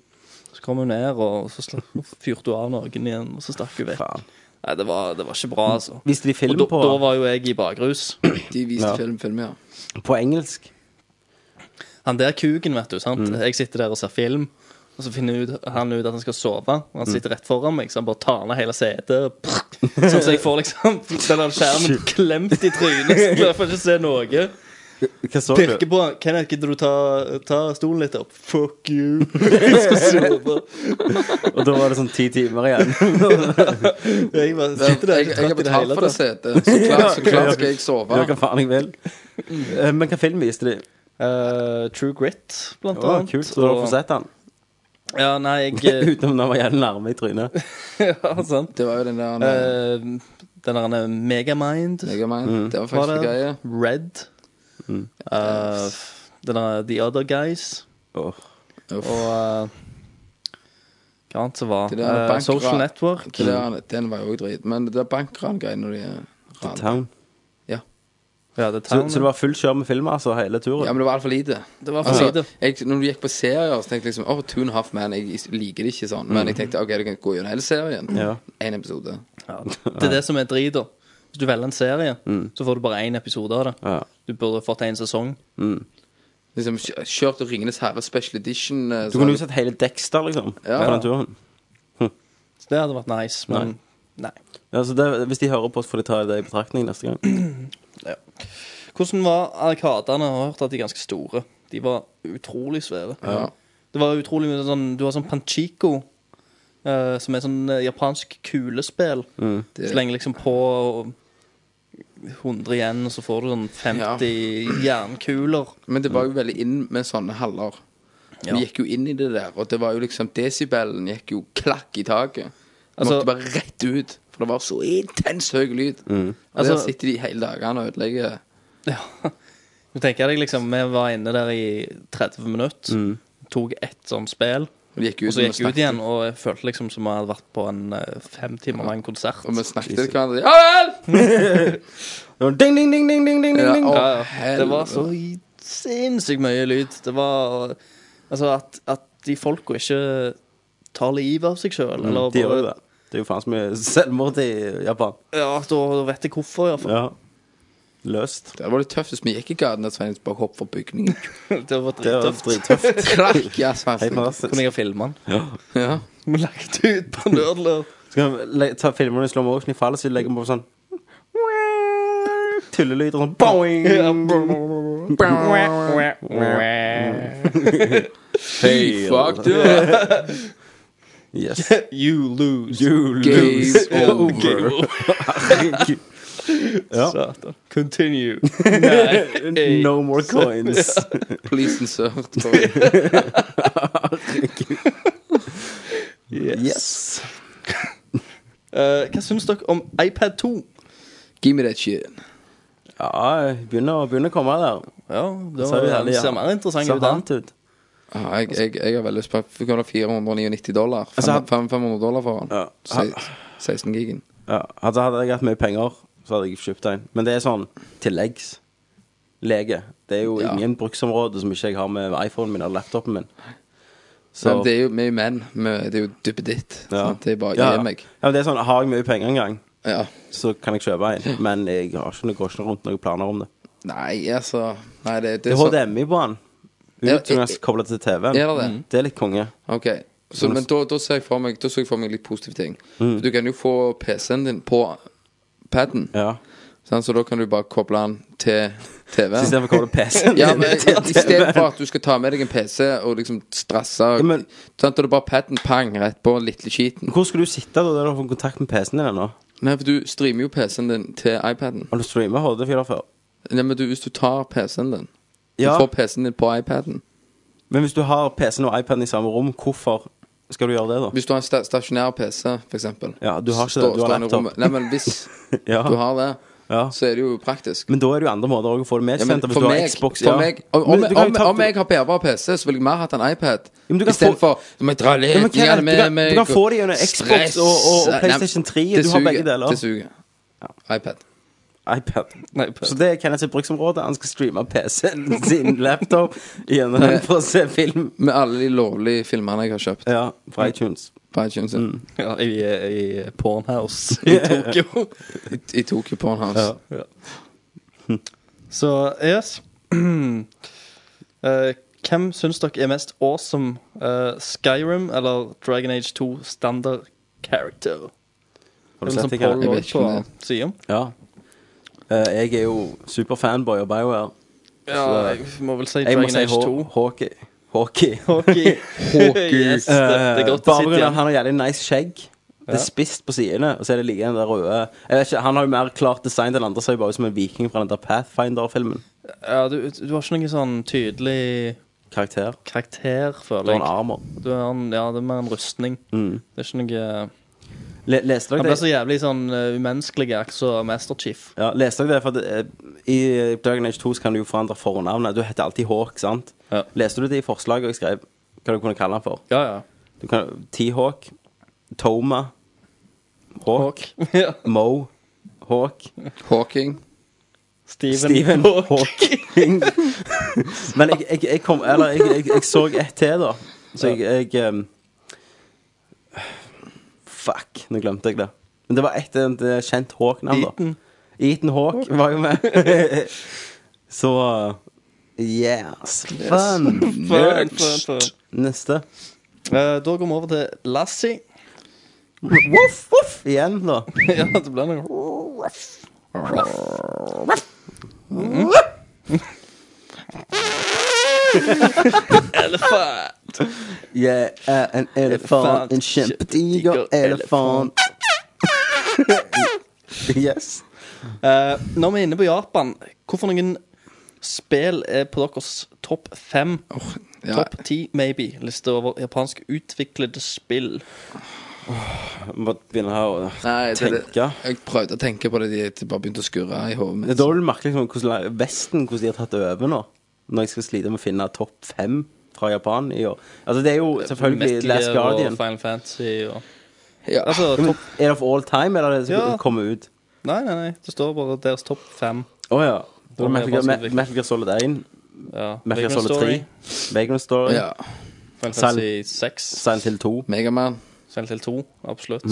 Så kom hun ned, og så sla- fyrte hun av noen igjen, og så stakk hun vekk. Faen. Nei, det var, det var ikke bra, altså. Viste de Og film da, på, da var jo jeg i bakrus. De viste Ja. film, film, ja. på engelsk? Han der kuken, vet du. sant? Mm. Jeg sitter der og ser film. Og så finner ut, han ut at han skal sove. Og Mm. han sitter rett foran meg, så han bare tar ned hele setet. Sånn at jeg får liksom den der skjermen klemt i trynet. Så jeg får ikke se noe. Hva så Pirker du? på han. Kenneth, gidder du ta, ta stolen litt opp? Fuck you. Jeg skal sove. Og da var det sånn ti timer igjen. Jeg bare sitter der Jeg, jeg har i det betalt for det setet. Så klart, så klart skal jeg Gjør sove. hva faen jeg vil. Eh, Men hva film viste de? Eh, True Grit, blant oh, annet. kult. Så du har fått sett den? Ja, nei, jeg Utenom den var jævlig nærme i trynet. Ja, sant. Det var jo den der uh, den der Megamind Megamind. Det var faktisk det. greie. Red. Uh, den der The Other Guys. Åh. Uff. Og uh, hva annet som var? Det der Social Network. Det der, den var jo òg drit. Men det der bankran-greiene når de ran Town. Ja, The Så, Town. så det var full kjør med film, altså, hele turen? Ja, men det var altfor lite. det var for Altså, lite. jeg, når du gikk på serier, så tenkte jeg liksom Åh, Two and a Half Man. Jeg liker det ikke sånn. Men jeg tenkte OK, du kan gå gjennom hele serien. Ja. Én episode. Ja, det er det som er drit, da. Hvis du velger en serie, så får du bare én episode av det. Ja. Du burde fått en sesong. Liksom kjø- Kjørt og Ringenes herre special edition. eh, Du sånn. kunne jo sett hele Dexter, liksom, Ja. på den turen. Så det hadde vært nice, men nei. Ja, så det, hvis de hører på oss, får de ta det i betraktning neste gang. Ja. Hvordan var arkadene? Jeg har hørt at de er ganske store. De var utrolig svære. Ja. Det var utrolig mye sånn Du har sånn Panchico, eh, som er sånn eh, japansk kulespill. Det- Så lenge liksom på 100 igjen, og så får du sånn 50 jernkuler. Men det var jo veldig inn med sånne haller. Vi gikk jo inn i det der, og det var jo liksom Desibelen gikk jo klakk i taket. Altså- måtte bare rett ut, for det var så intens høy lyd. Og Altså- der sitter de hele dagene og ødelegger Ja. Du tenker deg liksom Vi var inne der i 30 minutter, tok ett sånt spill, Og gikk ut og så gikk vi ut igjen, og jeg følte liksom som jeg hadde vært på en eh, fem timer lang konsert. Og vi snakket til hverandre. Ja vel! Ding, ding, ding, ding, ding, ding, Ja, ding. Ja, ja. Det var så sinnssykt mye lyd. Det var Altså at, at de folka ikke tar livet av seg sjøl. Mm, gjør jo det. Er jo faen så mye selvmord i Japan. Ja, da vet jeg hvorfor, iallfall. Ja. Løst. Det var litt tøft hvis vi gikk i gaten og Svein bare hoppet fra bygningen. Det var Det var drittøft. drittøft. Klakk, ja, Helt Svein. fantastisk. Kunne jeg ha filma den? Ja. Vi lagt ut på Nerdler. Skal vi le- ta filmene i slow motion i fallet, så legger vi på sånn Tullelyder sånn boing. Hey, Fuck du. Yes. You lose. You Game lose. over. Herregud. Ja. Satan. Continue. Nei. No more coins. Please insert. Yes. Eh, hva syns dere om iPad 2? Give me that shit. Ja, begynner, begynner å komme der. Ja, det Så er det ja. ser mer interessant Ser ut, jeg, jeg, jeg har veldig lyst på Vi kan ha 499 dollar. Altså, Fem- fem- 500 dollar for den. Ja. 16 gigen. Ja, altså Hadde jeg hatt mye penger, så hadde jeg kjøpt en. Men det er sånn tilleggslege. Det er jo Ja. ingen bruksområde som ikke jeg har med iPhonen min eller laptopen min. Så Men det er jo vi er menn. Det er jo duppeditt. ja. sant? Det er bare ja, gi meg. Ja, men det er sånn, Har jeg mye penger en gang, Ja. så kan jeg kjøpe en. Men jeg har ikke noe, går ikke rundt noen planer om det. Nei, altså Nei, det, det Det er HDMI på den. Ja, Ut som jeg til TV-en. Er det det? Det er litt konge. OK. Så, men da, da ser jeg for meg Da så jeg for meg litt positive ting. Mm. Du kan jo få PC-en din på paden. Ja. Sånn, Så da kan du bare koble den til TV-en. Istedenfor å koble PC-en Ja, men Istedenfor at du skal ta med deg en PC og liksom stresse men- sånn, Da er det bare paden pang rett på lille skiten. Hvor skal du sitte da der du har kontakt med PC-en din ennå? Nei, for du streamer jo PC-en din til iPaden. Har du streama HD4 før? Nei, men du, hvis du tar PC-en din Ja. Du får PC-en din på iPaden. Men hvis du har PC-en og iPaden i samme rom, hvorfor skal du gjøre det, da? Hvis du har en sta stasjonær PC, for eksempel Ja, du har ikke det. Du har i laptop. rommet. Nei, men hvis Ja. du har det, Ja. så er det jo praktisk. Men da er det jo andre måter også å få det med Ja, men. Hvis for du har meg, Xbox for ja. meg om, Men om, du kan jo om, ta- om jeg har bærbar PC, så ville jeg mer hatt en iPad. men du kan få- Istedenfor Du må dra Ja, men hva er det? du, med, kan, med du kan få det gjennom Xbox og, og, og PlayStation 3. det Du har begge deler. Det suger. iPad. iPad. Nei, Så det er Kenneths bruksområde. Han skal streame PC-en sin laptop gjennom den for å se film. Med alle de lovlige filmene jeg har kjøpt Ja, fra iTunes. på iTunes Mm. ja, i, i Pornhouse i Tokyo. i, i Tokyo Pornhouse. Ja. Så yes. uh, hvem syns dere er mest awesome? Uh, Skyrim eller Dragon Age 2 standard character? Har du sett det? Kenneth? Jeg vet ikke på om. Ja. Eh, jeg er jo superfanboy av BioWare. Ja, jeg må vel si Dragon Age 2. Haw- Hockey. Hockey. Hockey. Hockey. yes, det, er godt å sitte igjen. han har jævlig nice skjegg. Det er spisst på sidene, og så er det like den der røde Jeg vet ikke, Han har jo mer klart design. Den andre ser jo bare ut som en viking fra den der Pathfinder-filmen. Ja, du, du har ikke noen sånn tydelig Karakter. karakter, føler har en jeg. armor. Du har en, ja, det er mer en rustning. Mm. Det er ikke noe Le, leste Han dere ble så jævlig sånn uh, umenneskelig, akkurat som Master Chief. Ja, leste dere det? For det, uh, I Dragon Age 2 så kan du jo forandre fornavnet. Du heter alltid Hawk, sant? Ja. Leste du det i forslaget jeg skrev? Hva du kunne kalle han for? Ja, ja. Du kan T-Hawk, Toma, Hawk, ja. Mo, Hawk, Hawking. Steven, Steven Hawk. Hawking. Men jeg, jeg, jeg kom Eller jeg, jeg, jeg så ett til, da. Så jeg, jeg um, Fuck, nå glemte jeg det. Men det var et, et kjent Hawk-navn, da. Ethan Hawk var jo med. Så Yes. Fun. Fun, fun, fun. Neste. Eh, da går vi over til Lassie. Voff, voff. Igjen, da. ja, det blir noe Elefant. Jeg er en elefant, en kjempediger elefant. yes. Uh, når vi er inne på Japan, hvorfor noen spill er på deres topp fem? Ja, Topp ti, maybe. Liste over japansk utviklede spill. Må begynne her å Nei, det, det, jeg prøvde å tenke på det, de, bare begynte å skurre i hodet Det er da du merker liksom hvordan Vesten hvordan de har tatt det over nå. Når jeg skal slite med å finne topp fem fra Japan i år. Altså, det er jo selvfølgelig Metal Last Gear Guardian. Og Final Fantasy og Ja. Altså, men Er det of all time, eller er det det som Ja. kommer ut? Nei, nei, nei. Det står bare deres topp fem. Å ja. Da Metal Gear, Metal Gear Solid 1, Ja. Metal Gear Solid Story, 3, Vagrant Story, ja. Final Fantasy 6, Silent Hill 2. Megaman. Silent Hill 2, absolutt.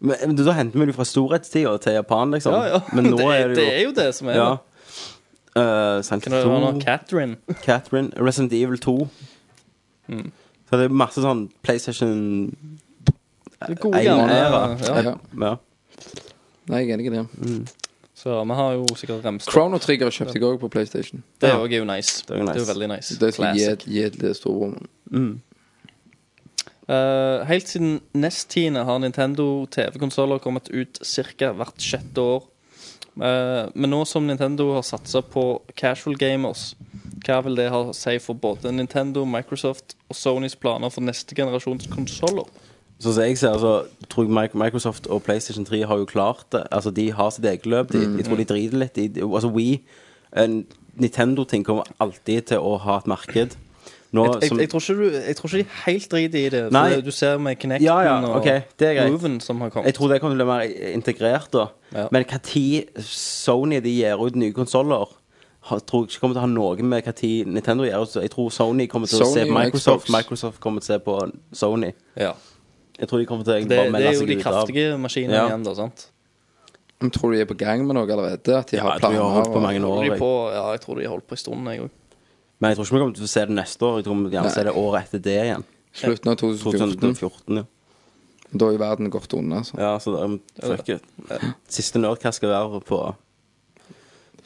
Men, men da henter vi det fra storhetstida til Japan, liksom. Ja, ja. Men nå det, er det jo det er jo det som er Ja. det. Uh, Silent Kan det Hill være 2, noe Catherine? Catherine, Resident Evil 2. Mm. Så det er masse sånn PlayStation Det gode gamle, æra. ja. Ja. Ja. Nei, jeg er enig i det. Så vi har jo sikkert remst opp. Chrono Trigger kjøpte jeg òg på PlayStation. Det er jo nice. Er jo nice. Det er jo veldig nice. Det skal gi Classic. et, gi et lite. Eh, helt siden NES-tiende har Nintendo TV-konsoller kommet ut ca. hvert sjette år. Eh, men nå som Nintendo har satsa på casual gamers, hva vil det ha å si for både Nintendo, Microsoft og Sonys planer for neste generasjons konsoller? Sånn som jeg ser, altså, tror jeg Microsoft og PlayStation 3 har jo klart det. Altså, de har sitt eget løp. De, jeg tror de driter litt i Altså, We, Nintendo-ting kommer alltid til å ha et marked. Nå, Jeg, jeg, som, jeg, tror ikke du, jeg tror ikke de helt driter i det. Nei. Du ser med Kinecten Ja, ja, og ok, det er greit. Moven som har kommet. jeg tror det kommer til å bli mer integrert, da. Ja. Men når Sony de gir ut nye konsoller tror jeg ikke kommer til å ha noe med når Nintendo gjør. Så jeg tror Sony kommer til å se på Microsoft. Xbox. Microsoft kommer til å se på Sony. Ja. Jeg tror de kommer til å Det, ut av det er jo de ut av kraftige maskinene Ja. igjen, da. sant? Men tror du de er på gang med noe allerede? At de Ja, har jeg tror de har holdt på mange år. Jeg. på, ja, jeg tror de har holdt på en stund, jeg òg. Men jeg tror ikke vi kommer til å se det neste år. Jeg tror vi gjerne ser det året etter det igjen. Slutten av 2014. 2014, ja. Da er jo verden gått unna. Altså. Ja, så det, um, fuck it. Siste Nerdcast skal være på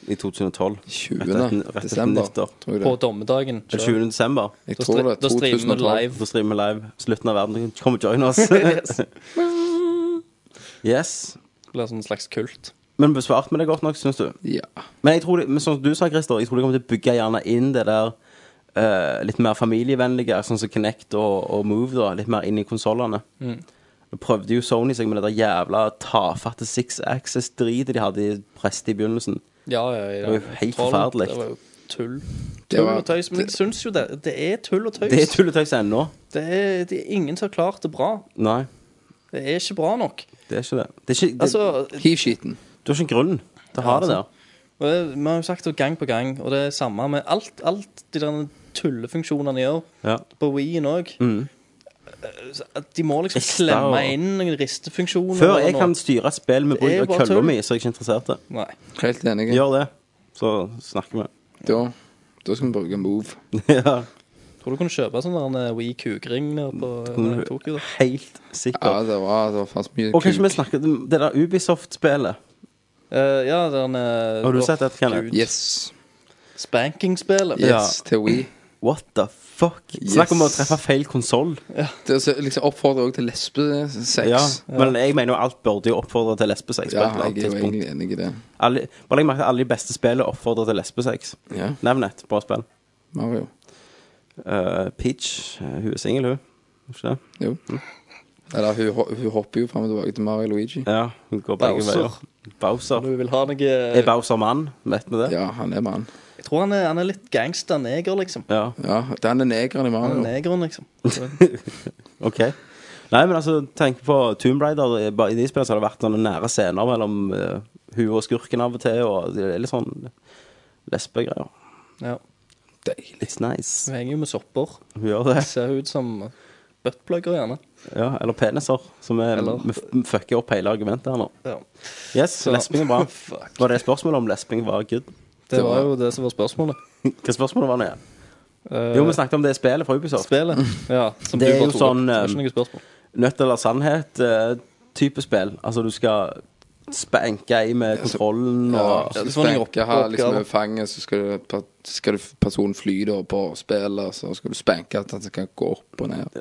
i 2012. 20. Rett etter- desember. nyttår. På dommedagen. 20. desember. Jeg Da tror det. da streamer vi live. Da streamer vi live. Slutten av verden. Kom og join oss. yes. Det blir sånn slags kult. Men besvarte vi det godt nok, syns du? Ja. Men jeg tror, det, men sånn som du sa, Christer, jeg tror de kommer til å bygge gjerne inn det der eh, litt mer familievennlige, sånn som Kinect og, og Move, da, litt mer inn i konsollene. Nå prøvde jo Sony seg med det der jævla tafatte Six Access-dritet de hadde i prest i begynnelsen. Ja, ja, ja. Det var jo helt forferdelig. Det var jo tull. Tull var- og tøys. Men jeg syns jo det. Det er tull og tøys. Det er tulletøys ennå. Det er, det er ingen som har klart det bra. Nei, Det er ikke bra nok. det er ikke det. det, er ikke, det Altså, Hiv-skiten. Du har ikke grunn til å ha det der. og det, Vi har jo sagt det gang på gang, og det er samme med alt, alt de der tullefunksjonene gjør. Ja. På Wii-en òg. Mm. De må liksom Rister klemme og- inn noen ristefunksjoner. Før jeg kan styre et spill med Det er bruk av bare kølla tull. mi, så er jeg ikke interessert i det. Nei. Helt enig. Gjør det, så snakker vi. Da, da skal vi bruke move. ja, Tror du kunne kjøpe sånn der en eh, Wii kukring på eh, Tokyo? da? helt sikkert. Ja, det var, det var faktisk mye Og kanskje vi snakker om det der Ubisoft-spillet. Eh, ja, den er eh, Har du sett dette, Kenneth? Yes. Spanking-spillet. Ja. Yes, til We. What the fuck? Yes. Snakk om å treffe feil konsoll. Det er så- liksom oppfordrer også til lesbesex. Ja. Men jeg mener jo alt burde jo oppfordre til lesbesex. på Ja, et eller annet jeg er jo tidspunkt. egentlig enig i det. Alle, bare legg merke til alle de beste spillene oppfordrer til lesbesex. Ja, Nevn et bra spill. Mario. Uh, Peach, eh, hun er singel, hun. Ikke det? Jo. Eller hun, ho- hun hopper jo frem og tilbake til Mario Luigi. Ja, hun går begge Bowser. veier. Bowser. Du vil ha noe Er Bowser mann? Vet vi det? Ja, han er mann. Jeg tror han er, han er litt gangster-neger, liksom. Ja. Ja, Den er er negeren i Han er Mario. negeren, liksom. Ok. Nei, men altså, tenk på Tomb Raider. Bare i de spillene så har det vært noen nære scener mellom uh, hun og skurken av og til, og det er litt sånn lesbegreier. Ja. Deilig. It's nice. Hun henger jo med sopper. Hun gjør det. Ser ut som buttplugger, gjerne. Ja, eller peniser, som er Eller- Vi fucker opp hele argumentet her nå. Ja. Yes, Så- lesping er bra. Fuck. Var det spørsmålet om lesping var good? Det var jo det som var spørsmålet. Hva spørsmålet var det? Uh, Jo, vi snakket om det spillet fra Ubisoft. Spillet. Ja, som Det du er bare jo tok sånn, opp. Det eh, ikke noe. Nødt eller sannhet-type spill. Altså, du skal spanke i med kontrollen Ja, og Ja, så noen spanke har liksom over fanget, så skal, du, skal du personen fly da på spillet, så skal du spanke at han kan gå opp og ned.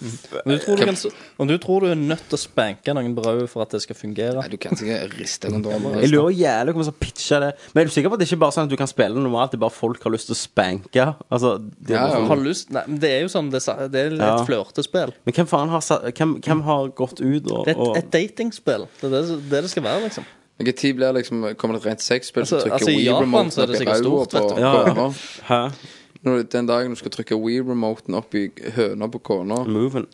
Men du tror du kan, om du tror du er nødt til å spanke noen brød for at det skal fungere Nei, du kan ikke riste kontrollen. Jeg lurer jævlig på hvem som pitcher det. Men er du sikker på at det ikke bare er sånn at du kan spille normalt, det er bare folk har lyst til å spanke? Altså, det er Ja, bare Har lyst Nei, men det er jo sånn Det, sa- det er et Ja. flørtespill. Men hvem faen har, sa- hvem, hvem har gått ut og, Det er et, et datingspill. Det er det, det det skal være, liksom. Hvilken tid blir liksom Kommer det et rent sexspill, så Altså- trykker altså, i Japan så er det sikkert stort, vet du. Ja, ja. Hæ? Når- Den dagen du skal trykke Wii-remoten opp i høna på kona Moven.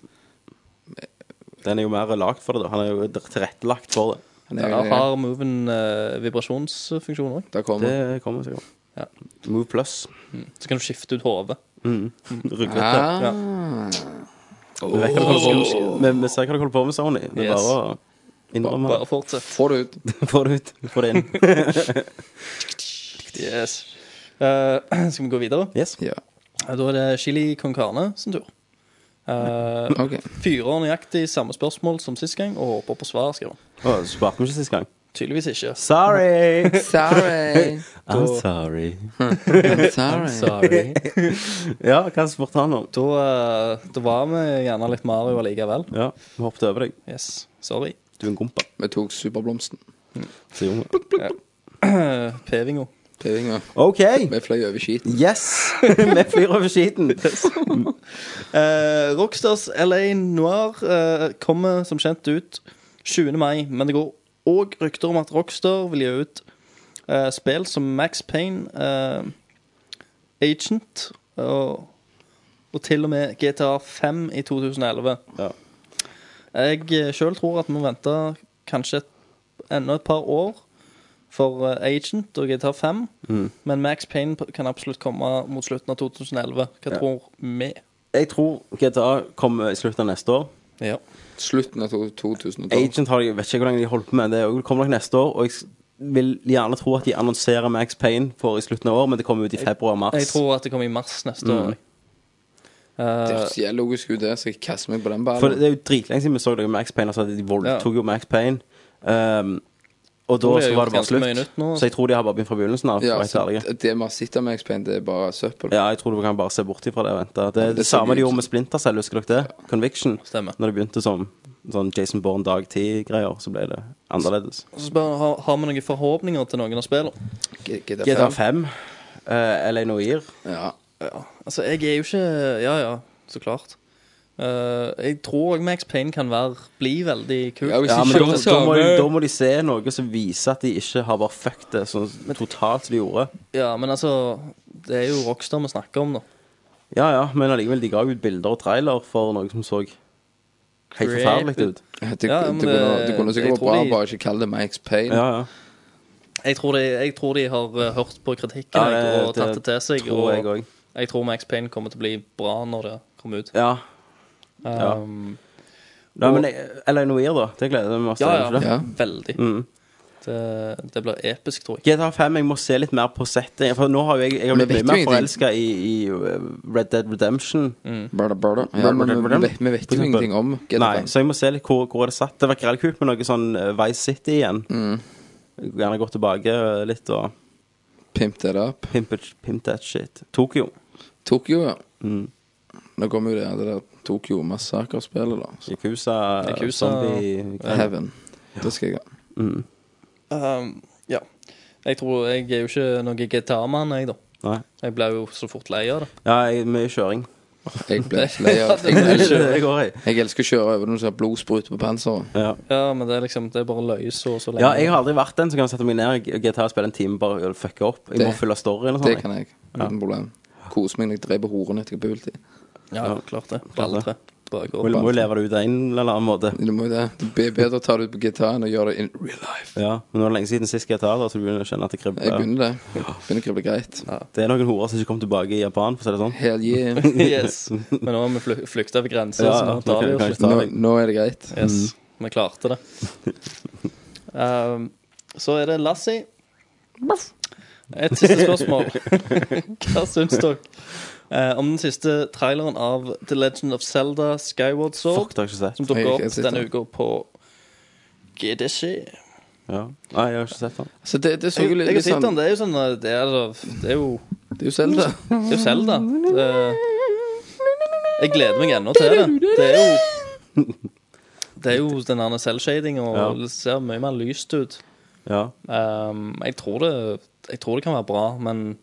Den er jo mer lagd for det, da. Han er jo tilrettelagt for det. han er- Der har Moven uh, vibrasjonsfunksjon òg. Der kommer Det kommer sikkert. Ja. Move plus. Så kan du skifte ut hodet. Ruglete. ah. Vi vet hva du holder på med. Vi- Vi ser hva du holder på med, Sony. Det er Yes. bare å innrømme Bare det. fortsett. Få det ut. Få det ut. Få det inn. Yes. Eh, skal vi gå videre? Yes. Ja. Da er det Chili con carne sin tur. Uh, okay. Fyrer nøyaktig samme spørsmål som sist gang og håper på svar. skriver han. Å, Svarte vi ikke sist gang? Tydeligvis ikke. Sorry! Sorry. I'm sorry. I'm Sorry. I'm Sorry. Ja, hva spurte han om? Da, eh, da var vi gjerne litt Mario allikevel. Ja, vi hoppet over deg. Yes. Sorry. Du er en gompa. Vi tok superblomsten. sier hun. Pevingo. OK. Vi fløy over skiten. Yes! Vi flyr over skiten. Eh, Rockstars LA Noir eh, kommer som kjent ut 20. mai, men det går òg rykter om at Rockstar vil gi ut eh, spill som Max Payne, eh, Agent og, og til og med GTA 5 i 2011. Ja. Jeg uh, sjøl tror at vi må vente kanskje et, enda et par år for eh, Agent og GTA 5, men Max Payne kan absolutt komme mot slutten av 2011. Hva tror vi? Jeg tror GTA kommer i slutten av neste år. Ja. Slutten av 2012. Agent har jeg vet ikke hvor lenge de holdt på med. Det Det kommer nok neste år. Og jeg vil gjerne tro at de annonserer Max Payne for i slutten av år, men det kommer ut i februar-mars. Jeg tror at det kommer i mars neste år. Det er høres logisk ut, det, så jeg kaster meg på den For ballen. det er jo dritlenge siden vi så det Max Payne. Altså, de voldtok jo Max Payne. Um, og da så var det bare slutt. nå. Så jeg tror de har bare begynt fra begynnelsen av. Ja, så det vi har sett av Max Payne, det er bare søppel. Ja, jeg tror du kan bare se bort ifra det og vente. Det er det, det samme de gjorde med Splinter Cell, husker dere det? Conviction. Stemmer. Når det begynte som sånn Jason Bourne dag 10-greier, så ble det annerledes. så spør, har, har vi noen forhåpninger til noen av spillene? GTA GTA 5. 5, uh, LA Noir Ja. Ja. Altså, jeg er jo ikke Ja, ja, så klart. Eh, jeg tror også Max Payne kan være, bli veldig kult. Ja, hvis Ja, men da, da, må de, da må de se noe som viser at de ikke har bare fucked det sånn totalt som de gjorde. Ja, men altså Det er jo Rockstar vi snakker om, da. Ja, ja, men allikevel, de ga ut bilder og trailer for noe som så helt forferdelig ut. Det, Ja, det, kunne, det- det kunne sikkert vært bra de- bare ikke kalle det Max Payne. Ja, ja. Jeg tror de, jeg tror de har eh, hørt på kritikken Ja, jeg, det- og tatt det til seg. tror jeg og jeg tror Max Payne kommer til å bli bra når det kommer ut. Ja. Ja. Um, ja, men Eller Noir, da. Det gleder vi oss ja, til. ja. Ja. veldig. Mm. Det, det blir episk, tror jeg. GTA 5, jeg må se litt mer på setting. For nå har jo jeg, jeg har blitt mye mer forelska i, i uh, Red Dead Redemption. Brother, brother. Ja, men vi, vi, vet- vi vet jo ingenting om GTA Nei, så jeg må se litt hvor, hvor er det satt. Det var kult med noe sånn uh, Vice City igjen. Mm. Gjerne gå tilbake uh, litt og Pimp that up. pimp, it, pimp that shit. Tokyo. Tokyo, ja. Mm. Nå kom jo det, det der Tokyo Massacre-spillet, da. Så, Yakuza, Yakuza- zombie Heaven. Det skal jeg ha. mm. Um, ja. Jeg tror Jeg er jo ikke noen GTA-mann, jeg, da. Nei. Jeg ble jo så fort lei av det. Ja, jeg, mye kjøring. Jeg ble ikke lei av det jeg, ble elsker, går i. jeg elsker å kjøre over når du ser blodsprut på panseret. Ja. Ja, men det er liksom Det er bare løye så så lenge. ja, jeg har aldri vært den som kan sette meg ned i GTA og spille en time bare og fucke opp. Jeg må Det- fylle storyen og Det sånn. kan jeg. Uten problem. Kose meg når jeg dreper horene etter bultid. Ja, Ja. klart det. På Alle tre. Du. Må, jo leve det ut en eller annen måte. Du må det. Det er bedre å ta det ut på gitar enn å gjøre det in real life. Ja, Men nå er det lenge siden sist gitar, da, så du begynner å kjenne at det Jeg begynner det. Begynner å krible greit. Det er noen horer som ikke kom tilbake i Japan, for å si det sånn. Hell yeah. Yes. Men nå har vi fly- flykta over grenser, Ja, så nå tar vi oss. Nå, nå er det greit. Yes, vi klarte det. Um, så er det Lassie. Et siste spørsmål. Hva syns dere eh, om den siste traileren av The Legend of Zelda Skyward Sword, Fuck, det har jeg ikke sett. som dukker jeg opp denne uka på GDC? Ja. Nei, jeg har ikke sett den. Så det, det så Jeg, litt, jeg har litt sett sånn den. Det er jo sånn eh, Det er, det er jo Det er jo Zelda. Det er jo Zelda. Det, jeg gleder meg ennå til det. Det er jo Det er jo den der selvshading, og Ja. det ser mye mer lyst ut. Ja. Um, jeg, tror det, jeg tror det kan være bra, men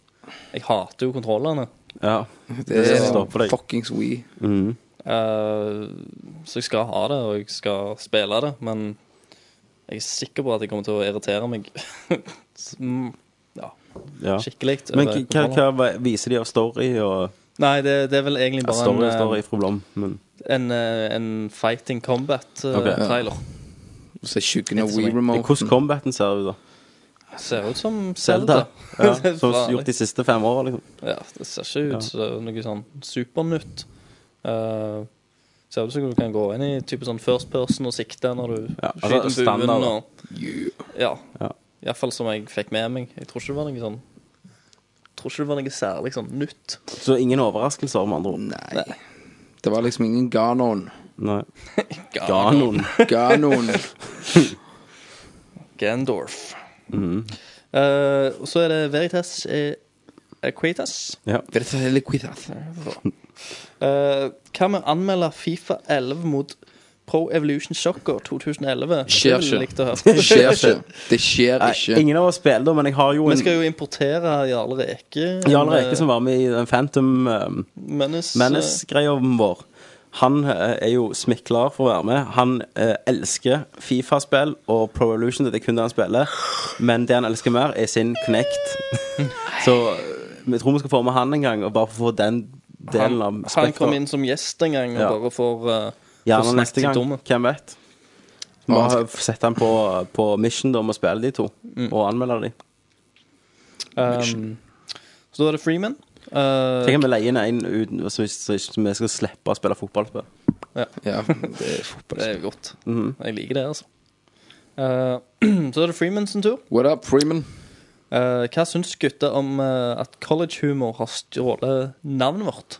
jeg hater jo kontrollene. Ja. Det Det er står deg. fuckings We. Mm. Uh, så jeg skal ha det, og jeg skal spille det, men jeg er sikker på at jeg kommer til å irritere meg Mm, ja, ja. skikkelig. Men over hva, hva, hva viser de av story og Nei, det, det er vel egentlig ja, bare Story en, story eh, fra Blom, men en, eh, en fighting combat-trailer. Så skyggen av Litt som We jeg- Hvordan remoten. combaten ser ut, da? Ser ut som Zelda. Ja, som har gjort de siste fem åra, liksom. Ja, det ser ikke ut som noe sånn supernytt. Uh, ser ut som du kan gå inn i type sånn first person og sikte når du Ja, altså, skyter altså, buen. Og, ja. Ja. Iallfall som jeg fikk med meg. Jeg tror ikke det var noe sånn tror ikke det var noe særlig sånn nytt. Så ingen overraskelser, med andre ord. Nei. Det var liksom ingen Ganon. Nei. Ganon. Ganon. Gandorf. Eh, og så er det Veritas eh, Equitas. Ja. Veritas hva liquidat? Eh, hva med å anmelde Fifa 11 mot Pro Evolution Soccer 2011. Skjer ikke. Det skjer ikke. Det skjer Nei, ingen av oss spiller da, men jeg har jo Vi skal jo importere Jarl Reke. Jarl Reke som var med i den Phantom um, Menace. Menace-greia vår. Han eh, er jo smikler for å være med. Han eh, elsker Fifa-spill og Pro Evolution. Det er kun det han spiller. Men det han elsker mer, er sin Connect. Så eh, vi tror vi skal få med han en gang, og bare få den delen av spekteret. han kom inn som gjest en gang og Ja. bare får uh, Gjerne neste gang. dumme. Hvem vet? Vi Bare han sette han på, på mission da, med å spille de to, Mm. og anmelde de. Um, så da er det Freeman. Uh, Tenk om vi leier inn en uten, så, så, så vi skal slippe å spille fotballspill. Ja, det er fotball. det er godt. Mhm. Jeg liker det, altså. Uh, så er det Freeman sin tur. What up, Freeman? Uh, hva syns gutta om uh, at collegehumor har stjålet navnet vårt?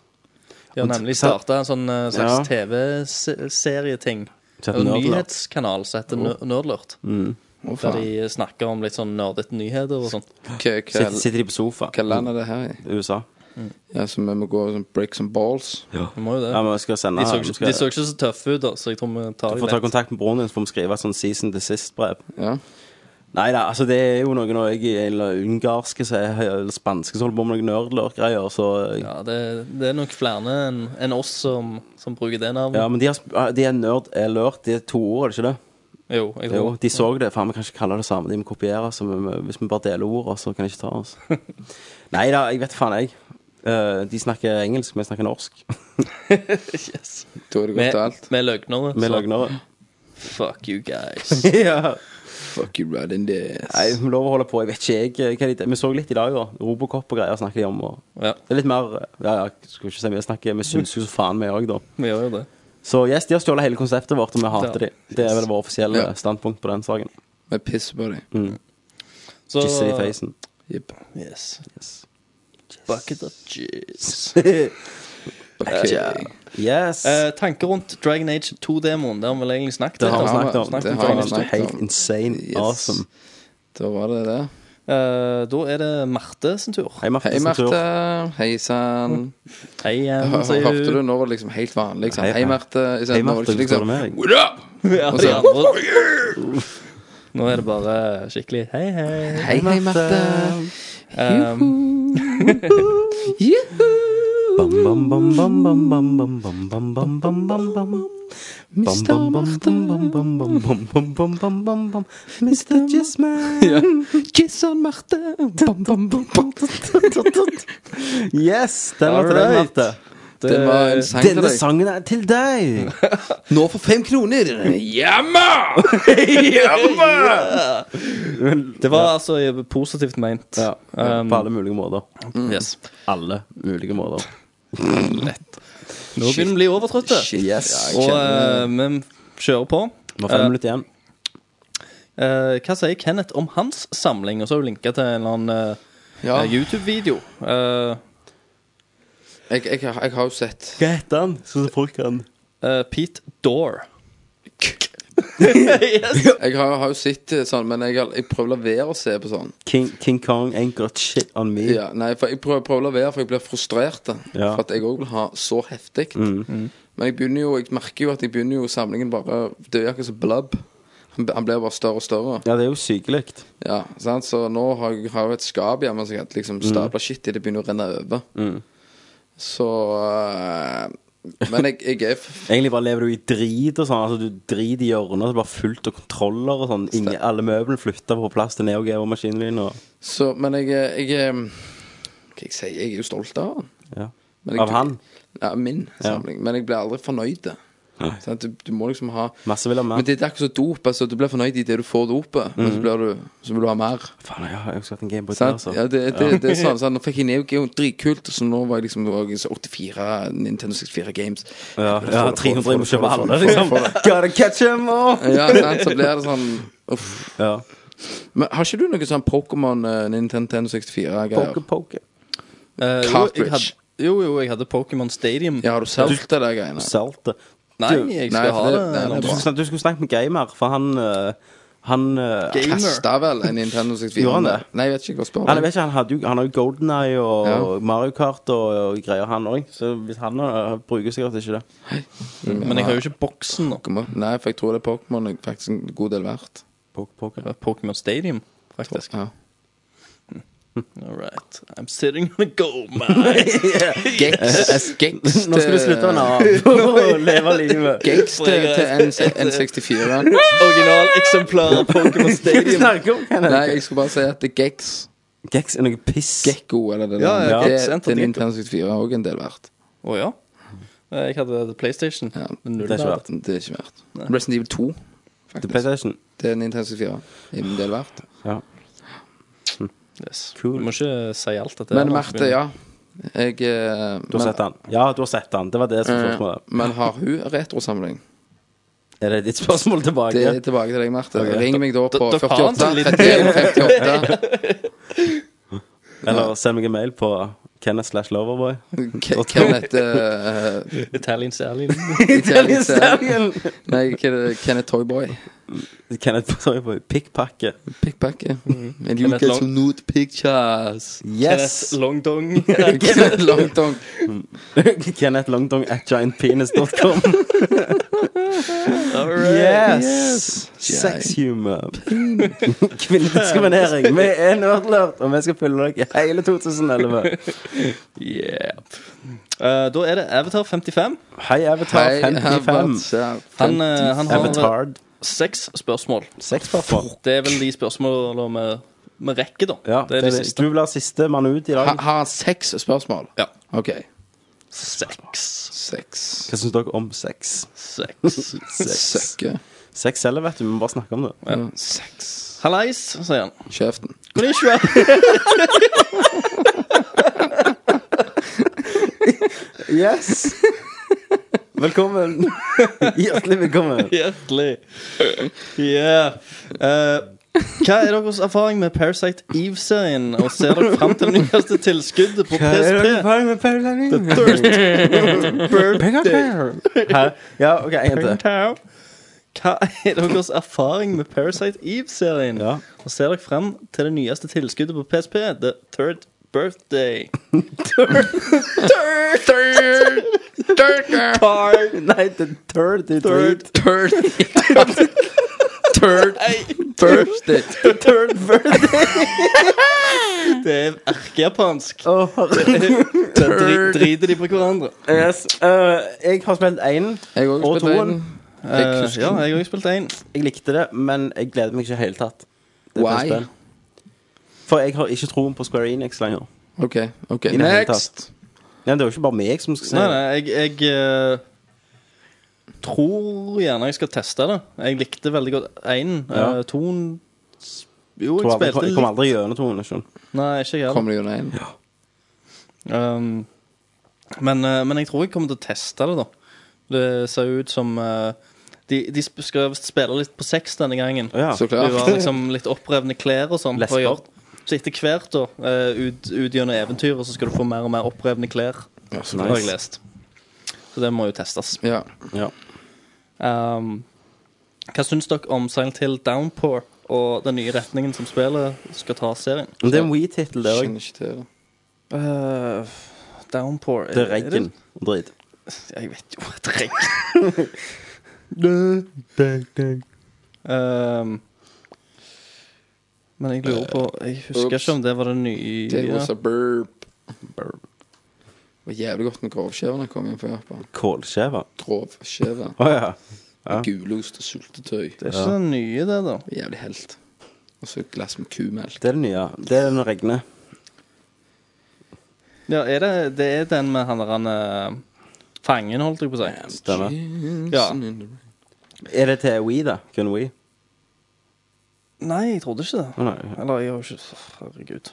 De har nemlig starta en sånn uh, slags Ja. TV-serieting. En nyhetskanal som heter oh. Nerdlurt. Mm. Der de snakker om litt sånn nerdete nyheter og sånn. Sitter, sitter de på sofa hva land er det her i USA? Ja, så vi må gå og sånn break some balls. Vi må jo det. Ja, men vi skal sende De så, vi ikke, skal, de så ikke så tøffe ut, da, så jeg tror vi tar Du får ta lett. kontakt med broren din, så får vi skrive et sånn season desist-brev. Ja. Nei da, altså det er jo noe når jeg eller ungarske så er- eller spanske som holder på med noen nerdlurk-greier, så ja. Ja, det, det er nok flere enn enn oss som, som bruker det navnet. men de, har, sp- de er nerd alert, de er to ord, er det ikke det? Jo, jeg Jo, tror de så det. Faen, vi kan ikke kalle det samme. De må kopiere. Så vi, vi- hvis vi bare deler ordene, så kan de ikke ta oss. Nei da, jeg vet faen, jeg. Eh, de snakker engelsk, vi snakker norsk. yes. Da er det Med, godt alt. med løgnere. Er løgnere. Fuck you guys. ja. Fuck you right in this. Nei, vi lover lov å holde på. Jeg vet ikke jeg, hva de Vi så litt i dag, da. Robocop og greier snakker de om. Og Ja, det er litt mer Ja, ja, skulle ikke si mye. snakker Vi syns jo så faen, vi òg, da. vi gjør jo det. Så yes, de har stjålet hele konseptet vårt, og vi hater Ja. de. Det er vel vårt offisielle Ja. standpunkt på den saken. Vi pisser på dem. Så Jisse i facen. Jepp. Yes. Yes. Bucket of jizz. Okay. yes. Eh, tanker rundt Dragon Age 2-demoen. Det har vi vel egentlig snakket det har vi snakket om. Snakket det har vi Age 2. snakket Helt om. insane Yes. awesome. Da var det det. Eh, da er det Marte sin tur. Hei, Marte. Hei. Marte. Hei sann. Hei igjen, sier Hørte du? Nå var det liksom helt vanlig. Liksom. Hei, Hei, hei. Marte. Hei, nå var Marte. du liksom med? What up? Ja, de andre. Nå er det bare skikkelig hei, hei. Hei, hei, Marte. Hei, Marte. bam, Mr. Machte. Mr. Jisman. Jason Yes, den var right. Det var en sang til Denne deg. sangen er til deg. Nå for fem kroner. Jamma! det var altså positivt ment. Ja, Um, på alle mulige måter. Yes. Alle mulige måter. Nå begynner vi å bli overtrøtte. Yes. Og eh, vi kjører på. Vi har fem Eh, minutter igjen. Eh, hva sier Kenneth om hans samling? Og så har du linka til en eller annen eh, Ja, eh, YouTube-video. Eh, jeg, jeg, jeg har jo sett Hva heter han? Så folk kan eh, Pete Dore. Jeg har, har jo sett eh, sånn, men jeg, har- jeg prøver å la være å se på sånn. King, King Kong ain't got shit on me. Ja, nei, for Jeg prøver, prøver å la være, for jeg blir frustrert. da. Ja. For at jeg òg vil ha så heftig. Mm. Men jeg begynner jo, jeg merker jo at jeg begynner jo samlingen bare Det er akkurat som blubb. Han, han blir bare større og større. Ja, det er jo sykelig. Ja, sant? Så nå har jeg har jeg et skap hjemme som jeg liksom stable shit i. Det begynner å renne over. Så øh, Men jeg, jeg er Egentlig bare lever du i drit og sånn. Altså, du driter i hjørnet, så bare fullt av kontroller og sånn. Ingen, alle møblene flytter på plass til Neo Geo-maskinen din. Og, Så, men jeg, er- jeg er Hva jeg sier Jeg er jo stolt av han. ja. Av han. Ja, min samling. Men jeg blir aldri fornøyd. Sant? Du, du må liksom ha Masse vil ha mer. Men det er akkurat som dop. Altså, du blir fornøyd i det du får dopet, men så, blir du, så vil du ha mer. Faen, jeg har jeg skulle hatt en Gameboy Sant? altså. Ja, det, det, det er sånn, sånn. Nå fikk jeg Neo Geo dritkult, så nå var jeg liksom også så 84 Nintendo 64 games. Ja, det, ja 300 få må kjøpe alle, det, det, liksom. Gotta catch him all! Ja, sant? så blir det sånn Uff. Ja. Men har ikke du noe sånn Pokémon eh, Nintendo 64-greier? Poke, poke. Eh, jo, Cartridge. hadde, jo, jo, jeg hadde Pokémon Stadium. Ja, har du solgt det der greiene? Solgte. Nei, jeg skal ha det- det. det Du skulle, snak- du skulle snakke med Gamer, for han, uh, Han uh, Gamer. Kasta vel en Nintendo 64. Gjorde han det? Nei, jeg vet ikke hva spør Han, jeg vet ikke, han, hadde jo, han har jo Golden Eye og Ja. Mario Kart og, og greier, han òg. Så hvis han uh, bruker sikkert ikke det. Men jeg har jo ikke boksen nok. Nei, for jeg tror det er Pokémon faktisk en god del verdt. Pokémon Stadium, faktisk. Ja. All right. I'm sitting on a gold mine. Gex, Gex Nå skal du slutte å nave og leve livet. Gex til, til N, N64. Originaleksemplar av Pokémon Stadium. Nei, jeg skulle bare si at det er Gex. Gex er noe piss. Gekko, eller det der. ja, det, det, er. Nintendo 64 òg en del verdt. Å ja? Jeg hadde PlayStation. Ja, Null det er ikke verdt. verdt. Det er ikke verdt. Resident Evil 2, Til faktisk. PlayStation. Det er Nintendo 64. Er en del verdt. Ja. Yes. Cool. Du må ikke si alt dette. Men Marte, ja. Jeg eh, Du har sett den? Ja, du har sett den. Det var det som var spørsmålet. Men har hun retrosamling? Er det ditt spørsmål tilbake? Det er tilbake til deg, Marte. Ok. Ring meg da på Da- da har 48 sånn 31 58. Eller send meg en mail på Kenneth slash Loverboy. Ke- Kenneth eh, Italian Stallion. Italian Stallion. Nei? Kenneth Toyboy. Kenneth sorry, på pikkpakke. Pickpacket. And you Kenneth get Long- some nude pictures. Yes! Kenneth Longdong. Kenneth Longdong. Kenneth Longdong at giantpenis.com. All right. Yes! Sexhumor. Kvinnediskriminering. Vi er Nerdlert, og vi skal følge dere hele 2011. Yeah. Eh, da er det Avatar 55. Hei, Avatar Hei, 55. Avatar. Han, eh, han har Avatar. Seks spørsmål. Seks spørsmål. Det er vel de spørsmålene vi, vi rekker, da. Ja, det er de det- siste. Du vil ha siste mann ut i dag. Ha- Har han seks spørsmål? Ja. OK. Seks. Seks. Hva syns dere om sex? Seks. Søkke. Sex selger, vet du. Vi må bare snakke om det. Ja. Seks. Hallais, sier han. Kjeften. Konnichiwa. Yes! Velkommen. Hjertelig velkommen. Hjertelig. Yeah. Uh, hva er deres erfaring med Parasite Eve-serien, og ser dere fram til det nyeste tilskuddet på PSP? Hæ? Ja, OK, en til. Hva er deres erfaring med Parasite Eve-serien? Og ser dere frem til det nyeste tilskuddet på PSP, The Third Birthday? Nei, the third. The Third. third. Third. Third birthday. Third birthday. Det er erkejapansk. Oh. Der dri- driter de på hverandre. Yes. Uh, jeg har spilt én. Og også toen. en. Eh, Jeg husker- ja, jeg har også spilt én. Jeg likte det, men jeg gleder meg ikke i det hele tatt. Det er Why? et spill. For jeg har ikke troen på Square Enix lenger. OK. ok I Next. Nei, det er jo ikke bare meg som skal si Nei, det. nei, jeg, jeg eh, tror gjerne jeg skal teste det. Jeg likte veldig godt én. Ja. Uh, toen Jo, Jeg, tror jeg aldri, spilte jeg kommer aldri gjennom toen. Ikke? sant? Nei, ikke jeg heller. Kommer det? Um, men, eh, men jeg tror jeg kommer til å teste det, da. Det ser jo ut som eh, De, de sp- skal visst spille litt på sex denne gangen. Ja. Så klart De var liksom litt opprevne klær og sånn. for å Lesber. gjøre. Så etter hvert, da, eh, ut, ut gjennom eventyret, så skal du få mer og mer opprevne klær. Ja, så Har jeg lest. Så det må jo testes. Ja. Ja. Um, hva syns dere om Silent Hill Downpour og den nye retningen som spillet skal ta serien? Det er en We-tittel, det òg. Uh, Downpour Det er regn og drit. Jeg vet jo at regn um, Men jeg lurer på Jeg husker Oops. ikke om det var det nye Det var så burp. burp. Det var jævlig godt med grovskjevene kom inn på Japan. Kålskjeve. Grovskjeve. Å ja. Ja. Gulost og sultetøy. Det er ikke det nye, det, da. Jævlig helt. Og så et glass med kumelk. Det er det nye. Det er når det regner. Ja, er det, det er den med han der han eh, Fangen, holdt jeg på å si. Stemmer. Ja. Er det til We, da? Kun We? Nei, jeg trodde ikke det. Nei. Eller jeg har jo ikke Herregud.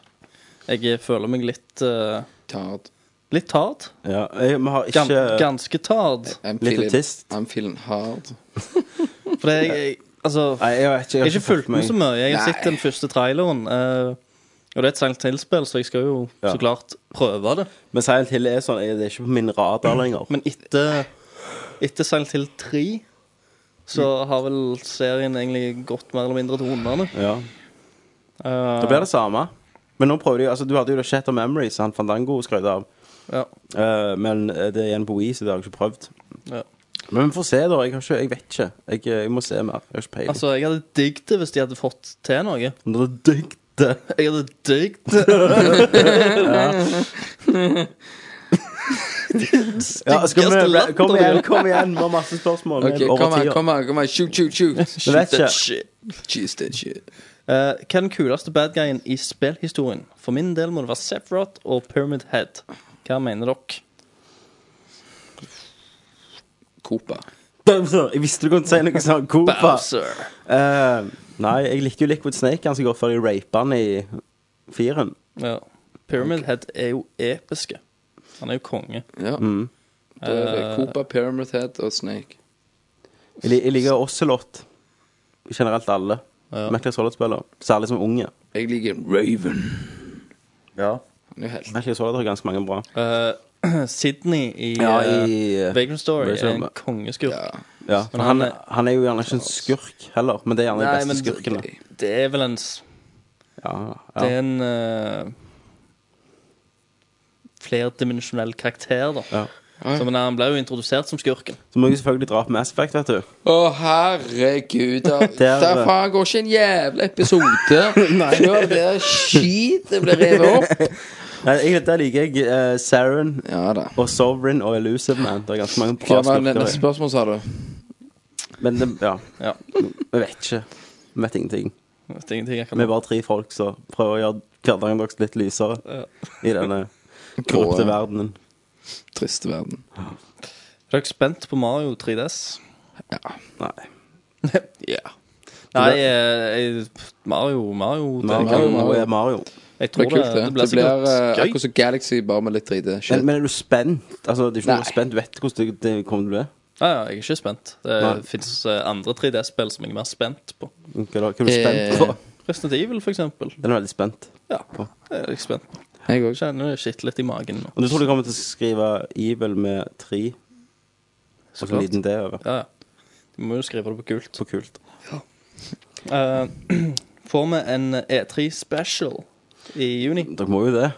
Jeg føler meg litt uh, Tard. Litt tard. Ja, jeg, vi har Gan, ikke ganske tard. I'm Litt feeling, autist. I'm feeling hard. For det, jeg, jeg, altså Nei, jeg vet ikke. Jeg har ikke fulgt med så mye. Jeg har Nei. sett den første traileren. eh, og det er et Silent Hill-spill, så jeg skal jo Ja. så klart prøve det. Men Silent Hill er sånn Det er ikke på min radar lenger. Men etter, etter Silent Hill 3 så har vel serien egentlig gått mer eller mindre til hundene. Ja. Uh, Da blir det samme. Men nå prøver de Altså, du hadde jo det Shatter Memories, han Fandango skrøt av. Ja. Eh, men det er igjen på Wii, så det har jeg ikke prøvd. Ja. Men vi får se, da. Jeg, har ikke, jeg vet ikke. Jeg, jeg må se mer. Jeg har ikke peiling. Altså, jeg hadde digget det hvis de hadde fått til noe. Når det dykte Jeg hadde digget det. Ja, Styggeste vi Kom igjen, kom igjen. Vi har masse spørsmål. Ok, kom an, kom an. Shoot, shoot, shoot. Vi vet. Shit. Cheese that shit. Uh, hva er den kuleste bad guyen i spillhistorien? For min del må det være Sephiroth og Pyramid Head. Hva mener dere? Copa. Bowser. Jeg visste du kunne si noe sånt. Koopa. Bowser. Eh, nei, jeg likte jo Liquid Snake ganske godt før de rapa han i firen. Ja. Pyramid Head er jo episke. Han er jo konge. Ja. Mm. Er det Eh, Pyramid Head og Snake. Jeg, li- jeg liker Ocelot. Generelt alle. Ja. Metal Solid-spillere. Særlig som unge. Jeg liker Raven. Ja. Han er jo helt Metal Solid har ganske mange bra. Eh, Sydney i, Ja, eh, i Vagrant Story er en kongeskurk. Ja. Ja, Men han, han han, er jo gjerne ikke en skurk heller, men det er gjerne de beste skurkene. det- Det er vel en s- Ja, Det er en uh, flerdimensjonell karakter, da. Ja. Så, men han ble jo introdusert som skurken. Så må jeg selvfølgelig dra på Mass Effect, vet du. Å, herregud. Derfor Der- der faen går ikke en jævla episode før det skitet blir revet opp. Nei, jeg, der liker jeg uh, Saren Ja da. og Sovereign og Elusive Man. Det er ganske mange Hva bra var neste skurker. spørsmål, sa du? Men det, ja, Ja. vi vet ikke. Vi vet ingenting. Det ingenting jeg kan Vi er bare tre folk som prøver å gjøre hverdagen deres litt lysere Ja. i denne korrupte verdenen. Triste verden. Er dere spent på Mario 3DS? Ja. Nei. Ja. Nei, eh, Mario Mario, det, Mario, Mario, Mario er Mario. Jeg Det tror blir kult, det. det, det blir Det blir sikkert eh, akkurat som Galaxy, bare med litt 3D. Men, Shit. men er du spent? Altså, det er ikke noe spent. Du vet hvordan det, det kommer til å bli? Ja, ja, jeg er ikke spent. Det Nei. fins andre 3DS-spill som jeg er mer spent på. Hva, da? Hva er du spent på? Resident Evil, for eksempel. Den er veldig spent. Ja, det er jeg spent på. Jeg òg. Kjenner det skitt litt i magen nå. Og du tror du kommer til å skrive Evil med tre Så og så en klart. liten D over? Ja, ja. Du må jo skrive det på kult. På kult. Eh, får vi en E3 special i juni? Dere må jo det.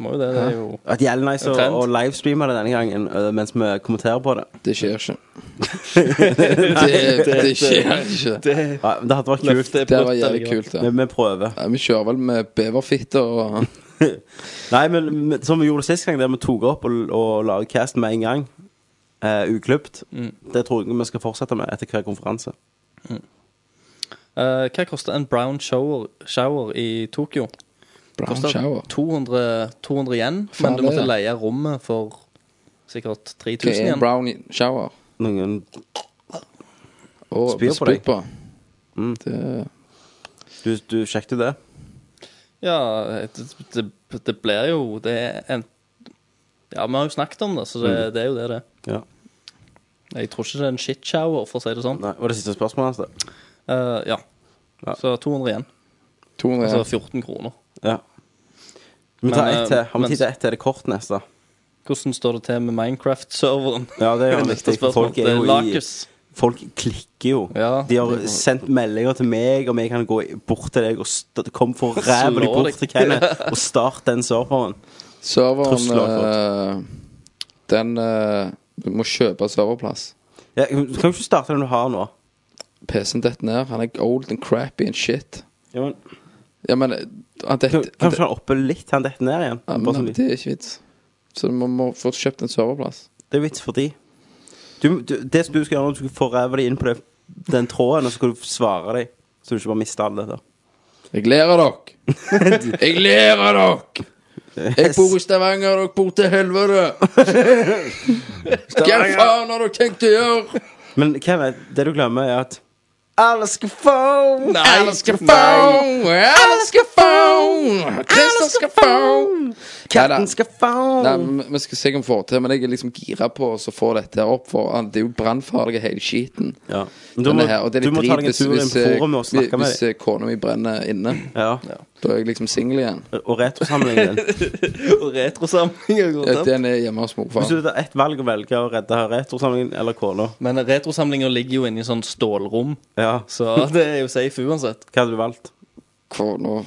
Må jo det. Det er jo At jævlig nice å, å livestreame det denne gangen øh, mens vi kommenterer på det. Det skjer ikke. det, det skjer ikke. Ja, men det hadde vært kult. Er Det var jævlig kult, kult, Vi, vi prøver. Ja, vi kjører vel med beverfitte og Nei, men som vi gjorde sist gang, der vi tok opp og, og la cast med en gang, uh, uklipt, Mm. det tror jeg vi skal fortsette med etter hver konferanse. Eh, hva koster en brown shower, shower i Tokyo? brown Koster shower. 200, 200 igjen, Faen, men du måtte leie rommet for sikkert Hva er en brown shower? Noen Spyr på deg. på. Mm. Det, Du, du sjekket det? Ja, det, det, det blir jo Det er en Ja, vi har jo snakket om det, så det, det er jo det det er. Ja. Jeg tror ikke det er en shit shower, for å si det sånn. Nei, Var det siste spørsmålet hans? det? Eh, ja. Ja. Så 200 igjen. 200 Altså ja. 14 kroner. Ja. Vi tar Men, ett til. eh, Har vi men- tid til ett til? Er det kort neste? Hvordan står det til med Minecraft-serveren? Ja, det er jo viktig. for spørsmål. Folk er jo i. Folk klikker jo. Ja, De har sendt meldinger til meg om jeg kan gå bort til deg og komme kom for ræva di bort til Kenneth og starte den serveren. Serveren eh, Den uh, Du må kjøpe serverplass. Ja, kan du ikke starte den du har nå? PC-en detter ned. Han er old and crappy and shit. Ja, men, Ja, men eh, han detter oppe litt? Han detter ned igjen. ja, men. Det er ikke vits. Så du må, må få kjøpt en serverplass. Det er vits for de. Du, du, det du skal gjøre, du skal få ræva di inn på det, den tråden, og så skal du svare dem. Så du ikke bare mister alle dette. Jeg ler av dere! Jeg ler av dere! Jeg bor i Stavanger, dere bor til helvete! Hva faen har dere tenkt å gjøre? Men Kenneth, det du glemmer, er at alle skal få Alle skal få, alle skal få Christer skal få Katten skal få Nei, men vi skal se om vi får til, men jeg er liksom gira på å få dette opp. For det er jo brannfarlig, hele skiten. Ja. Du må, her, og det er litt drit hvis, hvis, eh, hvis dem. eh, kona mi brenner inne. Ja. Da er jeg liksom singel igjen. Og retrosamlingen din. Og retrosamlinger går Eh. Den er hjemme hos Hvis du har ett valg å velge å redde retrosamlingen eller kona Men retrosamlinger ligger jo inne i sånn stålrom, ja, så det er jo safe uansett. hva hadde du valgt? Kona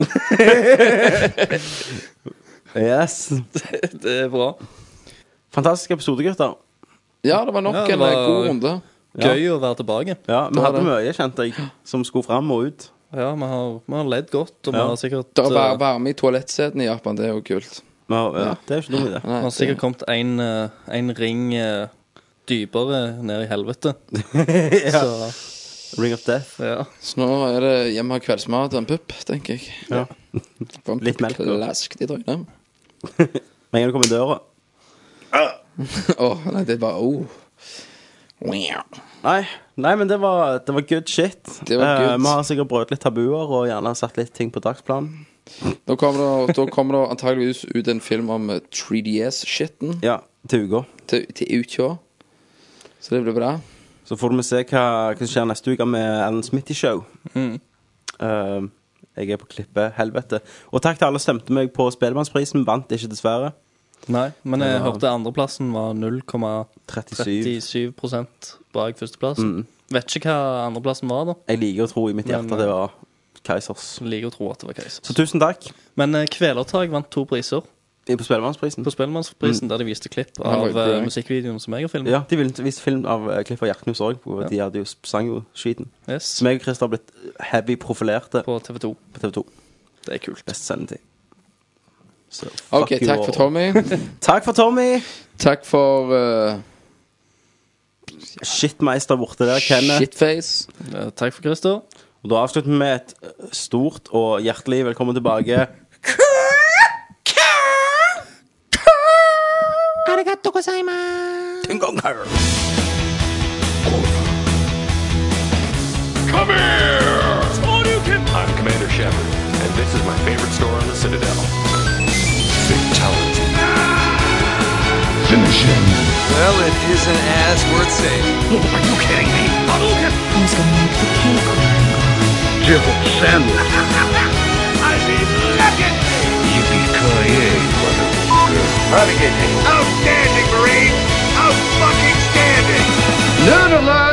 Yes. Det er bra. Fantastisk episode, gutter. Ja, det var nok Ja, det en var- eh, god runde. Gøy å være tilbake. Ja, Vi hadde det. mye, kjente jeg, som skulle fram og ut. Ja, vi har, vi har ledd godt, og vi Ja. har sikkert Det være var- eh, varme i toalettsetene i Japan, det er jo kult. Men, ja, det er jo ikke i det. Vi har sikkert kommet en, eh, en ring eh, dypere ned i helvete. Så Ring of Death. ja. Så nå er det hjemme og kveldsmat og en pupp, tenker jeg. Ja. Litt melk. Plask i trynet. Med en gang du kommer i døra. Åh, nei, det er bare oh. Nei, nei, men det var, det var good shit. Det var Eh, good. vi har sikkert brøt litt tabuer og gjerne satt litt ting på dagsplan. Da kommer det, da kommer det antageligvis ut en film om eh, 3DS-shitten Ja, til uka. til, til uka. Så det blir bra. Så får vi se hva, hva som skjer neste uke med Alan Smitty Show. Mm. Uh, jeg er på klippet, helvete. Og takk til alle som stemte meg på Spellemannsprisen. Vant ikke, dessverre. Nei, men jeg uh, hørte andreplassen var 0,37 37. bak førsteplass. Mm. Vet ikke hva andreplassen var, da. Jeg liker å tro i mitt Men, hjerte at det var Keisers. Liker å tro at det var Keisers. Så tusen takk Men eh, Kvelertak vant to priser på Spellemannsprisen. på Spellemannsprisen, der de viste klipp Ja, av det eh, musikkvideoen som jeg har filmet. Ja, de ville vise film av uh, klipp av Hjerteknus òg. De hadde jo sang jo skiten. Yes. Så meg og Christer har blitt heavy profilerte På TV2. på TV2. Det er kult. Best sendetid. Så, fuck OK, you takk all. for Tommy. Takk for Tommy. Takk for eh, Shitmeister borte der, Kenneth. shitface. Eh, takk for Christer. Og da avslutter vi med et eh, stort og hjertelig velkommen tilbake. Come here! I'm Commander Shepard, and this is my favorite store on the Citadel. Fatality. Finish him. Well, it isn't as worth saying. Are you kidding me? Hadouken! Who's gonna make the cake run? Jibble sandwich. I mean, legacy! yippee motherfucker. Outstanding, Marine! Out-fucking-standing! Alert!